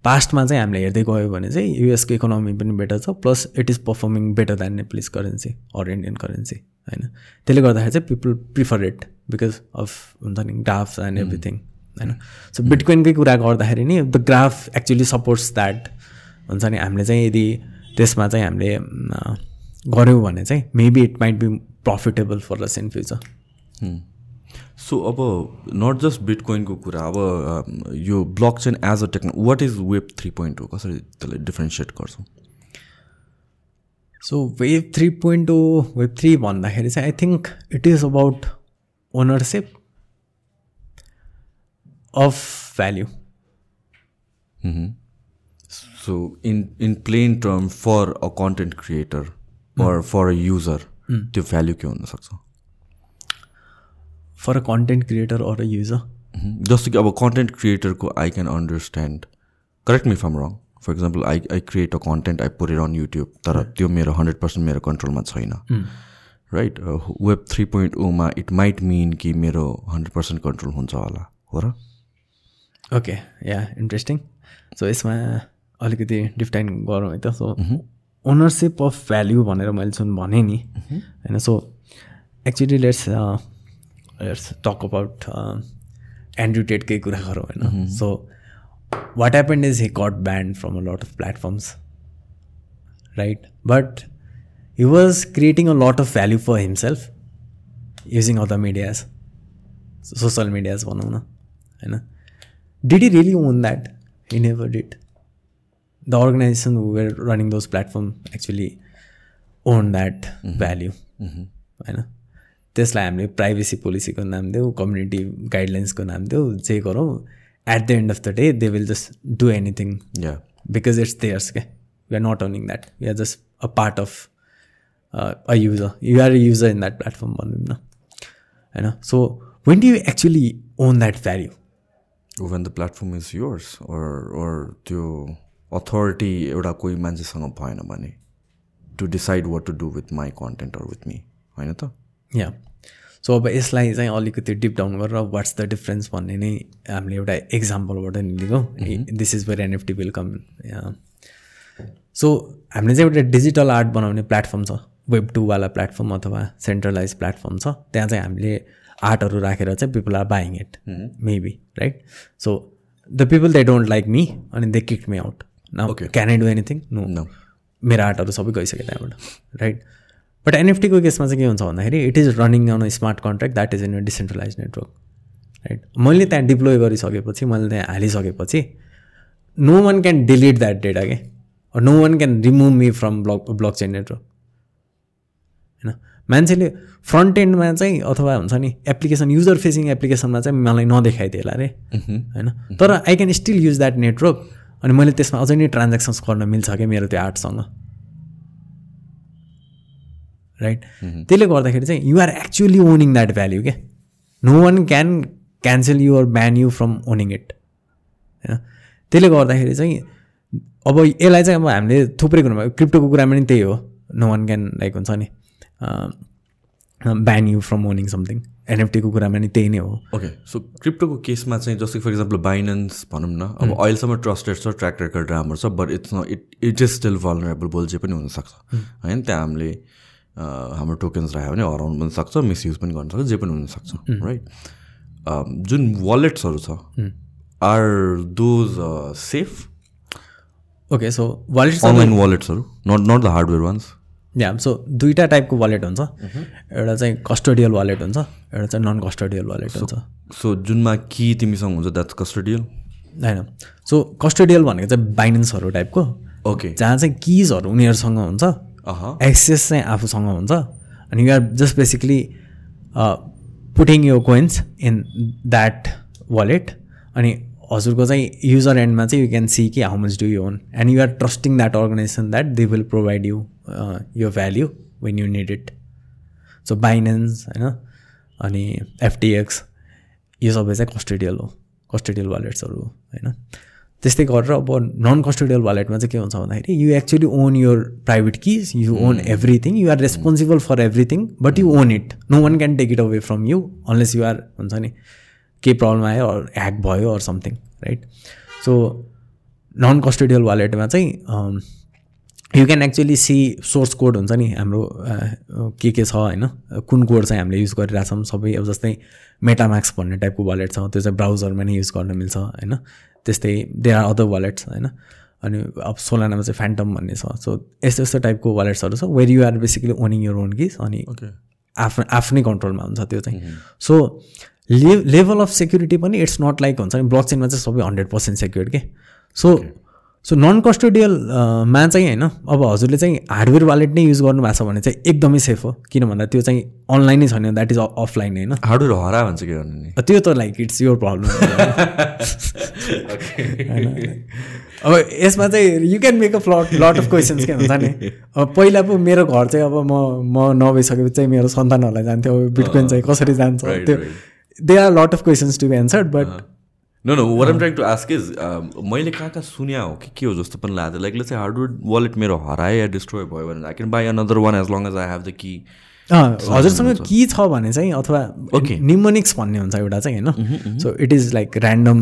पास्टमा चाहिँ हामीले हेर्दै गयो भने चाहिँ युएसको इकोनोमी पनि बेटर छ plus it is performing better than Nepalese currency or Indian currency होइन? त्यसले गर्दाखेरि चाहिँ people prefer it because of हुन्छ नि ग्राफ्स एन्ड एभ्रिथिङ होइन? सो बिटकोइनकै कुरा गर्दाखेरि नि the graph actually supports that हुन्छ नि? हामीले चाहिँ यदि त्यसमा चाहिँ हामीले गऱ्यौँ भने चाहिँ maybe it might be profitable for us in future so अब नट जस्ट बिटकोइनको कुरा अब यो block chain as a techno what is web three point हो कसरी त्यसलाई डिफ्रेन्सिएट गर्छौँ? So web three point o web three भन्दाखेरि चाहिँ I think it is about ownership of value so in in plain term for a content creator or for a user त्यो value के हुनसक्छ? For a content creator or a user जस्तो कि अब content क्रिएटरको I can understand correct me if I'm wrong for example I I create a content I it on YouTube तर त्यो मेरो hundred percent मेरो कन्ट्रोलमा छैन। राइट वेब थ्री पोइन्ट ओमा इट माइट मिन कि मेरो हन्ड्रेड पर्सेन्ट कन्ट्रोल हुन्छ होला हो र? ओके या इन्ट्रेस्टिङ सो यसमा अलिकति डिफाइन गरौँ है त। सो ओनरसिप अफ भ्याल्यु भनेर मैले सुन भने नि होइन so actually let's let's talk about Andrew टेटकै कुरा गरौँ होइन। So what happen is he got banned from a lot of platforms right but he was creating a lot of value for himself using other medias social medias भनौँ न होइन। Did he really own that he never did. The organization who were running those platform actually own that value. होइन त्यसलाई हामीले privacy पोलिसीको नाम देऊ community गाइडलाइन्सको नाम देऊ जे गरौँ at the end of the day they will just do anything yeah because it's there's क्या we are not owning that we are just a part of a user you are a user in that platform भनौँ न होइन so when do you actually own that value when the platform is yours or or त्यो authority एउटा कोही मान्छेसँग भएन भने to decide what to do with my content or with me होइन त? या सो अब यसलाई चाहिँ अलिकति डिप डाउन गरेर वाट्स द डिफ्रेन्स भन्ने नै हामीले एउटा एक्जाम्पलबाट नि लिएको this is where NFT will come so हामीले चाहिँ एउटा डिजिटल आर्ट बनाउने प्लेटफर्म छ। वेब टूवाला प्लेटफर्म अथवा सेन्ट्रलाइज प्लेटफर्म छ। त्यहाँ चाहिँ हामीले आर्टहरू राखेर चाहिँ people are buying it maybe right so the people they don't like me अनि दे किक मी आउट न. Can I do anything no No. मेरो आर्टहरू सबै गइसक्यो त्यहाँबाट राइट बट एनएफटीको केसमा चाहिँ के हुन्छ भन्दाखेरि it is running on a smart contract that is in decentralize network right मैले त्यहाँ डिप्लोय गरिसकेपछि मैले त्यहाँ हालिसकेपछि no one can delete that data के no one can remove me from block block chain network होइन? मान्छेले फ्रन्ट एन्डमा चाहिँ अथवा हुन्छ नि एप्लिकेसन युजर फेसिङ एप्लिकेसनमा चाहिँ मलाई नदेखाइदिएला अरे होइन? तर I can still use that network अनि मैले त्यसमा अझै नै ट्रान्ज्याक्सन्स गर्न मिल्छ क्या मेरो त्यो आर्टसँग। राइट त्यसले गर्दाखेरि चाहिँ you're actually owning that value क्या। No one can cancel your ban you from owning it होइन त्यसले गर्दाखेरि चाहिँ अब यसलाई चाहिँ अब हामीले थुप्रै कुरामा क्रिप्टोको कुरामा पनि त्यही हो। नो वान क्यान लाइक हुन्छ नि ban you from owning something एनएफटीको कुरामा नि त्यही नै हो। ओके सो क्रिप्टोको केसमा चाहिँ जस्तै फर इक्जाम्पल बाइनेन्स भनौँ न अब अहिलेसम्म ट्रस्टेड छ ट्र्याक रेकर्ड राम्रो छ बट इट्स न it it is still vulnerable बोल जे पनि हुनसक्छ। होइन त्यहाँ हामीले हाम्रो टोकन्स राख्यो भने हराउनु पनि सक्छ मिसयुज पनि गर्न सक्छ जे पनि हुनसक्छ राइट जुन वालेट्सहरू छ are those safe okay so wallet online वालेट्सहरू not not the hardware ones yeah so दुईवटा टाइपको वालेट हुन्छ। एउटा चाहिँ कस्टोडियल वालेट हुन्छ एउटा चाहिँ नन कस्टोडियल वालेट हुन्छ। सो जुनमा कि तिमीसँग हुन्छ द्याट्स कस्टडियल होइन। सो कस्टोडियल भनेको चाहिँ बाइनेन्सहरू टाइपको ओके जहाँ चाहिँ किजहरू उनीहरूसँग हुन्छ। एक्सेस चाहिँ आफूसँग हुन्छ। अनि युआर जस्ट बेसिकली पुटिङ यो कोइन्स इन द्याट वालेट अनि हजुरको चाहिँ युजर एन्डमा चाहिँ यु क्यान सी कि how much do you own and you are trusting that organization that they will provide you यो value when you need it so Binance होइन अनि एफटिएक्स यो सबै चाहिँ कस्टोडियल हो कस्टोडियल वालेट्सहरू हो होइन। त्यस्तै गरेर अब नन कस्टोडियल वालेटमा चाहिँ के हुन्छ भन्दाखेरि you actually own your private keys you own everything you are responsible for everything but you own it no one can take it away from you unless you are हुन्छ नि केही problem आयो or hack भयो or something right so non custodial वालेटमा चाहिँ you can actually see source code हुन्छ नि हाम्रो के के छ होइन? कुन कोड चाहिँ हामीले युज गरिरहेछौँ सबै अब जस्तै मेटाम्याक्स भन्ने टाइपको वालेट छ त्यो चाहिँ ब्राउजरमा नै युज गर्न मिल्छ होइन? त्यस्तै देयर आर अदर वालेट्स होइन? अनि अब सोलानामा चाहिँ फ्यान्टम भन्ने छ सो यस्तो यस्तो टाइपको वालेट्सहरू छ where you are basically owning your own keys अनि आफ्नो आफ्नै कन्ट्रोलमा हुन्छ त्यो चाहिँ। सो ले लेभल अफ सेक्युरिटी पनि इट्स नट लाइक हुन्छ नि ब्लक चेनमा चाहिँ सबै हन्ड्रेड पर्सेन्ट सेक्युर के? सो सो नन कस्टोडियलमा चाहिँ होइन अब हजुरले चाहिँ हार्डवेयर वालेट नै युज गर्नुभएको छ भने चाहिँ एकदमै सेफ हो किन भन्दा त्यो चाहिँ अनलाइनै छैन द्याट इज अफलाइन होइन। हार्डवेयर हरा भन्छ के गर्नु नि त्यो त लाइक इट्स योर प्रब्लम अब यसमा चाहिँ यु क्यान मेक अ फ्लट लट अफ क्वेसन्स के हुन्छ नि। अब पहिला पो मेरो घर चाहिँ अब म म नभइसकेपछि चाहिँ मेरो सन्तानहरूलाई जान्थ्यो अब बिटकोइन चाहिँ कसरी जान्छ त्यो they are lot of questions to be answered but no no what am trying to ask is मैले कहाँ कहाँ सुन्या हो? कि के हो जस्तो पनि लाग्थ्यो लाइक चाहिँ हार्डवेयर वालेट मेरो हरायो या डिस्ट्रोय भयो भने I can buy another one as long as I have the key हजुरसँग के छ भने चाहिँ अथवा Okay. निमोनिक्स भन्ने हुन्छ एउटा चाहिँ होइन? So it is like random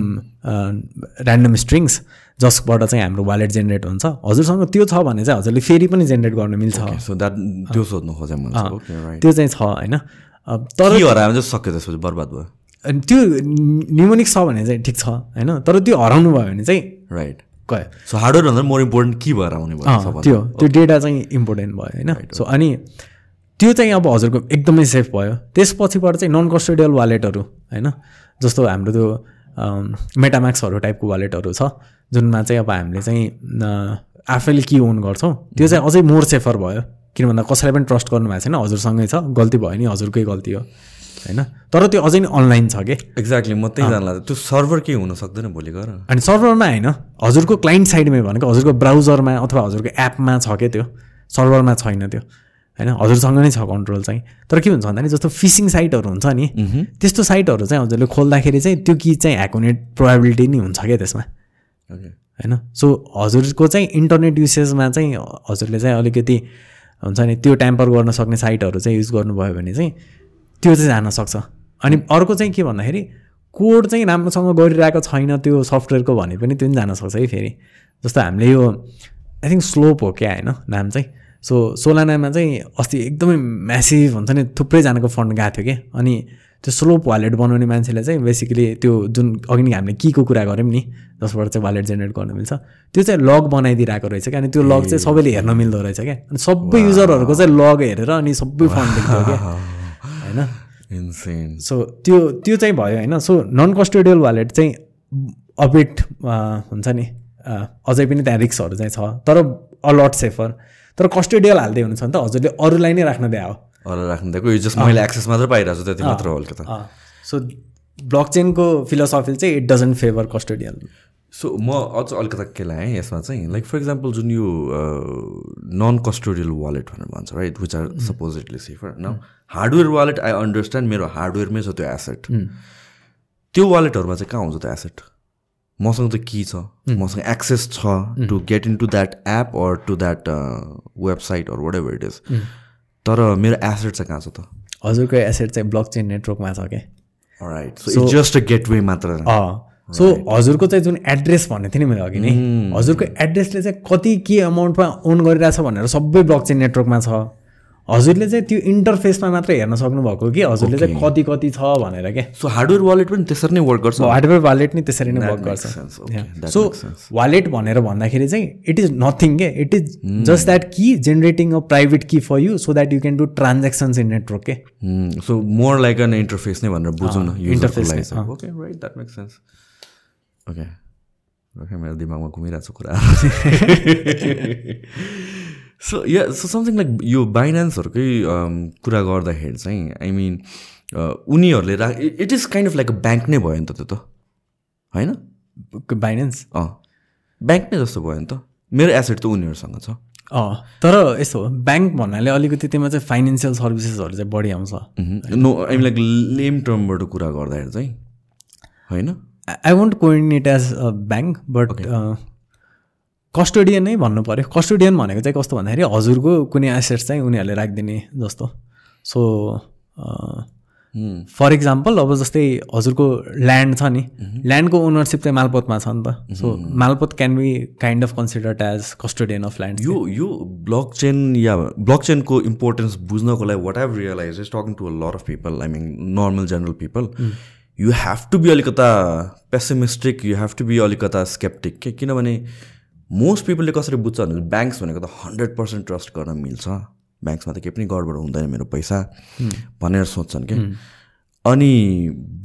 random strings जसबाट चाहिँ हाम्रो वालेट जेनेरेट हुन्छ। हजुरसँग त्यो छ भने चाहिँ हजुरले फेरि पनि जेनेरेट गर्न मिल्छ। सो द्याट त्यो सोध्नु खोजेँ ओके त्यो चाहिँ छ होइन? तर हरायो चाहिँ सक्यो त्यसपछि बर्बाद भयो। अनि त्यो निमोनिक्स छ भने चाहिँ ठिक छ होइन? तर त्यो हराउनु भयो भने चाहिँ राइट गयो। सो हार्डवेयर भन्दा मोर इम्पोर्टेन्ट के भएर आउने भयो? त्यो त्यो डेटा चाहिँ इम्पोर्टेन्ट भयो होइन? सो अनि त्यो चाहिँ अब हजुरको एकदमै सेफ भयो। त्यसपछिबाट चाहिँ नन कस्टोडियल वालेटहरू होइन? जस्तो हाम्रो त्यो मेटाम्याक्सहरू टाइपको वालेटहरू छ जुनमा चाहिँ अब हामीले चाहिँ आफैले के ओन गर्छौँ। त्यो चाहिँ अझै मोर सेफर भयो। किन भन्दा कसैलाई पनि ट्रस्ट गर्नु भएको छैन। हजुरसँगै छ। गल्ती भयो नि हजुरकै गल्ती हो। होइन? तर त्यो अझै नै अनलाइन छ कि? एक्ज्याक्टली म त्यही जान्ला। त्यो सर्भर के हुन सक्दैन भोलि गएर अनि सर्भरमा होइन हजुरको क्लाइन्ट साइडमै भनेको हजुरको ब्राउजरमा अथवा हजुरको एपमा छ क्या त्यो? सर्भरमा छैन त्यो। होइन? हजुरसँग नै छ कन्ट्रोल चाहिँ। तर के हुन्छ भन्दा नि जस्तो फिसिङ साइटहरू हुन्छ नि त्यस्तो साइटहरू चाहिँ हजुरले खोल्दाखेरि चाहिँ त्यो कि चाहिँ ह्याक हुने प्रोभाबिलिटी नै हुन्छ क्या त्यसमा? होइन? सो हजुरको चाहिँ इन्टरनेट युसेजमा चाहिँ हजुरले चाहिँ अलिकति हुन्छ नि त्यो ट्याम्पर गर्न सक्ने साइटहरू चाहिँ युज गर्नुभयो भने चाहिँ त्यो चाहिँ जान सक्छ। अनि अर्को चाहिँ के भन्दाखेरि कोड चाहिँ राम्रोसँग गरिरहेको छैन त्यो सफ्टवेयरको भने पनि त्यो पनि जान सक्छ है फेरि। जस्तो हामीले यो आई थिङ्क स्लोप हो क्या होइन नाम चाहिँ। सो सोलानामा चाहिँ अस्ति एकदमै म्यासिभ हुन्छ नि थुप्रैजनाको फन्ड गएको थियो कि। अनि त्यो स्लोप वालेट बनाउने मान्छेले चाहिँ बेसिकली त्यो जुन अघि नै हामीले कीको कुरा गऱ्यौँ नि जसबाट चाहिँ वालेट जेनेरेट गर्न मिल्छ त्यो चाहिँ लग बनाइदिइरहेको रहेछ क्या। अनि त्यो लग चाहिँ सबैले हेर्न मिल्दो रहेछ क्या। अनि सबै युजरहरूको चाहिँ लग हेरेर अनि सबै फन्ड देख्थ्यो क्या। होइन? इन्सेन सो त्यो त्यो चाहिँ भयो होइन? सो नन कस्टोडियल वालेट चाहिँ अबिट हुन्छ नि अझै पनि त्यहाँ रिक्सहरू चाहिँ छ तर अलट सेफर तर कस्टोडियल हाल्दै हुनुहुन्छ भने त हजुरले अरूलाई नै राख्न दिए हो अरू राख्नु दिएको यो जस्ट मैले एक्सेस मात्र पाइरहेको छु त्यति मात्र हो त। सो ब्लक चेनको फिलोसफी चाहिँ it doesn't favour custodial so म अझ अलिकता के लाएँ यसमा चाहिँ लाइक फर इक्जाम्पल जुन यो नन कस्टोडियल वालेट भनेर भन्छ right which are supposedly safer न हार्डवेयर वालेट आई अन्डरस्ट्यान्ड मेरो हार्डवेयरमै छ त्यो एसेट त्यो वालेटहरूमा चाहिँ कहाँ हुन्छ त्यो एसेट मसँग त के छ? मसँग एक्सेस छ to get in to that app or to that website or whatever it is तर मेरो एसेट चाहिँ कहाँ छ त? हजुरको एसेट चाहिँ ब्लक चेन नेटवर्कमा छ क्या right so it's just a gateway मात्र। सो हजुरको चाहिँ जुन एड्रेस भनेको थिएँ नि मैले अघि नै हजुरको एड्रेसले चाहिँ कति के अमाउन्टमा ओन गरिरहेछ भनेर सबै ब्लक चेन नेटवर्कमा छ। हजुरले चाहिँ त्यो इन्टरफेसमा मात्र हेर्न सक्नुभएको कि? हजुरले चाहिँ कति कति छ भनेर क्या सो हार्डवेयर वालेट पनि त्यसरी नै वर्क गर्छ। हार्डवेयर वालेट नै त्यसरी नै वर्क गर्छ। सो. वालेट भनेर भन्दाखेरि चाहिँ इट इज नथिङ के? इट इज जस्ट द्याट कि generating a private key for you so that you can do transactions in network के so more like an interface नै भनेर बुझौँ न interface नै, interface okay right that make sense okay मेरो दिमागमा घुमिरहेको छ कुरा। So yeah so something like यो बाइनेन्सहरूकै कुरा गर्दाखेरि चाहिँ आई मिन उनीहरूले रा it is kind of like a bank नै भयो नि त त्यो त होइन बाइनेन्स अँ ब्याङ्क नै जस्तो भयो नि त मेरो एसेट त उनीहरूसँग छ अँ तर यस्तो हो ब्याङ्क भन्नाले अलिकति त्यसमा चाहिँ फाइनेन्सियल सर्भिसेसहरू चाहिँ बढी आउँछ नो आई लाइक लेम टर्मबाट कुरा गर्दाखेरि चाहिँ होइन I want coordinate as a bank but custodian नै भन्नु पऱ्यो कस्टोडियन भनेको चाहिँ कस्तो भन्दाखेरि हजुरको कुनै एसेट्स चाहिँ उनीहरूले राखिदिने जस्तो। सो फर इक्जाम्पल अब जस्तै हजुरको ल्यान्ड छ नि। ल्यान्डको ओनरसिप चाहिँ मालपोतमा छ नि त। So Malpot can be kind of considered as custodian of land यो यो ब्लक चेन या ब्लक चेनको इम्पोर्टेन्स बुझ्नको लागि what have realize is talking to a lot of people I mean normal general people you have to be अलिकता pessimistic you have to be अलिकता sceptic के किनभने मोस्ट पिपलले कसरी बुझ्छ भने ब्याङ्क्स भनेको त हन्ड्रेड पर्सेन्ट ट्रस्ट गर्न मिल्छ। ब्याङ्क्समा त केही पनि गडबड हुँदैन मेरो पैसा भनेर सोध्छन् कि? अनि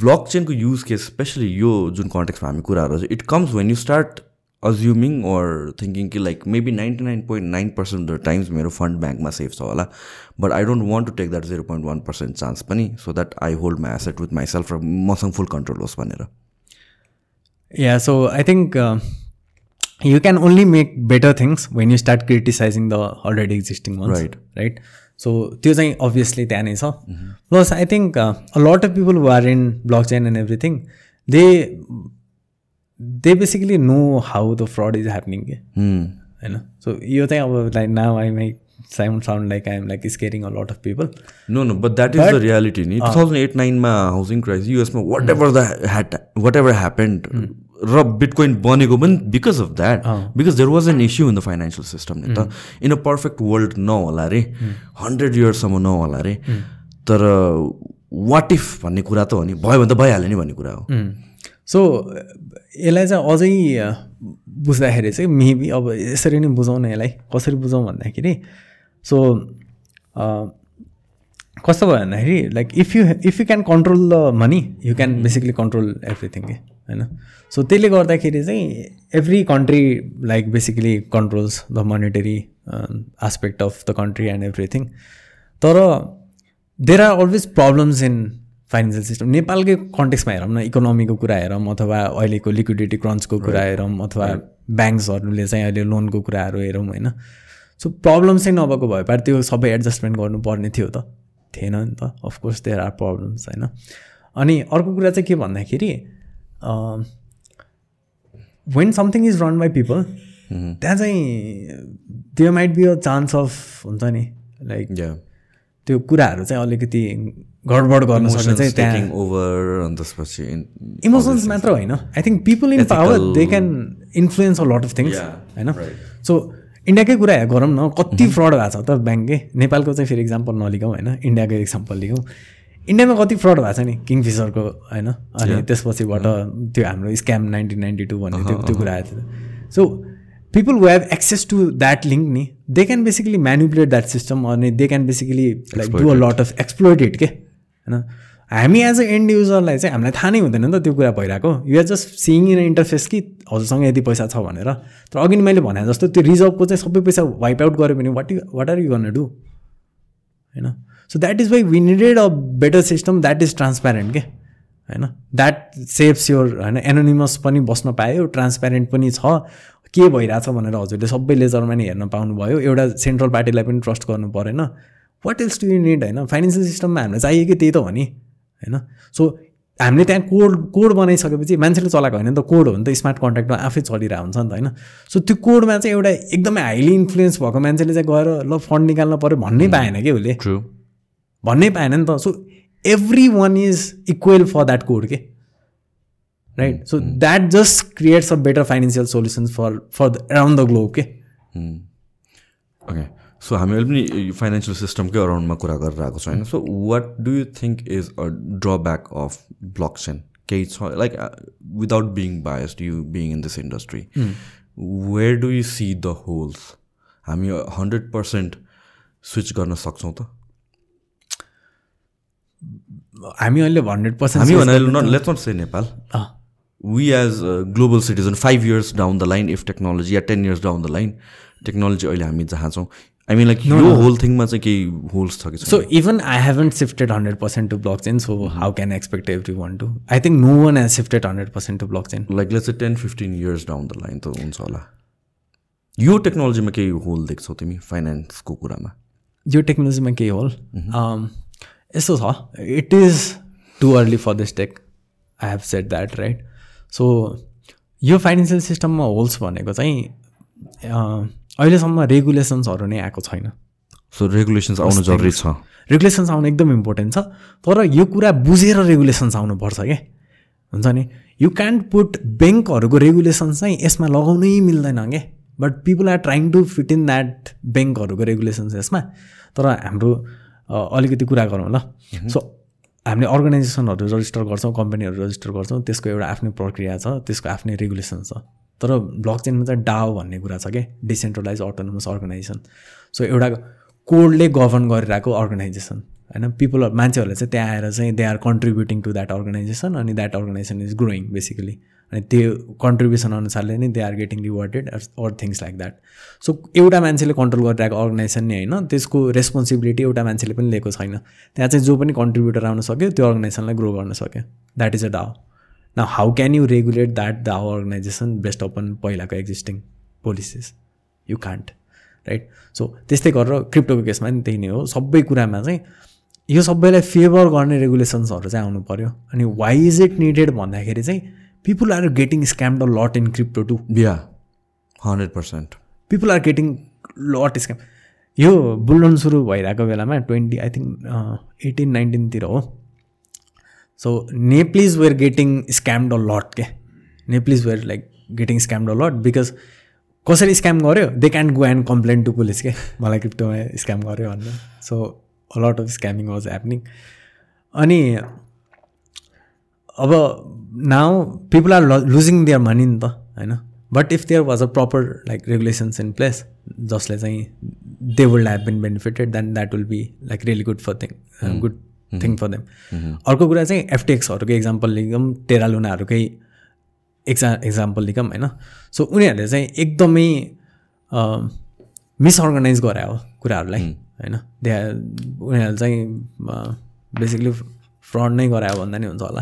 ब्लक चेनको युज केस स्पेसली यो जुन कन्टेक्समा हामी कुराहरू छ it comes when you start assuming or thinking कि like maybe ninety nine point nine percent the times मेरो फन्ड ब्याङ्कमा सेफ छ होला। But I don't want to take that zero point one percent chance पनि so that I hold my asset with myself र मसँग full control होस् भनेर। Yeah so I think you can only make better things when you start criticizing the already existing ones Right. right? So त्यो चाहिँ obviously त्यहाँ नै छ plus I think a lot of people who are in blockchain and everything they they basically know how the fraud is happening के होइन so यो चाहिँ अब like now I my sound sound like I am like scaring a lot of people no no but that is the reality नि two thousand eight नाइनमा housing crisis युएसमा whatever the had whatever happened र Bitcoin बनेको पनि because of that because there was an issue in the financial system नि त। In a perfect world नहोला अरे hundred इयर्ससम्म नहोला अरे तर वाट इफ भन्ने कुरा त हो नि? भयो भने त भइहाल्यो नि भन्ने कुरा हो। सो यसलाई चाहिँ अझै बुझ्दाखेरि चाहिँ मेबी अब यसरी नै बुझाउँ न यसलाई। कसरी बुझाउँ भन्दाखेरि सो कस्तो भयो भन्दाखेरि like if you if you can control the money you can basically control everything के होइन? सो त्यसले गर्दाखेरि चाहिँ every country like basically controls the monetary aspect of the country and everything तर there are always problems in financial system नेपालकै कन्टेक्समा हेरौँ न इकोनोमीको कुरा हेरौँ अथवा अहिलेको लिक्विडिटी क्रन्चको कुरा हेरौँ अथवा ब्याङ्क्सहरूले चाहिँ अहिले लोनको कुराहरू हेरौँ होइन? सो प्रब्लम चाहिँ नभएको भए पार त्यो सबै एडजस्टमेन्ट गर्नुपर्ने थियो त। थिएन नि त। अफकोर्स देयर आर प्रब्लम्स होइन? अनि अर्को कुरा चाहिँ के भन्दाखेरि when something is run by people त्यहाँ चाहिँ त्यो might be a chance of हुन्छ नि लाइक त्यो कुराहरू चाहिँ अलिकति गडबड गर्न सक्ने चाहिँ त्यहाँ ओभर अनि त्यसपछि इमोसन्स मात्र होइन. I think people in power they can influence a lot of things होइन? सो इन्डियाकै कुरा गरौँ न कति फ्रड भएको छ त ब्याङ्ककै नेपालको चाहिँ फेरि इक्जाम्पल नलिगौँ होइन? इन्डियाको इक्जाम्पल लिगौँ। इन्डियामा कति फ्रड भएको छ नि किङफिसरको होइन? अनि त्यसपछिबाट त्यो हाम्रो स्क्याम नाइन्टिन नाइन्टी टू भन्ने त्यो त्यो कुरा आएको थियो। So people who have access to that link नि they can basically manipulate that system अनि they can basically like do a lot of exploited के होइन? हामी एज अ एन्ड युजरलाई चाहिँ हामीलाई थाहा नै हुँदैन नि त त्यो कुरा भइरहेको। You're just seeing in interface कि हजुरसँग यदि पैसा छ भनेर। तर अघि मैले भने जस्तो त्यो रिजर्भको चाहिँ सबै पैसा वाइप आउट गऱ्यो भने what you what are you गर्न डु होइन? So that is why we needed a better system that is transparent के होइन द्याट सेभ्स योर होइन एनोनिमस पनि बस्न पायो ट्रान्सप्यारेन्ट पनि छ। के भइरहेछ भनेर हजुरले सबै लेजरमा नै हेर्न पाउनुभयो। एउटा सेन्ट्रल पार्टीलाई पनि ट्रस्ट गर्नु परेन। What else to you need होइन फाइनेन्सियल सिस्टममा हामीलाई चाहिएको त्यही त हो नि होइन सो हामीले त्यहाँ कोड कोड बनाइसकेपछि मान्छेले चलाएको होइन नि त कोड हो नि त स्मार्ट कन्ट्याक्टमा आफै चलिरहेको हुन्छ नि त होइन सो त्यो कोडमा चाहिँ एउटा एकदमै हाइली इन्फ्लुएन्स भएको मान्छेले चाहिँ गएर ल फन्ड निकाल्नु पऱ्यो भन्नै पाएन कि उसले। भन्नै पाएन नि त so everyone is equal for that code के right so that just creates a better financial solutions for for around the globe के ओके सो हामीले पनि फाइनेन्सियल सिस्टमकै अराउन्डमा कुरा गरेर आएको छौँ होइन so what do you think is a drawback of blockchain केही छ like without being biased you being in this industry where do you see the holes हामी हन्ड्रेड पर्सेन्ट स्विच गर्न सक्छौँ त हामी अहिले हन्ड्रेड पर्सेन्ट हामी भने let's not say Nepal we as global citizen five years down the line if technology yeah ten years down the line technology अहिले हामी जहाँ छौँ। आई मिन लाइक यो होल थिङमा चाहिँ केही होल्स छ कि so even I haven't shifted hundred percent to blockchain so how can expect everyone to I think no one has shifted hundred percent to blockchain like let's ten fifteen years down the line त हुन्छ होला। यो टेक्नोलोजीमा केही whole देख्छौ तिमी फाइनेन्सको कुरामा? यो टेक्नोलोजीमा केही होल यस्तो छ it is too early for this tech I have said that right so यो फाइनेन्सियल सिस्टममा होल्स भनेको चाहिँ अहिलेसम्म रेगुलेसन्सहरू नै आएको छैन। सो रेगुलेसन्स आउनु जरुरी छ। रेगुलेसन्स आउनु एकदम इम्पोर्टेन्ट छ। तर यो कुरा बुझेर रेगुलेसन्स आउनुपर्छ क्या हुन्छ नि? यु क्यान्ट पुट ब्याङ्कहरूको रेगुलेसन्स चाहिँ यसमा लगाउनै मिल्दैन क्या but people are trying to fit in that ब्याङ्कहरूको regulations यसमा। तर हाम्रो अलिकति कुरा गरौँ ल। सो हामीले अर्गनाइजेसनहरू रजिस्टर गर्छौँ कम्पनीहरू रजिस्टर गर्छौँ त्यसको एउटा आफ्नै प्रक्रिया छ त्यसको आफ्नै रेगुलेसन छ। तर ब्लक चेनमा चाहिँ डाओ भन्ने कुरा छ क्या डिसेन्ट्रलाइज अटोनोमस अर्गनाइजेसन सो एउटा कोडले गभर्न गरिरहेको अर्गनाइजेसन होइन? पिपल मान्छेहरूले चाहिँ त्यहाँ आएर चाहिँ they are contributing to that organisation अनि that organisation is growing basically अनि त्यो कन्ट्रिब्युसन अनुसारले नै they are getting rewarded or things like that so एउटा मान्छेले कन्ट्रोल गरिरहेको अर्गनाइजेसन नै होइन त्यसको रेस्पोन्सिबिलिटी एउटा मान्छेले पनि लिएको छैन। त्यहाँ चाहिँ जो पनि कन्ट्रिब्युटर आउन सक्यो त्यो अर्गनाइजेसनलाई ग्रो गर्न सक्यो। द्याट इज अ डाओ न how can you regulate that the organisation based upon पहिलाको existing policies you can't right so त्यस्तै गरेर क्रिप्टोको केसमा पनि त्यही नै हो। सबै कुरामा चाहिँ यो सबैलाई फेभर गर्ने रेगुलेसन्सहरू चाहिँ आउनु पऱ्यो अनि वाइ इज इट निडेड भन्दाखेरि चाहिँ people are getting scammed a lot in crypto to बिहा hundred percent people are getting lot scam यो बुलरन सुरु भइरहेको बेलामा ट्वेन्टी आई थिङ्क एटिन नाइन्टिनतिर हो so Nepalese were getting scammed a lot के Nepalese were like getting scammed a lot because कसरी scam गऱ्यो they can go and complain to police के मलाई क्रिप्टोमा स्क्याम गऱ्यो भनेर so a lot of scamming was happening अनि अब now people are losing their money नि त होइन but if there was a proper like regulations in place जसले चाहिँ they would have been benefited then that will be like really good for thing good thing for them अर्को कुरा चाहिँ एफटिएक्सहरूको example लिगौँ टेरालुनाहरूकै एक्जा example लिगौँ होइन so उनीहरूले चाहिँ एकदमै मिसअर्गनाइज गरायो कुराहरूलाई होइन दे उनीहरूले चाहिँ बेसिकली फ्रड नै? गरायो भन्दा नि हुन्छ होला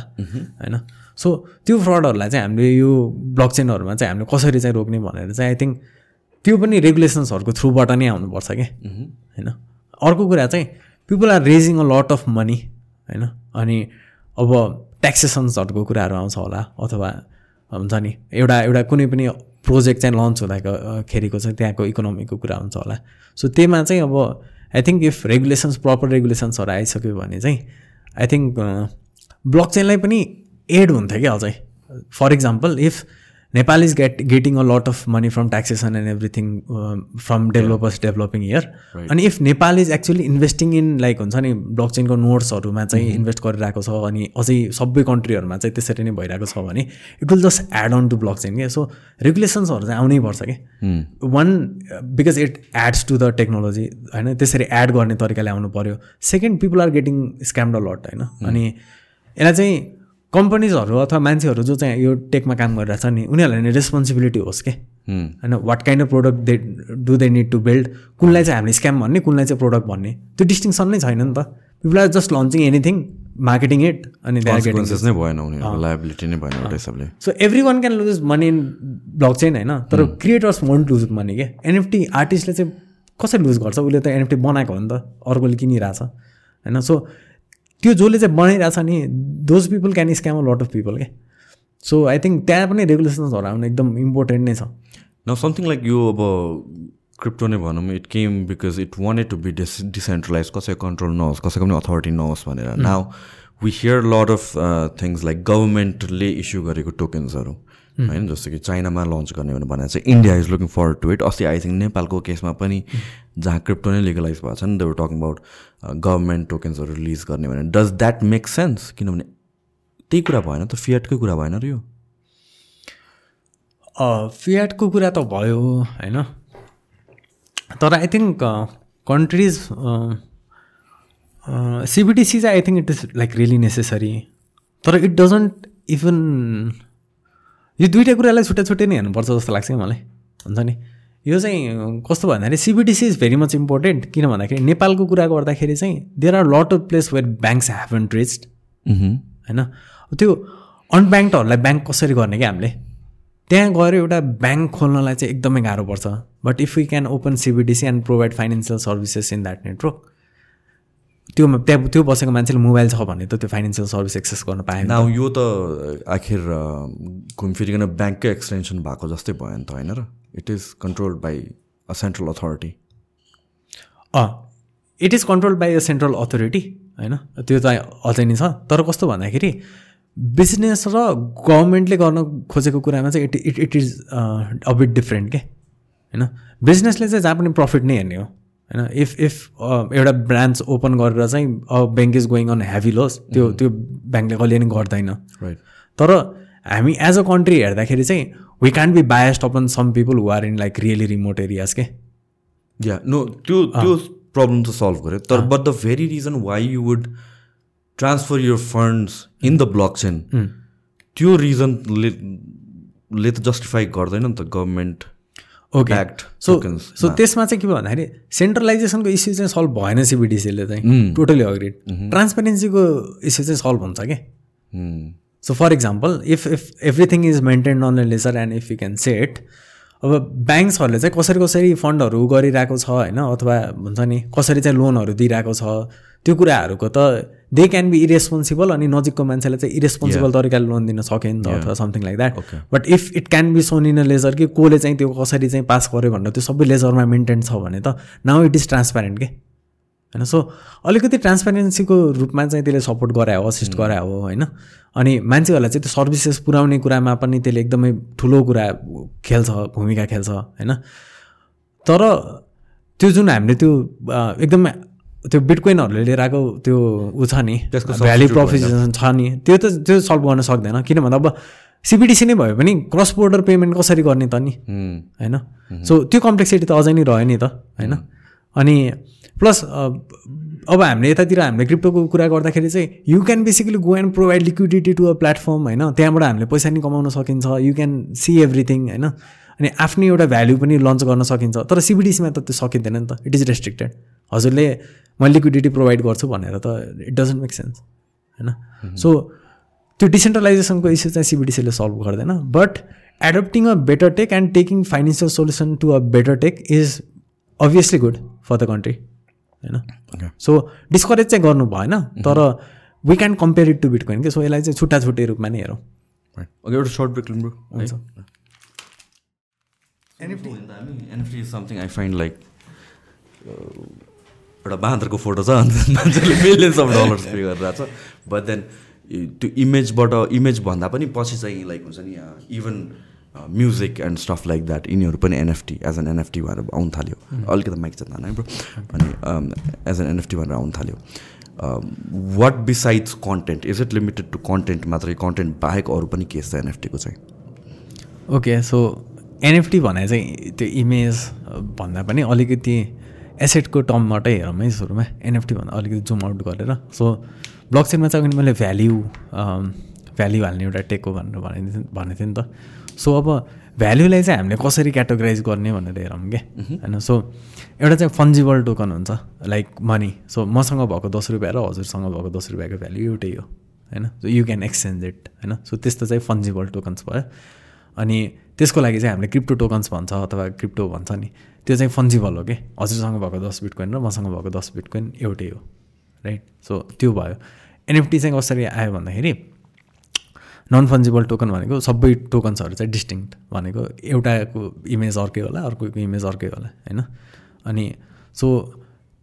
होइन सो त्यो फ्रडहरूलाई चाहिँ हामीले यो ब्लक चेनहरूमा चाहिँ हामीले कसरी चाहिँ रोक्ने भनेर चाहिँ आई थिङ्क त्यो पनि रेगुलेसन्सहरूको थ्रुबाट नै आउनुपर्छ कि? होइन? अर्को कुरा चाहिँ people are raising a lot of money होइन? अनि अब ट्याक्सेसन्सहरूको कुराहरू आउँछ होला अथवा हुन्छ नि एउटा एउटा कुनै पनि प्रोजेक्ट चाहिँ लन्च हुँदाखेरिको चाहिँ त्यहाँको इकोनोमीको कुरा हुन्छ होला। सो त्यहीमा चाहिँ अब I think if regulations proper रेगुलेसन्सहरू आइसक्यो भने चाहिँ आई थिङ्क ब्लक चेनलाई पनि एड हुन्थ्यो क्या अझै? For example if Nepal is get getting a lot of money from taxation and everything from developers developing year अनि if Nepal is actually investing in like हुन्छ नि ब्लक चेनको नोट्सहरूमा चाहिँ invest mm-hmm. गरिरहेको छ अनि अझै सबै कन्ट्रीहरूमा चाहिँ त्यसरी नै भइरहेको छ भने it will just add on to blockchain क्या? सो रेगुलेसन्सहरू चाहिँ आउनै पर्छ कि one because it adds to the technology होइन? त्यसरी एड गर्ने तरिकाले आउनु पऱ्यो second people are getting scammed a lot होइन? Mm. अनि यसलाई चाहिँ कम्पनीजहरू अथवा मान्छेहरू जो चाहिँ यो टेकमा काम गरिरहेको छ नि उनीहरूलाई नै रेस्पोन्सिबिलिटी होस् कि? होइन what kind of product they do they need to build कुनलाई चाहिँ हामीले स्क्याम भन्ने कुनलाई चाहिँ प्रोडक्ट भन्ने? त्यो डिस्टिङसन नै छैन नि त। People are just launching anything marketing it अनि नै भएन so everyone can lose money in blockchain होइन? तर क्रिएटर्स वन्ट लुज मनी के? एनएफटी आर्टिस्टले चाहिँ कसरी लुज गर्छ? उसले त एनएफटी बनाएको हो नि त अर्कोले किनिरहेछ। होइन? सो त्यो जसले चाहिँ बनाइरहेछ नि those people can scam a lot of people के सो आई थिङ्क त्यहाँ पनि रेगुलेसन्सहरू आउनु एकदम इम्पोर्टेन्ट नै छ। न समथिङ लाइक यो अब क्रिप्टो नै भनौँ it came because it wanted to be dis decentralise कसैको कन्ट्रोल नहोस् कसैको पनि अथोरिटी नहोस् भनेर। Now we hear lot of things like गभर्मेन्टले इस्यु गरेको टोकन्सहरू होइन जस्तो कि चाइनामा लन्च गर्ने भनेर चाहिँ India is looking for to it अस्ति आई थिङ्क नेपालको केसमा पनि जहाँ क्रिप्टो नै लिगलाइज भएको छ नि देवर टकिङ अबाउट गभर्मेन्ट टोकन्सहरू रिलिज गर्ने भने डज द्याट मेक सेन्स किनभने त्यही कुरा भएन त फिएटकै कुरा भएन र यो। फिएटको कुरा त भयो होइन। तर आई थिङ्क कन्ट्रिज सिबिटिसी चाहिँ I think it is like really necessary तर इट डजन्ट इभन यो दुइटा कुरालाई छुट्टा छुट्टै नै हेर्नुपर्छ जस्तो लाग्छ कि मलाई। हुन्छ नि? यो चाहिँ कस्तो भन्दाखेरि CBDC is very much important किन भन्दाखेरि नेपालको कुरा गर्दाखेरि चाहिँ there are lot of place where banks haven't traced होइन? त्यो अनब्याङ्कहरूलाई ब्याङ्क कसरी गर्ने क्या हामीले? त्यहाँ गएर एउटा ब्याङ्क खोल्नलाई चाहिँ एकदमै गाह्रो पर्छ। But if you can open CBDC and provide financial services in that network त्यो त्यहाँ त्यो बसेको मान्छेले मोबाइल छ भने त त्यो फाइनेन्सियल सर्भिस एक्सेस गर्न पाएन। यो त आखिर घुमफिरिकन ब्याङ्ककै एक्सटेन्सन भएको जस्तै भयो नि त होइन र? It is controlled by a central authority अँ it is control by a central authority होइन? त्यो त अझै नै छ। तर कस्तो भन्दाखेरि बिजनेस र गभर्मेन्टले गर्न खोजेको कुरामा चाहिँ it it it is a bit different के? होइन? बिजनेसले चाहिँ जहाँ पनि प्रफिट नै हेर्ने हो। होइन? इफ इफ एउटा ब्रान्च ओपन गरेर चाहिँ bank is going on heavy loss त्यो त्यो ब्याङ्कले कहिले पनि गर्दैन। राइट तर हामी एज अ कन्ट्री हेर्दाखेरि चाहिँ we can be biased upon some people who are in like really remote areas के या नो त्यो त्यो प्रब्लम त सल्भ गर्यो। तर but the very reason why you would transfer your funds in the blockchain त्यो रिजनले ले त जस्टिफाई गर्दैन नि त गभर्मेन्ट ओके सो सो त्यसमा चाहिँ के भयो भन्दाखेरि सेन्ट्रलाइजेसनको इस्यु चाहिँ सल्भ भएन सिबिडिसीले चाहिँ। टोटली अग्रिड ट्रान्सपेरेन्सीको इस्यु चाहिँ सल्भ हुन्छ कि? So for example if if everything is maintain on ledger and if you can set अब ब्याङ्क्सहरूले चाहिँ कसरी कसरी फन्डहरू गरिरहेको छ होइन? अथवा हुन्छ नि कसरी चाहिँ लोनहरू दिइरहेको छ त्यो कुराहरूको त दे क्यान बी इरेस्पोन्सिबल अनि नजिकको मान्छेलाई चाहिँ इरेस्पोन्सिबल तरिकाले लोन दिन सक्यो नि त अथवा something like that. But if it can be shown in a ledger कि कसले चाहिँ त्यो कसरी चाहिँ पास गर्यो भनेर त्यो सबै लेजरमा मेन्टेन छ भने त नाउ इट इज ट्रान्सप्यारेन्ट के? होइन? सो अलिकति ट्रान्सपेरेन्सीको रूपमा चाहिँ त्यसले सपोर्ट गरायो असिस्ट गरायो हो होइन? अनि मान्छेहरूलाई चाहिँ त्यो सर्भिसेस पुऱ्याउने कुरामा पनि त्यसले एकदमै ठुलो कुरा खेल्छ भूमिका खेल्छ होइन? तर त्यो जुन हामीले त्यो एकदमै त्यो बिटकोइनहरूले लिएर आएको त्यो ऊ छ नि त्यसको भ्याल्यु प्रोफिसन छ नि त्यो त त्यो सल्भ गर्न सक्दैन किन भन्दा अब सिबिडिसी नै भयो भने क्रस बोर्डर पेमेन्ट कसरी गर्ने त नि? होइन? सो त्यो कम्प्लेक्सिटी त अझै नै रह्यो नि त होइन? अनि प्लस अब हामीले यतातिर हामीले क्रिप्टोको कुरा गर्दाखेरि चाहिँ you can basically go and provide liquidity to a platform होइन? त्यहाँबाट हामीले पैसा नि कमाउन सकिन्छ यु क्यान सी एभ्रिथिङ होइन? अनि आफ्नै एउटा भ्याल्यु पनि लन्च गर्न सकिन्छ तर सिबिडिसीमा त त्यो सकिँदैन नि त इट इज रेस्ट्रिक्टेड हजुरले म लिक्विडिटी प्रोभाइड गर्छु भनेर त इट डजन्ट मेक सेन्स होइन? सो त्यो डिसेन्ट्रलाइजेसनको इस्यु चाहिँ सिबिडिसीले सल्भ गर्दैन but adapting a better tech and taking financial solution to a better tech is obviously good for the country होइन. सो डिस्करेज चाहिँ गर्नु भएन तर we can compare it to Bitcoin कि सो यसलाई चाहिँ छुट्टा छुट्टै रूपमा नै हेरौँ। ओके एउटा सर्ट ब्रेक लिनु हुन्छ। NFT is something I find like एउटा बाँदरको फोटो छ अन्त मान्छेले मिलियन्स अफ डलर्स पे गरिरहेको छ। बट देन त्यो इमेजबाट इमेज भन्दा पनि पछि चाहिँ लाइक हुन्छ नि even music and stuff like that यिनीहरू पनि एनएफटी एज एन एनएफटी भएर आउनु थाल्यो। अलिकति माइक चाहिँ तान है ब्रो। अनि एज एन एनएफटी भनेर आउनु थाल्यो। What besides content is it limited to content मात्रै? कन्टेन्ट बाहेक अरू पनि के छ एनएफटीको चाहिँ? ओके सो एनएफटी भने चाहिँ त्यो इमेज भन्दा पनि अलिकति एसेटको टर्मबाटै हेरौँ है सुरुमा। एनएफटी भन्दा अलिकति जुम आउट गरेर। सो ब्लक चेनमा चाहिँ अघि मैले भ्याल्यु भ्याल्यु हाल्ने एउटा टेक हो भनेर भनेको थिएँ भनेको थिएँ नि त। सो अब भ्याल्युलाई चाहिँ हामीले कसरी क्याटेगोराइज गर्ने भनेर हेरौँ क्या होइन? सो एउटा चाहिँ फन्जिबल टोकन हुन्छ लाइक मनी सो मसँग भएको दस रुपियाँ र हजुरसँग भएको दस रुपियाँको भ्याल्यु एउटै हो होइन? So you can exchange it होइन? सो त्यस्तो चाहिँ फन्जिबल टोकन्स भयो। अनि त्यसको लागि चाहिँ हामीले क्रिप्टो टोकन्स भन्छ अथवा क्रिप्टो भन्छ नि। त्यो चाहिँ फन्जिबल हो कि? हजुरसँग भएको दस बिटकोइन र मसँग भएको दस बिटकोइन एउटै हो राइट सो त्यो भयो। एनएफटी चाहिँ कसरी आयो भन्दाखेरि नन फन्जिबल टोकन भनेको सबै टोकन्सहरू चाहिँ डिस्टिङ्क्ट भनेको एउटाको इमेज अर्कै होला अर्कोको इमेज अर्कै होला होइन? अनि सो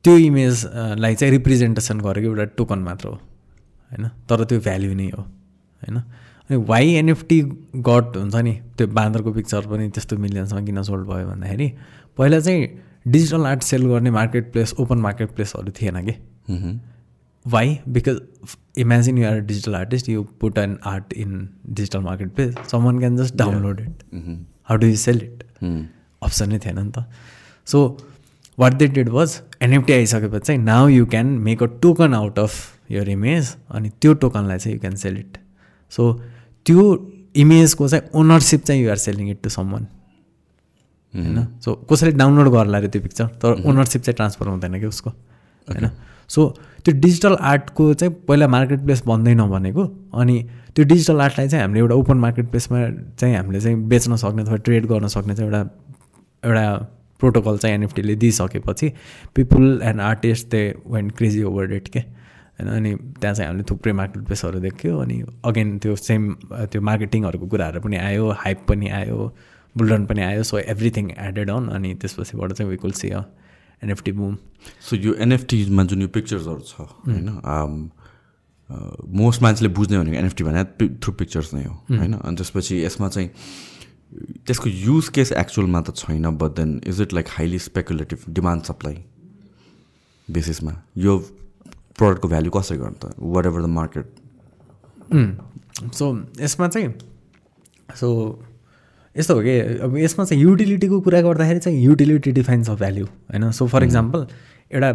त्यो इमेजलाई चाहिँ रिप्रेजेन्टेसन गरेको एउटा टोकन मात्र हो होइन? तर त्यो भ्याल्यु नै हो होइन? अनि वाइ एनएफटी गट हुन्छ नि त्यो बाँदरको पिक्चर पनि त्यस्तो मिलियन्समा किन सोल्ड भयो भन्दाखेरि पहिला चाहिँ डिजिटल आर्ट सेल गर्ने मार्केट प्लेस ओपन मार्केट प्लेसहरू थिएन कि? Why because imagine you are digital artist you put an art in digital marketplace someone can just download it how do you sell it option नै थिएन नि त. So what they did was NFT आइसकेपछि चाहिँ now you can make a token out of your image अनि त्यो टोकनलाई चाहिँ you can sell it so त्यो इमेजको चाहिँ ओनरसिप चाहिँ you're selling it to someone होइन? सो कसैले डाउनलोड गर्ला अरे त्यो पिक्चर तर ओनरसिप चाहिँ ट्रान्सफर हुँदैन कि उसको होइन? सो त्यो डिजिटल आर्टको चाहिँ पहिला मार्केट प्लेस बन्दैन भनेको अनि त्यो डिजिटल आर्टलाई चाहिँ हामीले एउटा ओपन मार्केट प्लेसमा चाहिँ हामीले चाहिँ बेच्न सक्ने अथवा ट्रेड गर्न सक्ने चाहिँ एउटा एउटा प्रोटोकल चाहिँ एनएफटीले दिइसकेपछि people and artist they went crazy over that के होइन? अनि त्यहाँ चाहिँ हामीले थुप्रै मार्केट प्लेसहरू देख्यो अनि अगेन त्यो सेम त्यो मार्केटिङहरूको कुराहरू पनि आयो हाइप पनि आयो बुलरन पनि आयो सो एभ्रिथिङ एडेड अन अनि त्यसपछिबाट चाहिँ we could see a NFT boom so यो एनएफटीमा जुन यो पिक्चर्सहरू छ होइन मोस्ट मान्छेले बुझ्ने भनेको एनएफटी भने थ्रु पिक्चर्स नै हो होइन? अनि त्यसपछि यसमा चाहिँ त्यसको युज केस एक्चुअलमा त छैन but then is it like highly speculative demand supply बेसिसमा यो प्रडक्टको भ्याल्यु कसरी गर्नु त? Whatever the market so यसमा चाहिँ सो यस्तो हो कि अब यसमा चाहिँ युटिलिटीको कुरा गर्दाखेरि चाहिँ युटिलिटी डिफाइन्स अफ भ्याल्यु होइन? सो फर इक्जाम्पल एउटा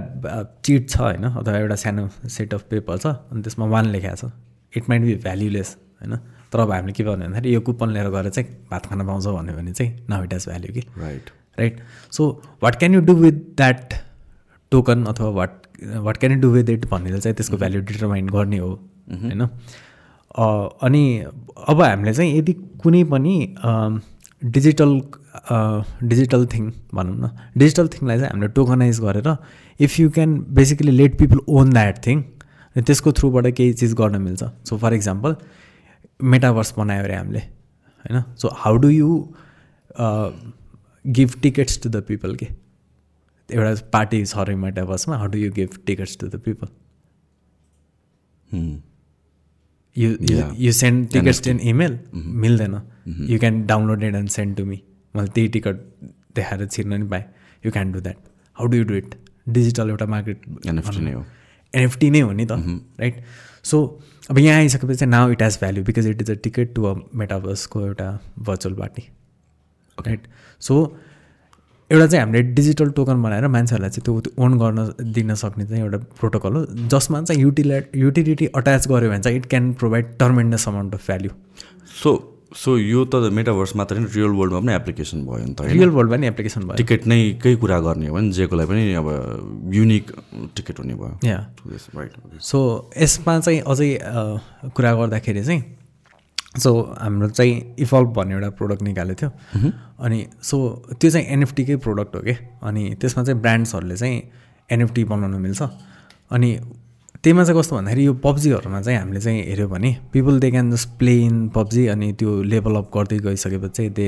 चिट छ होइन? अथवा एउटा सानो सेट अफ पेपर छ अनि त्यसमा वान लेखाएको छ। इट माइट बी भ्याल्युलेस होइन? तर अब हामीले के भन्यो भन्दाखेरि यो कुपन लिएर गएर चाहिँ भात खान पाउँछ भन्यो भने चाहिँ नाउ इट हेज भ्याल्यु कि right right so what can you do with that token अथवा what what can you do with it भनेर चाहिँ त्यसको भ्याल्यु डिटरमाइन गर्ने हो होइन? अनि अब हामीले चाहिँ यदि कुनै पनि डिजिटल डिजिटल थिङ भनौँ न डिजिटल थिङलाई चाहिँ हामीले टोकनाइज गरेर if you can basically let people own that thing त्यसको थ्रुबाट केही चिज गर्न मिल्छ। सो फर इक्जाम्पल मेटाभर्स बनायो अरे हामीले होइन? So how do you give tickets to the people के? एउटा पार्टी छ अरे मेटाभर्समा how do you give tickets to the people you you send tickets in email मिल्दैन you can download it and send to me मैले त्यही ticket देखाएर छिर्न नि पाएँ you can do that how do you do it digital एउटा market NFT नै हो एनएफटी नै हो नि त राइट सो अब यहाँ आइसकेपछि चाहिँ now it has value because it is a ticket to a मेटाभर्सको एउटा भर्चुअल पार्टी राइट सो एउटा चाहिँ हामीले डिजिटल टोकन बनाएर मान्छेहरूलाई चाहिँ त्यो ओन गर्न दिन सक्ने चाहिँ एउटा प्रोटोकल हो जसमा चाहिँ युटिला युटिलिटी अट्याच गऱ्यो भने चाहिँ it can provide tremendous amount of value. So so यो त मेटाभर्स मात्र नै रियल वर्ल्डमा पनि एप्लिकेसन भयो नि त रियल वर्ल्डमा पनि एप्लिकेसन भयो। टिकट नै केही कुरा गर्ने हो भने जेको लागि पनि अब युनिक टिकट हुने भयो। या राइट सो यसमा चाहिँ अझै कुरा गर्दाखेरि चाहिँ सो हाम्रो चाहिँ इभल्भ भन्ने एउटा प्रोडक्ट निकालेको थियो। अनि सो त्यो चाहिँ एनएफटीकै प्रोडक्ट हो कि? अनि त्यसमा चाहिँ ब्रान्ड्सहरूले चाहिँ एनएफटी बनाउनु मिल्छ। अनि त्यहीमा चाहिँ कस्तो भन्दाखेरि यो पब्जीहरूमा चाहिँ हामीले चाहिँ हेऱ्यो भने people they can just play in PUBG अनि त्यो लेभल अप गर्दै गइसकेपछि चाहिँ दे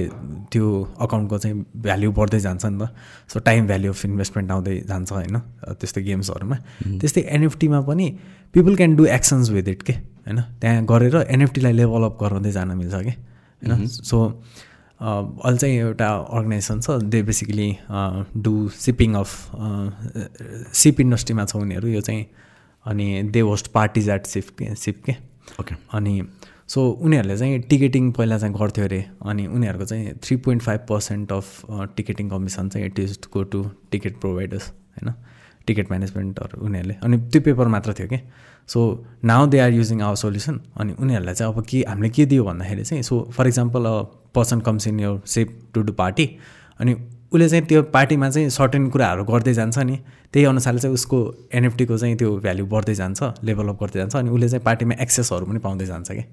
त्यो अकाउन्टको चाहिँ भ्याल्यु बढ्दै जान्छ नि त। So time value of investment आउँदै जान्छ होइन? त्यस्तो गेम्सहरूमा त्यस्तै एनएफटीमा पनि people can do actions with it के? होइन? त्यहाँ गरेर एनएफटीलाई लेभल अप गराउँदै जान मिल्छ कि? होइन? सो अहिले चाहिँ एउटा अर्गनाइजेसन छ they basically do shipping of ship इन्डस्ट्रीमा छ उनीहरू। यो चाहिँ अनि दे होस्ट पार्टिज एट सिप के सिप के? ओके अनि सो उनीहरूले चाहिँ टिकेटिङ पहिला चाहिँ गर्थ्यो अरे। अनि उनीहरूको चाहिँ three point five percent of ticketing commission चाहिँ it is go to ticket providers होइन? टिकट म्यानेजमेन्टहरू उनीहरूले। अनि त्यो पेपर मात्र थियो कि? So now they are using our solution अनि उनीहरूलाई चाहिँ अब के हामीले के दियो भन्दाखेरि चाहिँ so for example a person comes in यो सेप टु डु पार्टी अनि उसले चाहिँ त्यो पार्टीमा चाहिँ सर्टेन कुराहरू गर्दै जान्छ नि। त्यही अनुसारले चाहिँ उसको एनएफटीको चाहिँ त्यो भ्याल्यु बढ्दै जान्छ लेभल अप गर्दै जान्छ। अनि उसले चाहिँ पार्टीमा एक्सेसहरू पनि पाउँदै जान्छ कि?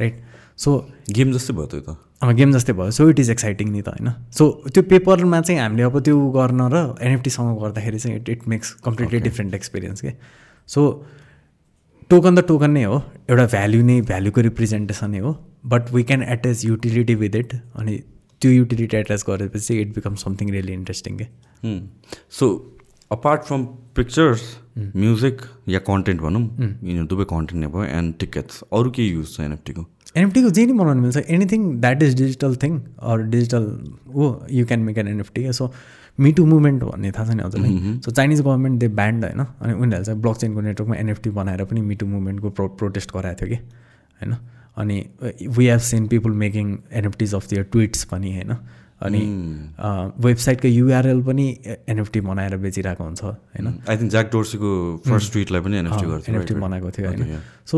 राइट सो गेम जस्तै भयो त्यो त। अब गेम जस्तै भयो। सो इट इज एक्साइटिङ नि त होइन? सो त्यो पेपरमा चाहिँ हामीले अब त्यो गर्न र एनएफटीसँग गर्दाखेरि चाहिँ it it makes completely different experience के सो टोकन त टोकन नै हो। एउटा भ्याल्यु नै भ्याल्युको रिप्रेजेन्टेसन नै हो। But we can attach utility with it अनि त्यो युटिलिटी एट्याच गरेपछि it become something really interesting के so apart from pictures music yeah content भनौँ। यिनीहरू दुवै कन्टेन्ट नै भयो एन्ड टिकट्स अरू के युज छ एनएफटीको एनएफटीको जे नि बनाउनु मिल्छ anything that is digital thing or digital हो you can make an NFT so MeToo movement भन्ने थाहा छ नि हजुरलाई? So Chinese government they banned होइन? अनि उनीहरूले चाहिँ ब्लक चेनको नेटवर्कमा एनएफटी बनाएर पनि मिटु मुभमेन्टको प्रो प्रोटेस्ट गराएको थियो कि? होइन? अनि we have seen people making NFTs of their tweets पनि होइन? अनि वेबसाइटको युआरएल पनि एनएफटी बनाएर बेचिरहेको हुन्छ होइन? आई थिङ्क ज्याक डोर्सीको फर्स्ट ट्विटलाई पनि एनएफटी एनएफटी बनाएको थियो होइन? सो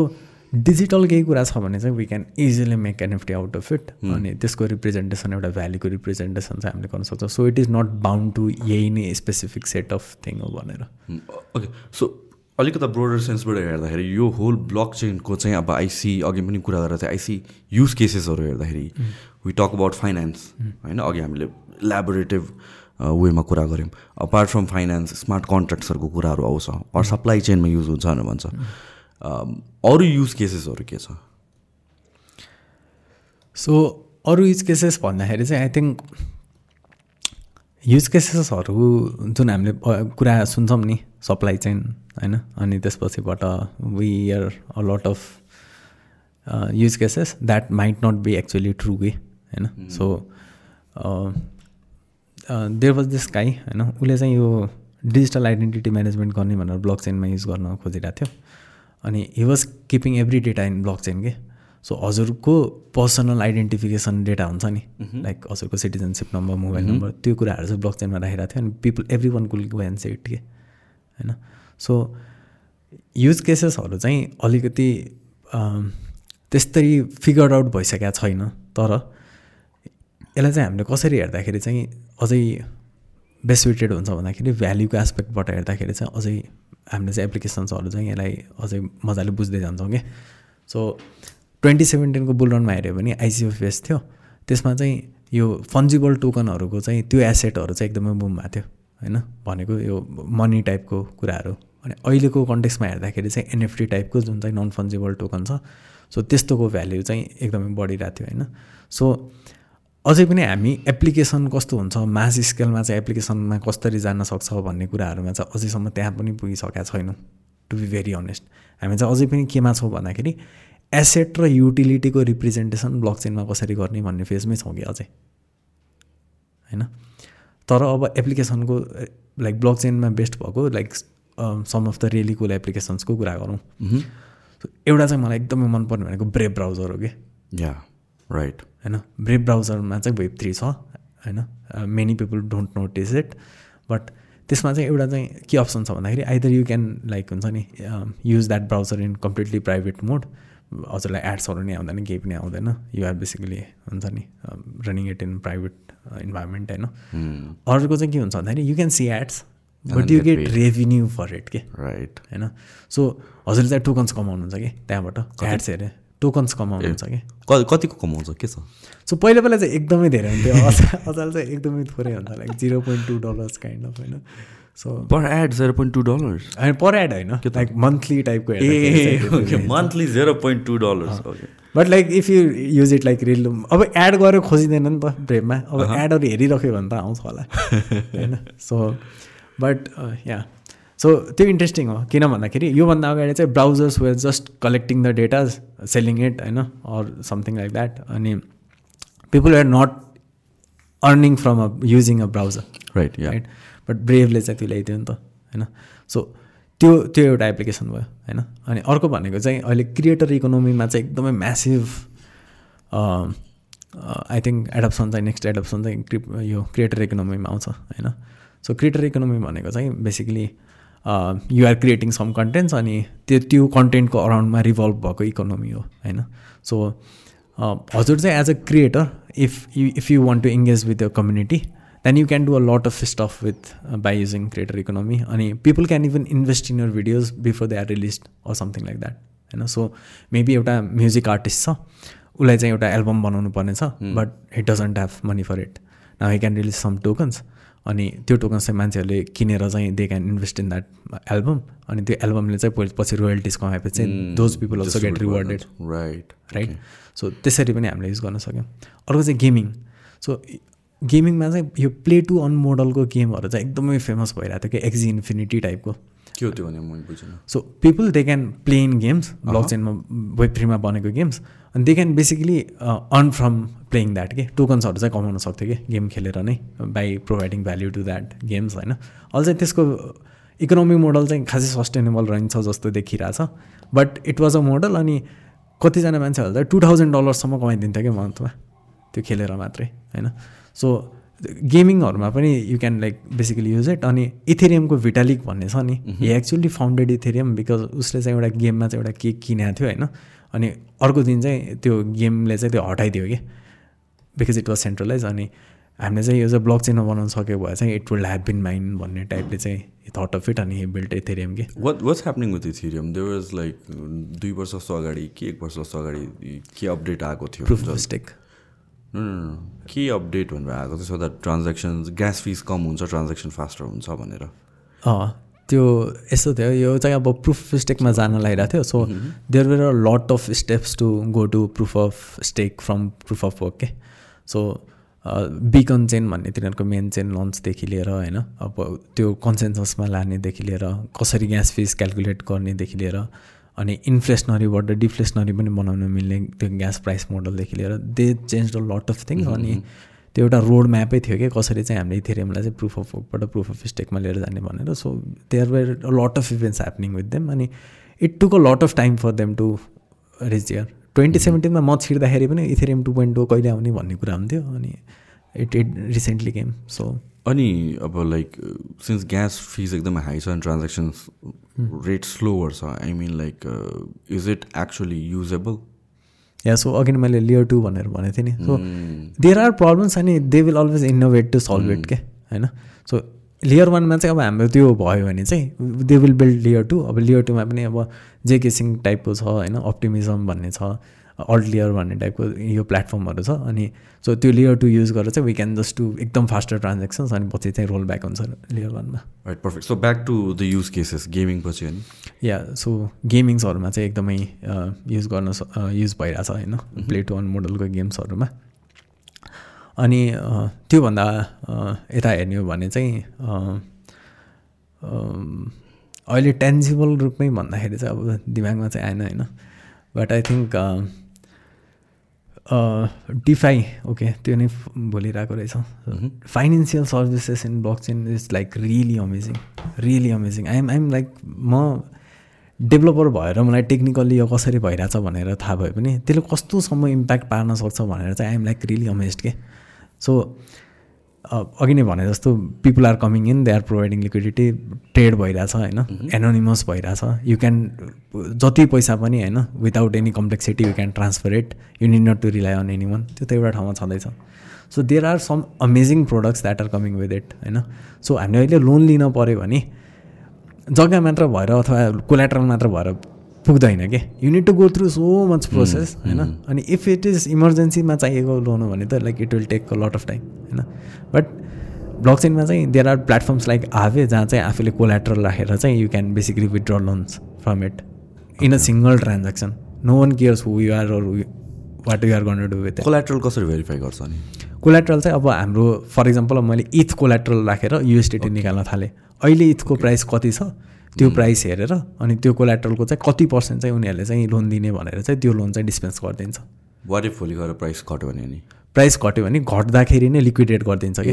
डिजिटल केही कुरा छ भने चाहिँ we can easily make NFT out of it अनि त्यसको रिप्रेजेन्टेसन एउटा भ्याल्युको रिप्रेजेन्टेसन चाहिँ हामीले गर्न सक्छौँ। So it is not bound to यही नै स्पेसिफिक सेट अफ थिङ हो भनेर। ओके सो अलिकता ब्रोडर सेन्सबाट हेर्दाखेरि यो होल ब्लक चेनको चाहिँ अब आइसी अघि पनि कुरा गरेर चाहिँ आइसी युज केसेसहरू हेर्दाखेरि वी टक अबाउट फाइनेन्स होइन? अघि हामीले ल्याबोरेटिभ वेमा कुरा गऱ्यौँ। अपार्ट फ्रम फाइनेन्स स्मार्ट कन्ट्र्याक्ट्सहरूको कुराहरू आउँछ। अरू सप्लाई चेनमा युज हुन्छ भनेर भन्छ। अरू युज केसेसहरू के छ? सो अरू युज केसेस भन्दाखेरि चाहिँ आई थिङ्क युज केसेसहरू जुन हामीले कुरा सुन्छौँ नि सप्लाई चेन होइन? अनि त्यसपछिबाट we are a lot of use cases that might not be actually true way होइन so there was this guy होइन? उसले चाहिँ यो डिजिटल आइडेन्टिटी म्यानेजमेन्ट गर्ने भनेर ब्लक चेनमा युज गर्न खोजिरहेको थियो। अनि he was keeping every data in blockchain के सो हजुरको पर्सनल आइडेन्टिफिकेसन डेटा हुन्छ नि। लाइक हजुरको सिटिजनसिप नम्बर मोबाइल नम्बर त्यो कुराहरू चाहिँ ब्लक चेनमा राखिरहेको थियो। अनि people everyone could go and set के होइन? सो युज केसेसहरू चाहिँ अलिकति अम, त्यस्तै फिगर आउट भइसकेको छैन। तर यसलाई चाहिँ हामीले कसरी हेर्दाखेरि चाहिँ अझै बेस्ट हुन्छ भन्दाखेरि भ्याल्युको एस्पेक्टबाट हेर्दाखेरि चाहिँ अझै हामीले चाहिँ एप्लिकेसन्सहरू चाहिँ यसलाई अझै मजाले बुझ्दै जान्छौँ कि। सो ट्वेन्टी सेभेन्टिनको बुलरनमा हेऱ्यो भने आइसिएफएस थियो। त्यसमा चाहिँ यो फन्जिबल टोकनहरूको चाहिँ त्यो एसेटहरू चाहिँ एकदमै बुम भएको थियो होइन? भनेको यो मनी टाइपको कुराहरू। अनि अहिलेको कन्टेक्समा हेर्दाखेरि चाहिँ एनएफटी टाइपको जुन चाहिँ नन फन्जिबल टोकन छ सो त्यस्तोको भ्याल्यु चाहिँ एकदमै बढिरहेको थियो होइन? सो अझै पनि हामी एप्लिकेसन कस्तो हुन्छ मास स्केलमा चाहिँ एप्लिकेसनमा कसरी जान सक्छ भन्ने कुराहरूमा चाहिँ अझैसम्म त्यहाँ पनि पुगिसकेका छैनौँ टु बी भेरी अनेस्ट हामी चाहिँ अझै पनि केमा छौँ भन्दाखेरि एसेट र युटिलिटीको रिप्रेजेन्टेसन ब्लक चेनमा कसरी गर्ने भन्ने फेजमै छौँ कि अझै। होइन? तर अब एप्लिकेसनको लाइक ब्लक चेनमा बेस्ट भएको like some of the really cool एप्लिकेसन्सको कुरा गरौँ। So, एउटा चाहिँ मलाई एकदमै मनपर्ने भनेको ब्रेभ ब्राउजर हो कि। या राइट होइन ब्रेभ ब्राउजरमा चाहिँ वेब थ्री छ होइन many people don't notice it but त्यसमा चाहिँ एउटा चाहिँ के अप्सन छ भन्दाखेरि आइदर यु क्यान लाइक हुन्छ नि use that browser in completely private mode हजुरलाई एड्सहरू नै आउँदैन केही पनि आउँदैन युआर बेसिकली हुन्छ नि running it in private environment होइन अर्को चाहिँ के हुन्छ भन्दाखेरि you can see ads but you get. Revenue for it के? राइट होइन सो हजुरले चाहिँ टोकन्स कमाउनुहुन्छ कि? त्यहाँबाट एड्स हेरेर टोकन्स कमाउनुहुन्छ कि? कतिको कमाउँछ? के छ? सो पहिला पहिला चाहिँ एकदमै धेरै हुन्थ्यो। अझाल चाहिँ एकदमै थोरै हुन्छ like zero point two dollars kind of होइन? So per ad zero point two dollars होइन पर एड होइन लाइक मन्थली टाइपको a monthly zero point two dollars okay but like if you use it like reel अब ad गरेर खोजिँदैन नि त ब्रेभमा अब एडहरू हेरिरह्यो भने त आउँछ होला होइन? सो बट या सो त्यो इन्ट्रेस्टिङ हो किन भन्दाखेरि योभन्दा अगाडि चाहिँ browsers were just collecting the data selling it होइन अर समथिङ लाइक द्याट अनि people are not earning from a using a browser right yeah right but ब्रेभले चाहिँ त्यो ल्याइदियो नि त होइन? सो त्यो त्यो एउटा एप्लिकेसन भयो होइन? अनि अर्को भनेको चाहिँ अहिले क्रिएटर इकोनोमीमा चाहिँ एकदमै म्यासिभ आई थिङ्क एडप्सन चाहिँ नेक्स्ट एडप्सन चाहिँ यो क्रिएटर इकोनोमीमा आउँछ होइन? सो क्रिएटर इकोनोमी भनेको चाहिँ basically you're creating some contents अनि त्यो त्यो कन्टेन्टको अराउन्डमा रिभल्भ भएको इकोनोमी हो होइन? सो हजुर चाहिँ as a creator if you if you want to engage with the community then you can do a lot of stuff with by using creator economy अनि people can even invest in your videos before they are release or something like that होइन? So maybe एउटा music artist छ उसलाई चाहिँ एउटा album बनाउनु पर्ने छ but he doesn't have money for it now he can release some tokens अनि त्यो टोकन्स चाहिँ मान्छेहरूले किनेर चाहिँ they can invest in that album अनि त्यो एल्बमले चाहिँ पछि- रोयल्टिज कमाएपछि चाहिँ those people also get rewarded right right so त्यसरी पनि हामीले युज गर्न सक्यौँ। अर्को चाहिँ गेमिङ सो गेमिङमा चाहिँ यो प्ले टु अन मोडलको गेमहरू चाहिँ एकदमै फेमस भइरहेको थियो कि एक्जी इन्फिनिटी टाइपको के। हो त्यो भने मैले बुझिनँ। So people they can play in games block चेनमा वेब थ्रीमा बनेको गेम्स अनि they can basically earn from playing that के टोकन्सहरू चाहिँ कमाउन सक्थ्यो कि गेम खेलेर नै by providing value to that games होइन? अझ चाहिँ त्यसको इकोनोमिक मोडल चाहिँ खासै सस्टेनेबल रहन्छ जस्तो देखिरहेछ। But it was a model अनि कतिजना मान्छेहरू चाहिँ टु थाउजन्ड डलर्ससम्म कमाइदिन्थ्यो क्या मन्थमा? त्यो खेलेर मात्रै होइन? सो गेमिङहरूमा पनि you can like basically use it अनि इथेरियमको भिटालिक भन्ने छ नि he actually founded Ethereum because उसले चाहिँ एउटा गेममा चाहिँ एउटा केक किनेको थियो होइन? अनि अर्को दिन चाहिँ त्यो गेमले चाहिँ त्यो हटाइदियो कि बिकज इट वाज सेन्ट्रलाइज अनि हामीले चाहिँ यो चाहिँ ब्लक चेनमा बनाउनु सक्यो भए चाहिँ it will have been mined भन्ने टाइपले चाहिँ थट अफ इट अनि बिल्ट इथेरियम कि? What what's happening with Ethereum there was like दुई वर्ष जस्तो अगाडि कि एक वर्ष जस्तो अगाडि के अपडेट आएको थियो? Proof mistake No, no, no. के अपडेट भनेर आएको थियो so that transaction gas fees कम हुन्छ ट्रान्जेक्सन फास्टर हुन्छ भनेर? त्यो यस्तो थियो। यो चाहिँ अब प्रुफ स्टेकमा जान लागिरहेको थियो। So there were a lot of steps to go to proof of stake from proof of work के? सो बिकन चेन भन्ने तिनीहरूको मेन चेन लन्चदेखि लिएर होइन अब त्यो कन्सेन्ससमा लानेदेखि लिएर कसरी ग्यास फिस क्यालकुलेट गर्नेदेखि लिएर अनि इन्फ्लेसनरीबाट डिफ्लेसनरी पनि बनाउन मिल्ने त्यो ग्यास प्राइस मोडलदेखि लिएर they change the lot of things अनि त्यो एउटा रोड म्यापै थियो कि कसरी चाहिँ हामीले इथेरियमलाई चाहिँ प्रुफ अफ वर्कबाट प्रुफ अफ स्टेकमा लिएर जाने भनेर। So there were lot of events happening with them अनि it took a lot of time for them to reach year twenty सेभेन्टिनमा म छिर्दाखेरि पनि इथेरियम टु पोइन्ट टू कहिले आउने भन्ने कुरा हुन्थ्यो अनि it it recently came so अनि अब लाइक सिन्स ग्यास फिज एकदमै हाई छ एन्ड ट्रान्जेक्सन्स रेट स्लोवर छ I mean like is it actually usable yeah so अघि मैले लियर टू भनेर भनेको थिएँ नि। सो देयर आर प्रब्लम्स अनि they will always innovate to solve it के होइन? सो लेयर वानमा चाहिँ अब हाम्रो त्यो भयो भने चाहिँ they will build layer two अब लेयर टूमा पनि अब जे केसिङ टाइपको छ होइन अप्टिमिजम भन्ने छ अल्ट लेयर भन्ने टाइपको यो प्लेटफर्महरू छ। अनि सो त्यो लेयर टू युज गरेर चाहिँ वी क्यान जस्ट टु एकदम फास्टर ट्रान्जेक्सन्स अनि पछि चाहिँ रोल ब्याक हुन्छ लेयर वानमा right perfect so back to the use cases gaming पछि अनि या सो गेमिङ्सहरूमा चाहिँ एकदमै युज गर्न युज भइरहेछ होइन। प्ले टु वान मोडलको गेम्सहरूमा अनि त्योभन्दा यता हेर्ने हो भने चाहिँ अहिले टेन्जिबल रूपमै भन्दाखेरि चाहिँ अब दिमागमा चाहिँ आएन होइन? But I think DeFi okay त्यो नै बोलिरहेको रहेछ। Financial services in blockchain is like really amazing really amazing I'm I'm like म डेभलपर भएर मलाई टेक्निकल्ली यो कसरी भइरहेछ भनेर थाहा भयो पनि त्यसले कस्तोसम्म इम्प्याक्ट पार्न सक्छ भनेर चाहिँ आइएम लाइक रियली अमेज के। सो अघि नै भने जस्तो people are coming in they are providing liquidity trade भइरहेछ होइन? एनोनिमस भइरहेछ। यु क्यान जति पैसा पनि होइन without any complexity you can transfer it you need not to rely on any one त्यो त एउटा ठाउँमा छँदैछ। So there are some amazing products that are coming with it होइन? सो हामीले अहिले लोन लिन पऱ्यो भने जग्गा मात्र भएर अथवा कोलेट्रल मात्र भएर पुग्दैन कि? You need to go through so much process होइन? अनि इफ इट इज इमर्जेन्सीमा चाहिएको लोन हो भने त like it will take a lot of time होइन? बट ब्लक चेनमा चाहिँ देयर आर प्लेटफर्म्स लाइक आवे जहाँ चाहिँ आफूले कोलेट्रल राखेर चाहिँ you can basically withdraw loans from it in a single transaction no one cares who you are what you are गर्नु डु विथ कोलेट्रल कसरी भेरिफाई गर्छ नि कोलेट्रल चाहिँ अब हाम्रो फर इक्जाम्पल मैले इथ कोलेट्रल राखेर युएसडिटी निकाल्न थालेँ। अहिले इथको प्राइस कति छ? त्यो प्राइस हेरेर अनि त्यो कोलेट्रलको चाहिँ कति पर्सेन्ट चाहिँ उनीहरूले चाहिँ लोन दिने भनेर चाहिँ त्यो लोन चाहिँ डिस्पेन्स गरिदिन्छ। वाट इफ भोलि गएर प्राइस घट्यो भने नि? प्राइस घट्यो भने घट्दाखेरि नै लिक्विडेट गरिदिन्छ कि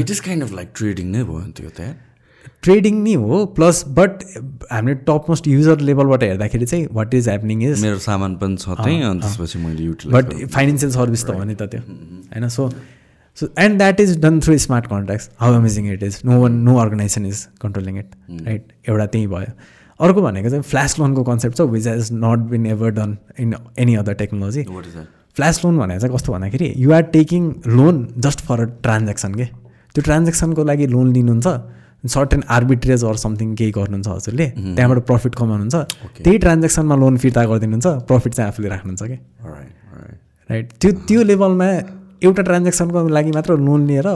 it is kind of like trading नै भयो त्यो त। ट्रेडिङ नै हो प्लस बट हामीले टप मोस्ट युजर लेभलबाट हेर्दाखेरि चाहिँ वाट इज ह्यापनिङ इज मेरो सामान पनि छ त्यहीँ अनि त्यसपछि मैले युटिलाइज बट फाइनेन्सियल सर्भिस त हो नि त त्यो। होइन? So so and that is done through smart contracts how amazing it is no one no organisation is controlling it right एउटा त्यहीँ भयो अर्को भनेको चाहिँ फ्ल्यास लोनको कन्सेप्ट छ which has not been ever done in any other technology flash loan भनेको चाहिँ कस्तो भन्दाखेरि you are taking loan just for a transaction के। त्यो ट्रान्जेक्सनको लागि लोन लिनुहुन्छ सर्टेन आर्बिट्रेज अर समथिङ केही गर्नुहुन्छ हजुरले त्यहाँबाट प्रफिट कमाउनुहुन्छ। त्यही ट्रान्जेक्सनमा लोन फिर्ता गरिदिनुहुन्छ प्रफिट चाहिँ आफूले राख्नुहुन्छ कि। राइट त्यो त्यो लेभलमा एउटा ट्रान्जेक्सनको लागि मात्र लोन लिएर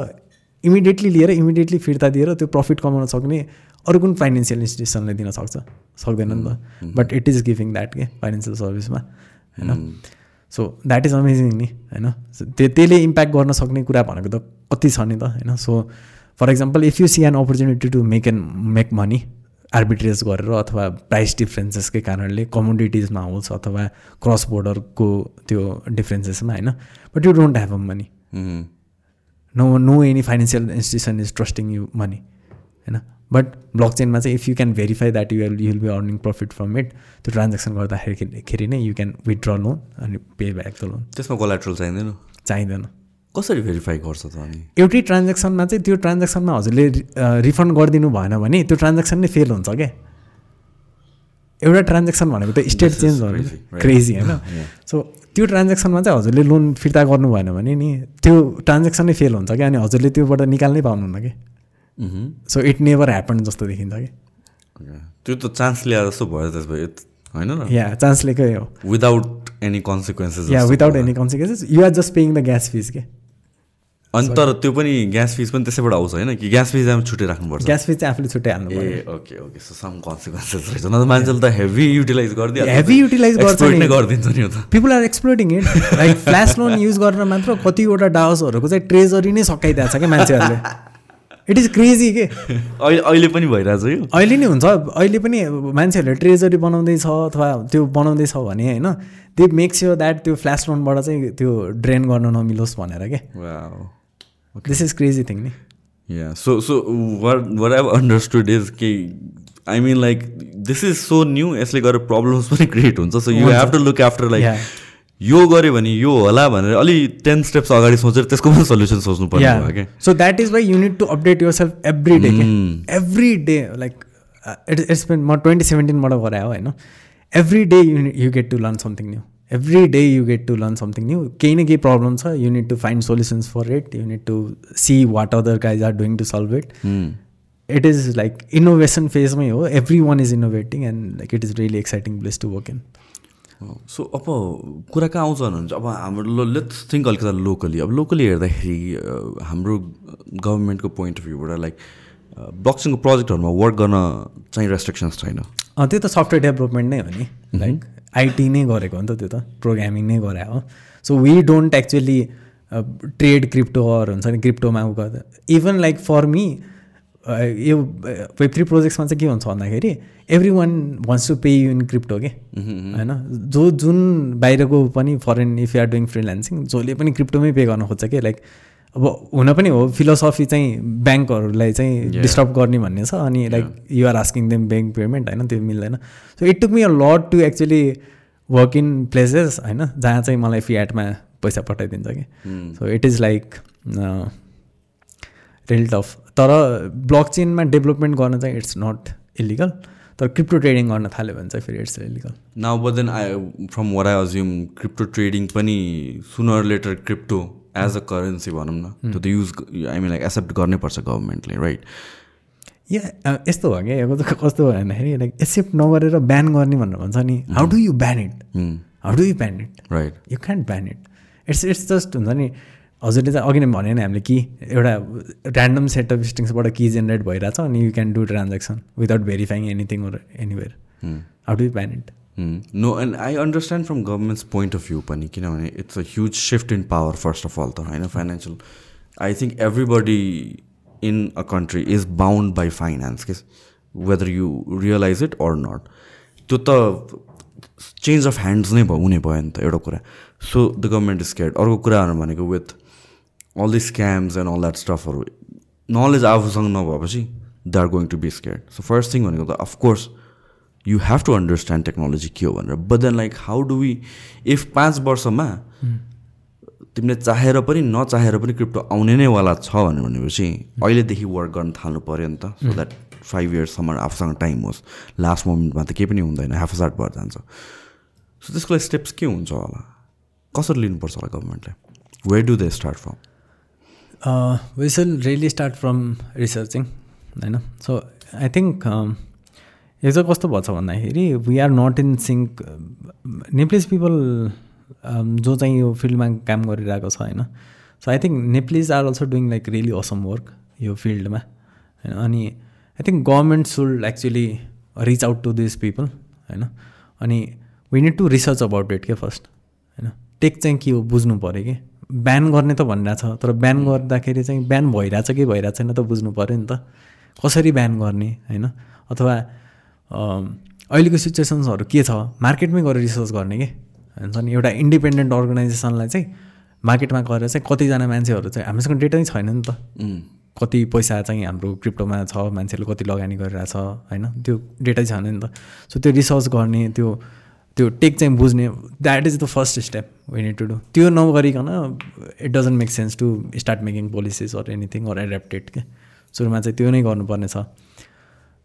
इमिडिएटली लिएर इमिडिएटली फिर्ता दिएर त्यो प्रफिट कमाउन सक्ने अरू कुन फाइनेन्सियल इन्स्टिट्युसनले दिन सक्छ? सक्दैन नि त। But it is giving that के? फाइनेन्सियल सर्भिसमा होइन? सो द्याट इज अमेजिङ नि होइन? त्यो त्यसले इम्प्याक्ट गर्न सक्ने कुरा भनेको त कति छ नि त होइन? So for example if you see an opportunity to make an make money arbitrage गरेर अथवा प्राइस डिफ्रेन्सेसकै कारणले कमोडिटिजमा होस् अथवा क्रस बोर्डरको त्यो डिफ्रेन्सेसमा होइन? But you don't have a money no no any financial institution is trusting you money होइन? But ब्लक चेनमा चाहिँ if you can verify that you will will be earning profit from it त्यो ट्रान्जेक्सन गर्दाखेरि नै यु क्यान विथड्र लोन अनि pay back the loan त्यसमा collateral चाहिँदैन? चाहिँदैन। कसरी भेरिफाई गर्छ त अनि? एउटै ट्रान्जेक्सनमा चाहिँ त्यो ट्रान्जेक्सनमा हजुरले रिफन्ड गरिदिनु भएन भने त्यो ट्रान्जेक्सन नै फेल हुन्छ क्या एउटा ट्रान्जेक्सन भनेको त स्टेट चेन्ज भयो क्रेजी होइन? सो त्यो ट्रान्जेक्सनमा चाहिँ हजुरले लोन फिर्ता गर्नु भएन भने नि त्यो ट्रान्जेक्सन नै फेल हुन्छ क्या अनि हजुरले त्योबाट निकाल्नै पाउनुहुन्न कि? सो इट नेभर ह्यापन जस्तो देखिन्छ कि? त्यो त चान्स ल्याएर जस्तो भयो त्यस भयो होइन या चान्स लिएकै हो। Without any consequences yeah without any consequences you are just paying the gas fees के? अनि तर त्यो पनि ग्यास फिस पनि त्यसैबाट आउँछ होइन कि ग्यास फिस छुट्टै राख्नुपर्छ ग्यास फिस चाहिँ आफूले छुट्टै हाल्नु ए okay okay so some consequences रहेछ। न त मान्छेले त हेभी युटिलाइज गरिदियो Heavy utilize गर्छ नि। गरिदिन्छ नि यो त। People are exploring it like flash loan use गरेर मात्र कतिवटा डाउसहरूको चाहिँ ट्रेजरी नै सकाइदिएको छ क्या मान्छेहरूले। इट इज क्रेजी के? अहिले अहिले पनि भइरहेछ यो। अहिले नै हुन्छ। अहिले पनि मान्छेहरूले ट्रेजरी बनाउँदैछ अथवा त्यो बनाउँदैछ भने होइन त्यो मेक स्योर द्याट त्यो फ्ल्यास लोनबाट चाहिँ त्यो ड्रेन गर्न नमिलोस् भनेर के? Wow this is crazy thing नि Yeah. So so what what I've understood is कि I mean like this is so new यसले गर्दा प्रब्लम्स पनि क्रिएट हुन्छ so you have to look after like. यो गऱ्यो भने यो होला भनेर अलि टेन स्टेप्स अगाडि सोचेर त्यसको पनि सल्युसन सोच्नु पर्ने क्या so that is why you need to update yourself every day every day like it it's been म ट्वेन्टी सेभेन्टिनबाट गरायो होइन every day you you get to learn something new every day you get to learn something new केही न केही problem छ you need to find solutions for it you need to see what other guys are doing to solve it it is like innovation फेजमै हो every one is innovating and like it is really exciting place to work in so अब कुरा कहाँ आउँछ भन्नुहुन्छ? अब हाम्रो let's think अलिकति locally अब लोकली हेर्दाखेरि हाम्रो गभर्मेन्टको पोइन्ट अफ भ्यूबाट लाइक ब्लकचेनको प्रोजेक्टहरूमा वर्क गर्न चाहिँ रेस्ट्रिक्सन्स छैन। त्यो त सफ्टवेयर डेभलपमेन्ट नै हो नि। लाइक आइटी नै गरेको हो नि त त्यो त प्रोग्रामिङ नै गरे हो। So we don't actually trade क्रिप्टोहरू हुन्छ नि क्रिप्टोमा उ गर्दा। इभन लाइक फर मी यो वेब थ्री प्रोजेक्ट्समा चाहिँ के हुन्छ भन्दाखेरि every one wants to pay you in crypto के होइन? जो जुन बाहिरको पनि foreign if are doing freelancing जसले पनि क्रिप्टोमै पे गर्न खोज्छ कि लाइक अब हुन पनि हो फिलोसफी चाहिँ ब्याङ्कहरूलाई चाहिँ डिस्टर्ब गर्ने भन्ने छ अनि like you are asking them bank payment होइन त्यो मिल्दैन. So it took me a lot to actually work in places होइन जहाँ चाहिँ मलाई फिएटमा पैसा पठाइदिन्छ कि। So it is like real tough तर ब्लक चेनमा डेभलपमेन्ट गर्न चाहिँ इट्स नट इलिगल तर क्रिप्टो ट्रेडिङ गर्न थाल्यो भने चाहिँ फेरि it's illegal now but then I from what I assume crypto trading पनि sooner later crypto as a currency भनौँ न त्यो त use I mean like accept गर्नै पर्छ गभर्मेन्टले राइट या यस्तो हो क्या कस्तो भयो भन्दाखेरि लाइक एक्सेप्ट नगरेर ब्यान गर्ने भनेर भन्छ नि how do you ban it how do you ban it right you can't ban it it's it's just हुन्छ नि हजुरले चाहिँ अघि नै भने नि हामीले कि एउटा ऱ्यान्डम सेट अफ स्ट्रिङ्सबाट कि जेनेरेट भइरहेछ अनि you can do transaction without verifying anything or anywhere how do you ban it no and I understand from government's point of view पनि किनभने it's a huge shift in power first of all त होइन financial I think everybody in a country is bound by finance के whether you realise it or not त्यो त change of hands नै भयो हुने भयो नि त एउटा कुरा. So the government is scared अर्को कुराहरू भनेको with all the scams and all that स्टफहरू knowledge आफूसँग नभएपछि they are going to be scared so first thing भनेको त of course you have to understand technology के हो भनेर। But then like how do we if पाँच वर्षमा तिमीले चाहेर पनि नचाहेर पनि क्रिप्टो आउने नै वाला छ भनेर भनेपछि अहिलेदेखि वर्क गर्न थाल्नु पऱ्यो नि त। सो द्याट फाइभ इयर्ससम्म आफूसँग टाइम होस्। लास्ट मोमेन्टमा त केही पनि हुँदैन। हाफ साट भएर जान्छ। सो त्यसको लागि स्टेप्स के हुन्छ होला? कसरी लिनुपर्छ होला गभर्मेन्टले way do they start from we really start from researching होइन? सो आई थिङ्क यो चाहिँ कस्तो भएछ भन्दाखेरि we are not in sync Nepalese people जो चाहिँ यो फिल्डमा काम गरिरहेको छ होइन? So I think Nepalese are also doing like really awesome work यो फिल्डमा होइन? अनि I think government should actually reach out to this people होइन? अनि we need to research about it के फर्स्ट होइन? टेक चाहिँ के हो बुझ्नु पऱ्यो कि? बिहान गर्ने त भनिरहेछ तर बिहान गर्दाखेरि चाहिँ बिहान भइरहेछ कि भइरहेको छैन त बुझ्नु पऱ्यो नि त। कसरी बिहान गर्ने होइन? अथवा अहिलेको सिचुएसन्सहरू के छ? मार्केटमै गएर रिसर्च गर्ने कि? हुन्छ नि? एउटा इन्डिपेन्डेन्ट अर्गनाइजेसनलाई चाहिँ मार्केटमा गएर चाहिँ कतिजना मान्छेहरू चाहिँ हामीसँग डेटा नै छैन नि त। कति पैसा चाहिँ हाम्रो क्रिप्टोमा छ मान्छेले कति लगानी गरिरहेछ होइन? त्यो डेटै छैन नि त। सो त्यो रिसर्च गर्ने त्यो त्यो टेक चाहिँ बुझ्ने that is the first step we need to do त्यो नगरिकन it doesn't make sense to start making policies or anything or adapted के? सुरुमा चाहिँ त्यो नै गर्नुपर्ने छ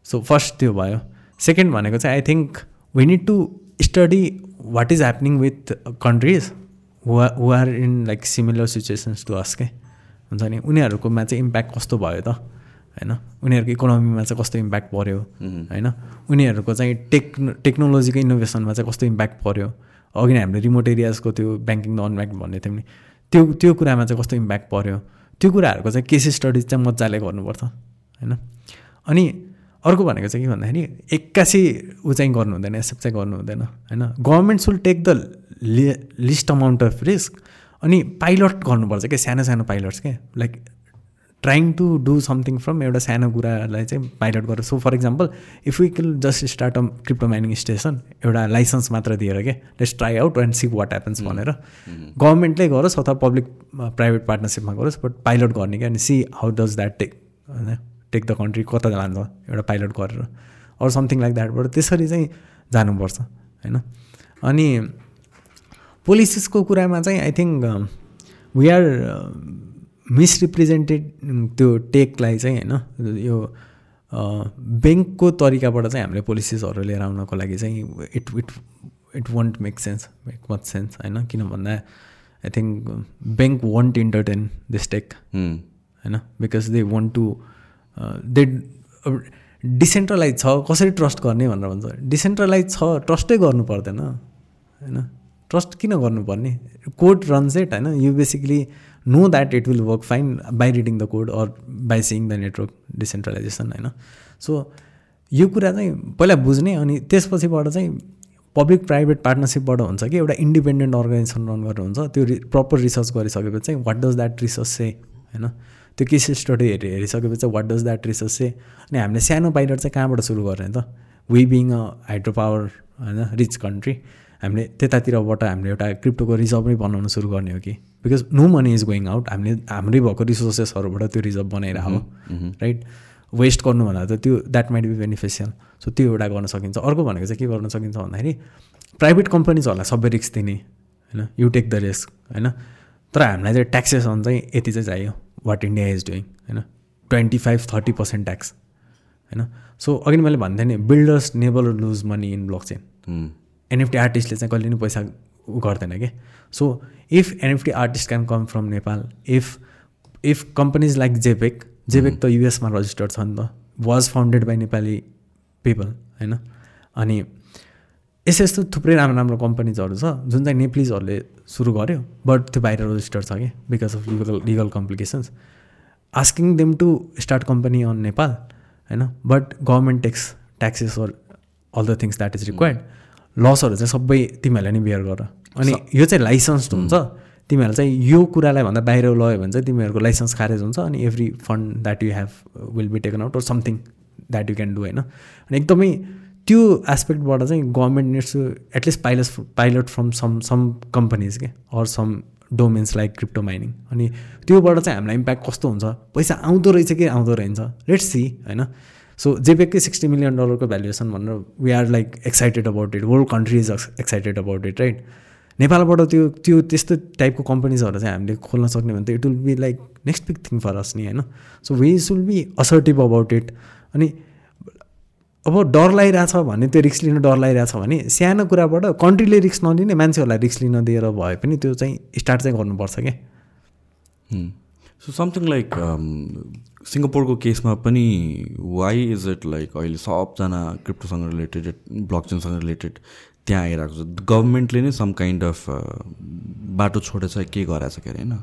सो फर्स्ट त्यो भयो। सेकेन्ड भनेको चाहिँ I think we need to study what is happening with countries who are in like similar situations to us के हुन्छ नि? उनीहरूकोमा चाहिँ इम्प्याक्ट कस्तो भयो त? होइन? उनीहरूको इकोनोमीमा चाहिँ कस्तो इम्प्याक्ट पऱ्यो होइन? उनीहरूको चाहिँ टेक् टेक्नोलोजीको इनोभेसनमा चाहिँ कस्तो इम्प्याक्ट पऱ्यो अघि नै हामीले रिमोट एरियाजको त्यो ब्याङ्किङ नन ब्याङ्क भन्ने थियौँ नि। त्यो त्यो कुरामा चाहिँ कस्तो इम्प्याक्ट पऱ्यो त्यो कुराहरूको चाहिँ केस स्टडिज चाहिँ मजाले गर्नुपर्छ होइन? अनि अर्को भनेको चाहिँ के भन्दाखेरि एक्कासी ऊ चाहिँ गर्नु हुँदैन एक्सेप्ट चाहिँ गर्नु हुँदैन होइन government should take the least amount of risk अनि पाइलट गर्नुपर्छ क्या सानो सानो पाइलट्स क्या like trying to do something from एउटा सानो कुरालाई चाहिँ पाइलट गरेर so for example if we kill just start a crypto mining station एउटा लाइसेन्स मात्र दिएर क्या let's try out and see what happens भनेर। गभर्मेन्टले गरोस् अथवा पब्लिक प्राइभेट पार्टनरसिपमा गरोस् बट पाइलट गर्ने क्या अनि see how does that tech होइन? टेक द कन्ट्री कता लान्छ एउटा पाइलट गरेर अरू समथिङ लाइक द्याटबाट त्यसरी चाहिँ जानुपर्छ होइन? अनि पोलिसिसको कुरामा चाहिँ I think we are misrepresented त्यो टेकलाई चाहिँ होइन? यो ब्याङ्कको तरिकाबाट चाहिँ हामीले पोलिसिसहरू लिएर आउनको लागि चाहिँ it it it won't make sense make much sense होइन? किन भन्दा I think bank won't entertain this tech होइन? Because they want to they decentralise छ कसरी ट्रस्ट गर्ने भनेर भन्छ। डिसेन्ट्रलाइज छ ट्रस्टै गर्नु पर्दैन होइन? ट्रस्ट किन गर्नुपर्ने कोड रन्स इट होइन? You basically know that it will work fine by reading the code or by seeing the network decentralisation होइन? सो यो कुरा चाहिँ पहिला बुझ्ने अनि त्यसपछिबाट चाहिँ पब्लिक प्राइभेट पार्टनरसिपबाट हुन्छ कि एउटा इन्डिपेन्डेन्ट अर्गनाइजेसन रन गरेर हुन्छ त्यो प्रपर रिसर्च गरिसकेपछि चाहिँ what does that research say होइन? त्यो केस स्टडी हेरि हेरिसकेपछि चाहिँ what does that research say अनि हामीले सानो पाइलट चाहिँ कहाँबाट सुरु गर्ने त? We being a hydro power होइन रिच कन्ट्री हामीले त्यतातिरबाट हामीले एउटा क्रिप्टोको रिजर्भ नै बनाउन सुरु गर्ने हो कि? Because no money is going out हामीले हाम्रै भएको रिसोर्सेसहरूबाट त्यो रिजर्भ बनाएर हो राइट वेस्ट गर्नुभन्दा त त्यो that might be beneficial so त्यो एउटा गर्न सकिन्छ। अर्को भनेको चाहिँ के गर्न सकिन्छ भन्दाखेरि प्राइभेट कम्पनीजहरूलाई सबै रिस्क दिने होइन? यु टेक द रिस्क होइन? तर हामीलाई चाहिँ ट्याक्सेसन चाहिँ यति चाहिँ चाहियो। वाट इन्डिया इज डुइङ होइन twenty five thirty percent tax होइन सो अघि मैले भन्थेँ नि builders never lose money in blockchain NFT आर्टिस्टले चाहिँ कहिले पनि पैसा गर्दैन कि? So if NFT artist can come from Nepal if if companies like JPEG JPEG त युएसमा रजिस्टर्ड छ नि त was founded by Nepali people होइन? अनि यस्तो यस्तो थुप्रै राम्रो राम्रो कम्पनीजहरू छ जुन चाहिँ नेप्लिजहरूले सुरु गर्यो बट त्यो बाहिर रजिस्टर्ड छ कि because of legal legal complications asking them to start company on Nepal होइन? But government tax taxes or all the things that is required लसहरू चाहिँ सबै तिमीहरूले नै बियर गर। अनि यो चाहिँ लाइसेन्स हुन्छ। तिमीहरू चाहिँ यो कुरालाई भन्दा बाहिर लग्यो भने चाहिँ तिमीहरूको लाइसेन्स खारेज हुन्छ अनि every fund that you have will be taken out or something that you can do होइन? अनि एकदमै त्यो एस्पेक्टबाट चाहिँ government needs to at least pilot pilot from some some companies के or some domains like crypto mining अनि त्योबाट चाहिँ हामीलाई इम्प्याक्ट कस्तो हुन्छ? पैसा आउँदो रहेछ कि आउँदो रहेछ लेट्स सी होइन? सो जेपेकै सिक्सटी मिलियन डलरको भ्यालुएसन भनेर we are like excited about it world country is excited about it right नेपालबाट त्यो त्यो त्यस्तो टाइपको कम्पनीजहरू चाहिँ हामीले खोल्न सक्ने भने त it will be like next big thing for us नि होइन? So we should be assertive about it अनि अब डर लगाइरहेछ भने त्यो रिक्स लिन डर लगाइरहेछ भने सानो कुराबाट कन्ट्रीले रिक्स नलिने मान्छेहरूलाई रिक्स लिन दिएर भए पनि त्यो चाहिँ स्टार्ट चाहिँ गर्नुपर्छ क्या सो समथिङ लाइक सिङ्गापुरको केसमा पनि वाइ इज इट लाइक अहिले सबजना क्रिप्टोसँग रिलेटेड ब्लकचेनसँग रिलेटेड त्यहाँ आइरहेको छ? गभर्मेन्टले नै सम काइन्ड अफ बाटो छोडेछ के गराएको के अरे होइन?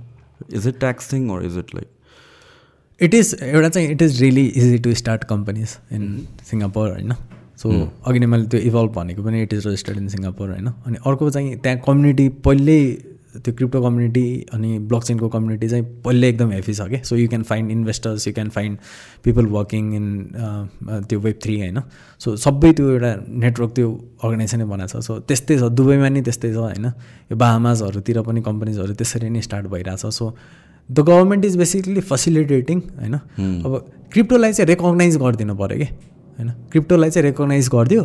Is it tax thing or is it like it is एउटा चाहिँ it is really easy to start companies in Singapore होइन? सो अघि नै मैले त्यो इभल्भ भनेको पनि it is registered in Singapore होइन? अनि अर्को चाहिँ त्यहाँ कम्युनिटी पहिल्यै त्यो क्रिप्टो कम्युनिटी अनि ब्लक चेनको कम्युनिटी चाहिँ पहिल्यै एकदम हेफी छ कि? So you can find investors you can find people working in त्यो वेब थ्री होइन? सो सबै त्यो एउटा नेटवर्क त्यो अर्गनाइजेसनै बनाएको छ। सो त्यस्तै छ दुबईमा नि त्यस्तै छ होइन? यो बाहमाजहरूतिर पनि कम्पनीजहरू त्यसरी नै स्टार्ट भइरहेछ। So the government is basically facilitating होइन? अब क्रिप्टोलाई चाहिँ रेकगनाइज गरिदिनु पऱ्यो कि? होइन? क्रिप्टोलाई चाहिँ रेकगनाइज गरिदियो।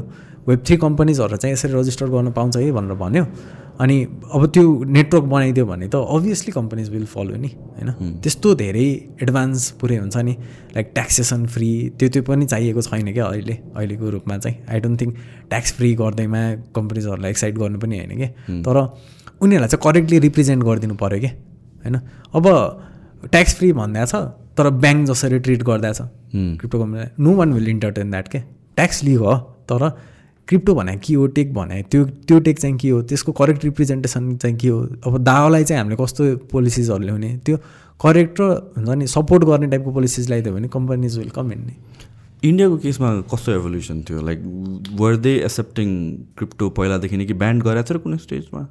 वेब थ्री कम्पनीजहरू चाहिँ यसरी रजिस्टर गर्न पाउँछ है भनेर भन्यो। अनि अब त्यो नेटवर्क बनाइदियो भने त अभियसली कम्पनीज विल फलो नि होइन? त्यस्तो धेरै एडभान्स पुरै हुन्छ नि। लाइक ट्याक्सेसन फ्री त्यो त्यो पनि चाहिएको छैन क्या अहिले अहिलेको रूपमा चाहिँ। I don't think tax free गर्दैमा कम्पनीजहरूलाई एक्साइट गर्नु पनि होइन कि? तर उनीहरूलाई चाहिँ करेक्टली रिप्रेजेन्ट गरिदिनु पऱ्यो क्या होइन? अब ट्याक्स फ्री भन्दा छ तर ब्याङ्क जसरी ट्रिट गर्दा छ क्रिप्टो कम्पनीलाई no one will entertain that के ट्याक्स लिग हो तर क्रिप्टो भने के हो टेक भने त्यो त्यो टेक चाहिँ के हो त्यसको करेक्ट रिप्रेजेन्टेसन चाहिँ के हो? अब दावालाई चाहिँ हामीले कस्तो पोलिसिजहरू ल्याउने? त्यो करेक्ट र हुन्छ नि सपोर्ट गर्ने टाइपको पोलिसिज ल्याइदियो भने कम्पनीज विल कम इन नि इन्डियाको केसमा कस्तो एभोल्युसन थियो? Like were they accepting crypto पहिलादेखि नै कि ब्यान्ड गरेको थियो र कुनै स्टेजमा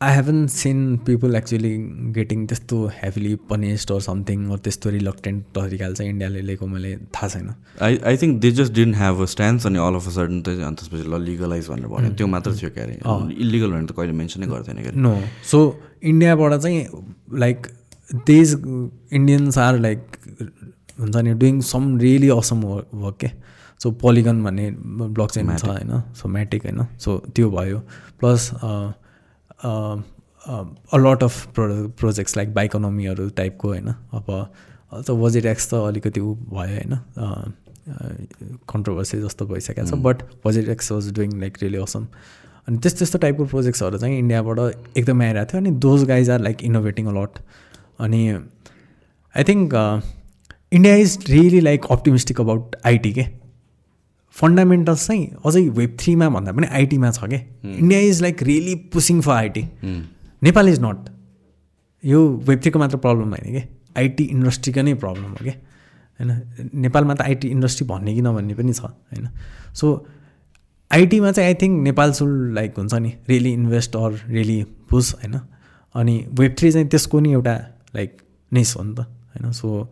I haven't seen people actually getting त्यस्तो heavily punished or something or त्यस्तो रिलक्टेन्ट तरिकाले चाहिँ इन्डियाले लिएको मैले थाहा छैन। I I think they just didn't have a stand अनि अल अफ अ सडन त अनि त्यसपछि ल लिगलाइज भनेर भन्यो। त्यो मात्र थियो क्यारे इलिगल भनेर त कहिले मेन्सनै गर्दैन क्यारे नो सो इन्डियाबाट चाहिँ लाइक देज इन्डियन्स आर लाइक हुन्छ नि doing some really awesome work के सो पोलिगन भन्ने ब्लक चेन छ होइन? सो म्याटिक होइन? सो त्यो भयो। Plus a lot of pro projects like बाइकोनोमीहरू टाइपको होइन? अब त बजेट एक्स त अलिकति ऊ भयो होइन? कन्ट्रोभर्सी जस्तो भइसकेको छ but budget X was doing like really awesome अनि त्यस्तो त्यस्तो टाइपको प्रोजेक्ट्सहरू चाहिँ इन्डियाबाट एकदमै आइरहेको थियो अनि those guys are like innovating a lot अनि I think India is really like optimistic about IT के? फन्डामेन्टल्स चाहिँ अझै वेब थ्रीमा भन्दा पनि आइटीमा छ क्या India is like really pushing for IT. Nepal is not. यो वेब थ्रीको मात्र प्रब्लम होइन कि? आइटी इन्डस्ट्रीको नै प्रब्लम हो क्या होइन? नेपालमा त आइटी इन्डस्ट्री भन्ने कि नभन्ने पनि छ होइन? सो आइटीमा चाहिँ आई थिङ्क नेपाल सुल लाइक हुन्छ नि really invest or really push होइन? अनि वेब थ्री चाहिँ त्यसको नि एउटा लाइक निस हो नि त होइन? So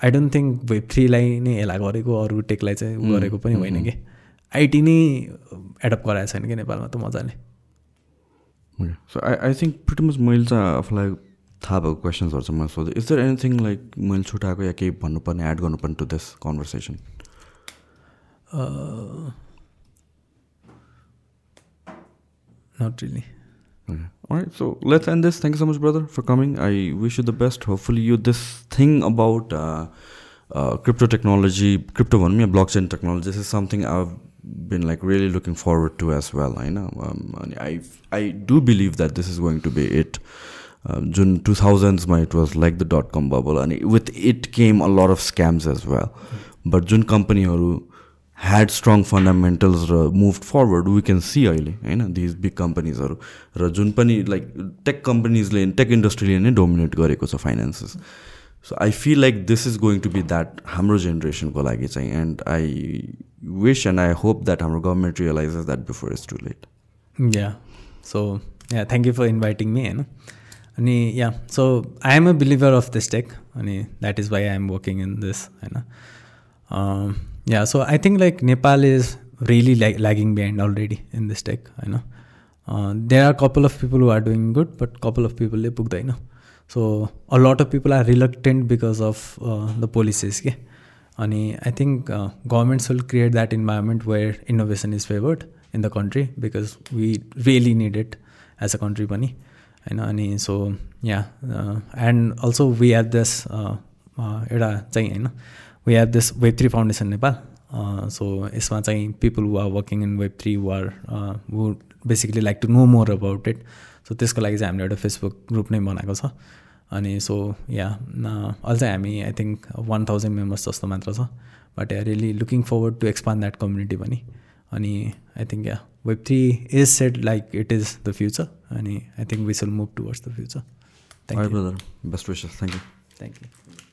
I don't think web थ्रीलाई नै यसलाई गरेको अरू टेकलाई चाहिँ गरेको पनि होइन कि। आइटी नै एडप्ट गराएको छैन कि नेपालमा त मजाले। So I I think pretty much मैले चाहिँ आफूलाई थाहा भएको क्वेसन्सहरू चाहिँ मैले सोधेँ। इज दर एनिथिङ लाइक मैले छुट्याएको या केही भन्नुपर्ने एड गर्नुपर्ने to this conversation not really. All right. So let's end this. Thank you so much, brother, for coming. I wish you the best. Hopefully, you this thing about uh, uh, crypto technology, crypto one, blockchain technology. This is something I've been like really looking forward to as well. I know. Um, I I do believe that this is going to be it. Um, June 2000s, my it was like the dot com bubble, and with it came a lot of scams as well. But June company who had strong fundamentals र move forward we can see अहिले होइन these big कम्पनीजहरू र जुन पनि like tech कम्पनीजले tech इन्डस्ट्रीले नै डोमिनेट गरेको छ finances so I feel like this is going to be that हाम्रो जेनेरेसनको लागि चाहिँ and I wish and I hope that हाम्रो government realizes that before is too late yeah so yeah thank you for inviting me होइन अनि yeah so I am a believer of this tech अनि that is why I am working in this होइन yeah so I think like Nepal is really like lagging behind already in this tech होइन there are couple of people who are doing good but couple of पिपलले पुग्दैन so a lot of people are reluctant because of the policies के अनि I think governments will create that environment where innovation is favoured in the country because we really need it as a country पनि होइन अनि so yeah and also we have this एउटा चाहिँ होइन we have this web three foundation Nepal so यसमा चाहिँ people who are working in web three who are who basically like to know more about it so त्यसको लागि चाहिँ हामीले एउटा फेसबुक ग्रुप नै बनाएको छ। अनि सो या अझ चाहिँ हामी I think one thousand members जस्तो मात्र छ। But I really looking forward to expand that community पनि। अनि I think yeah web three is set like it is the future अनि I think we should move towards the future thank you best wishes thank you thank you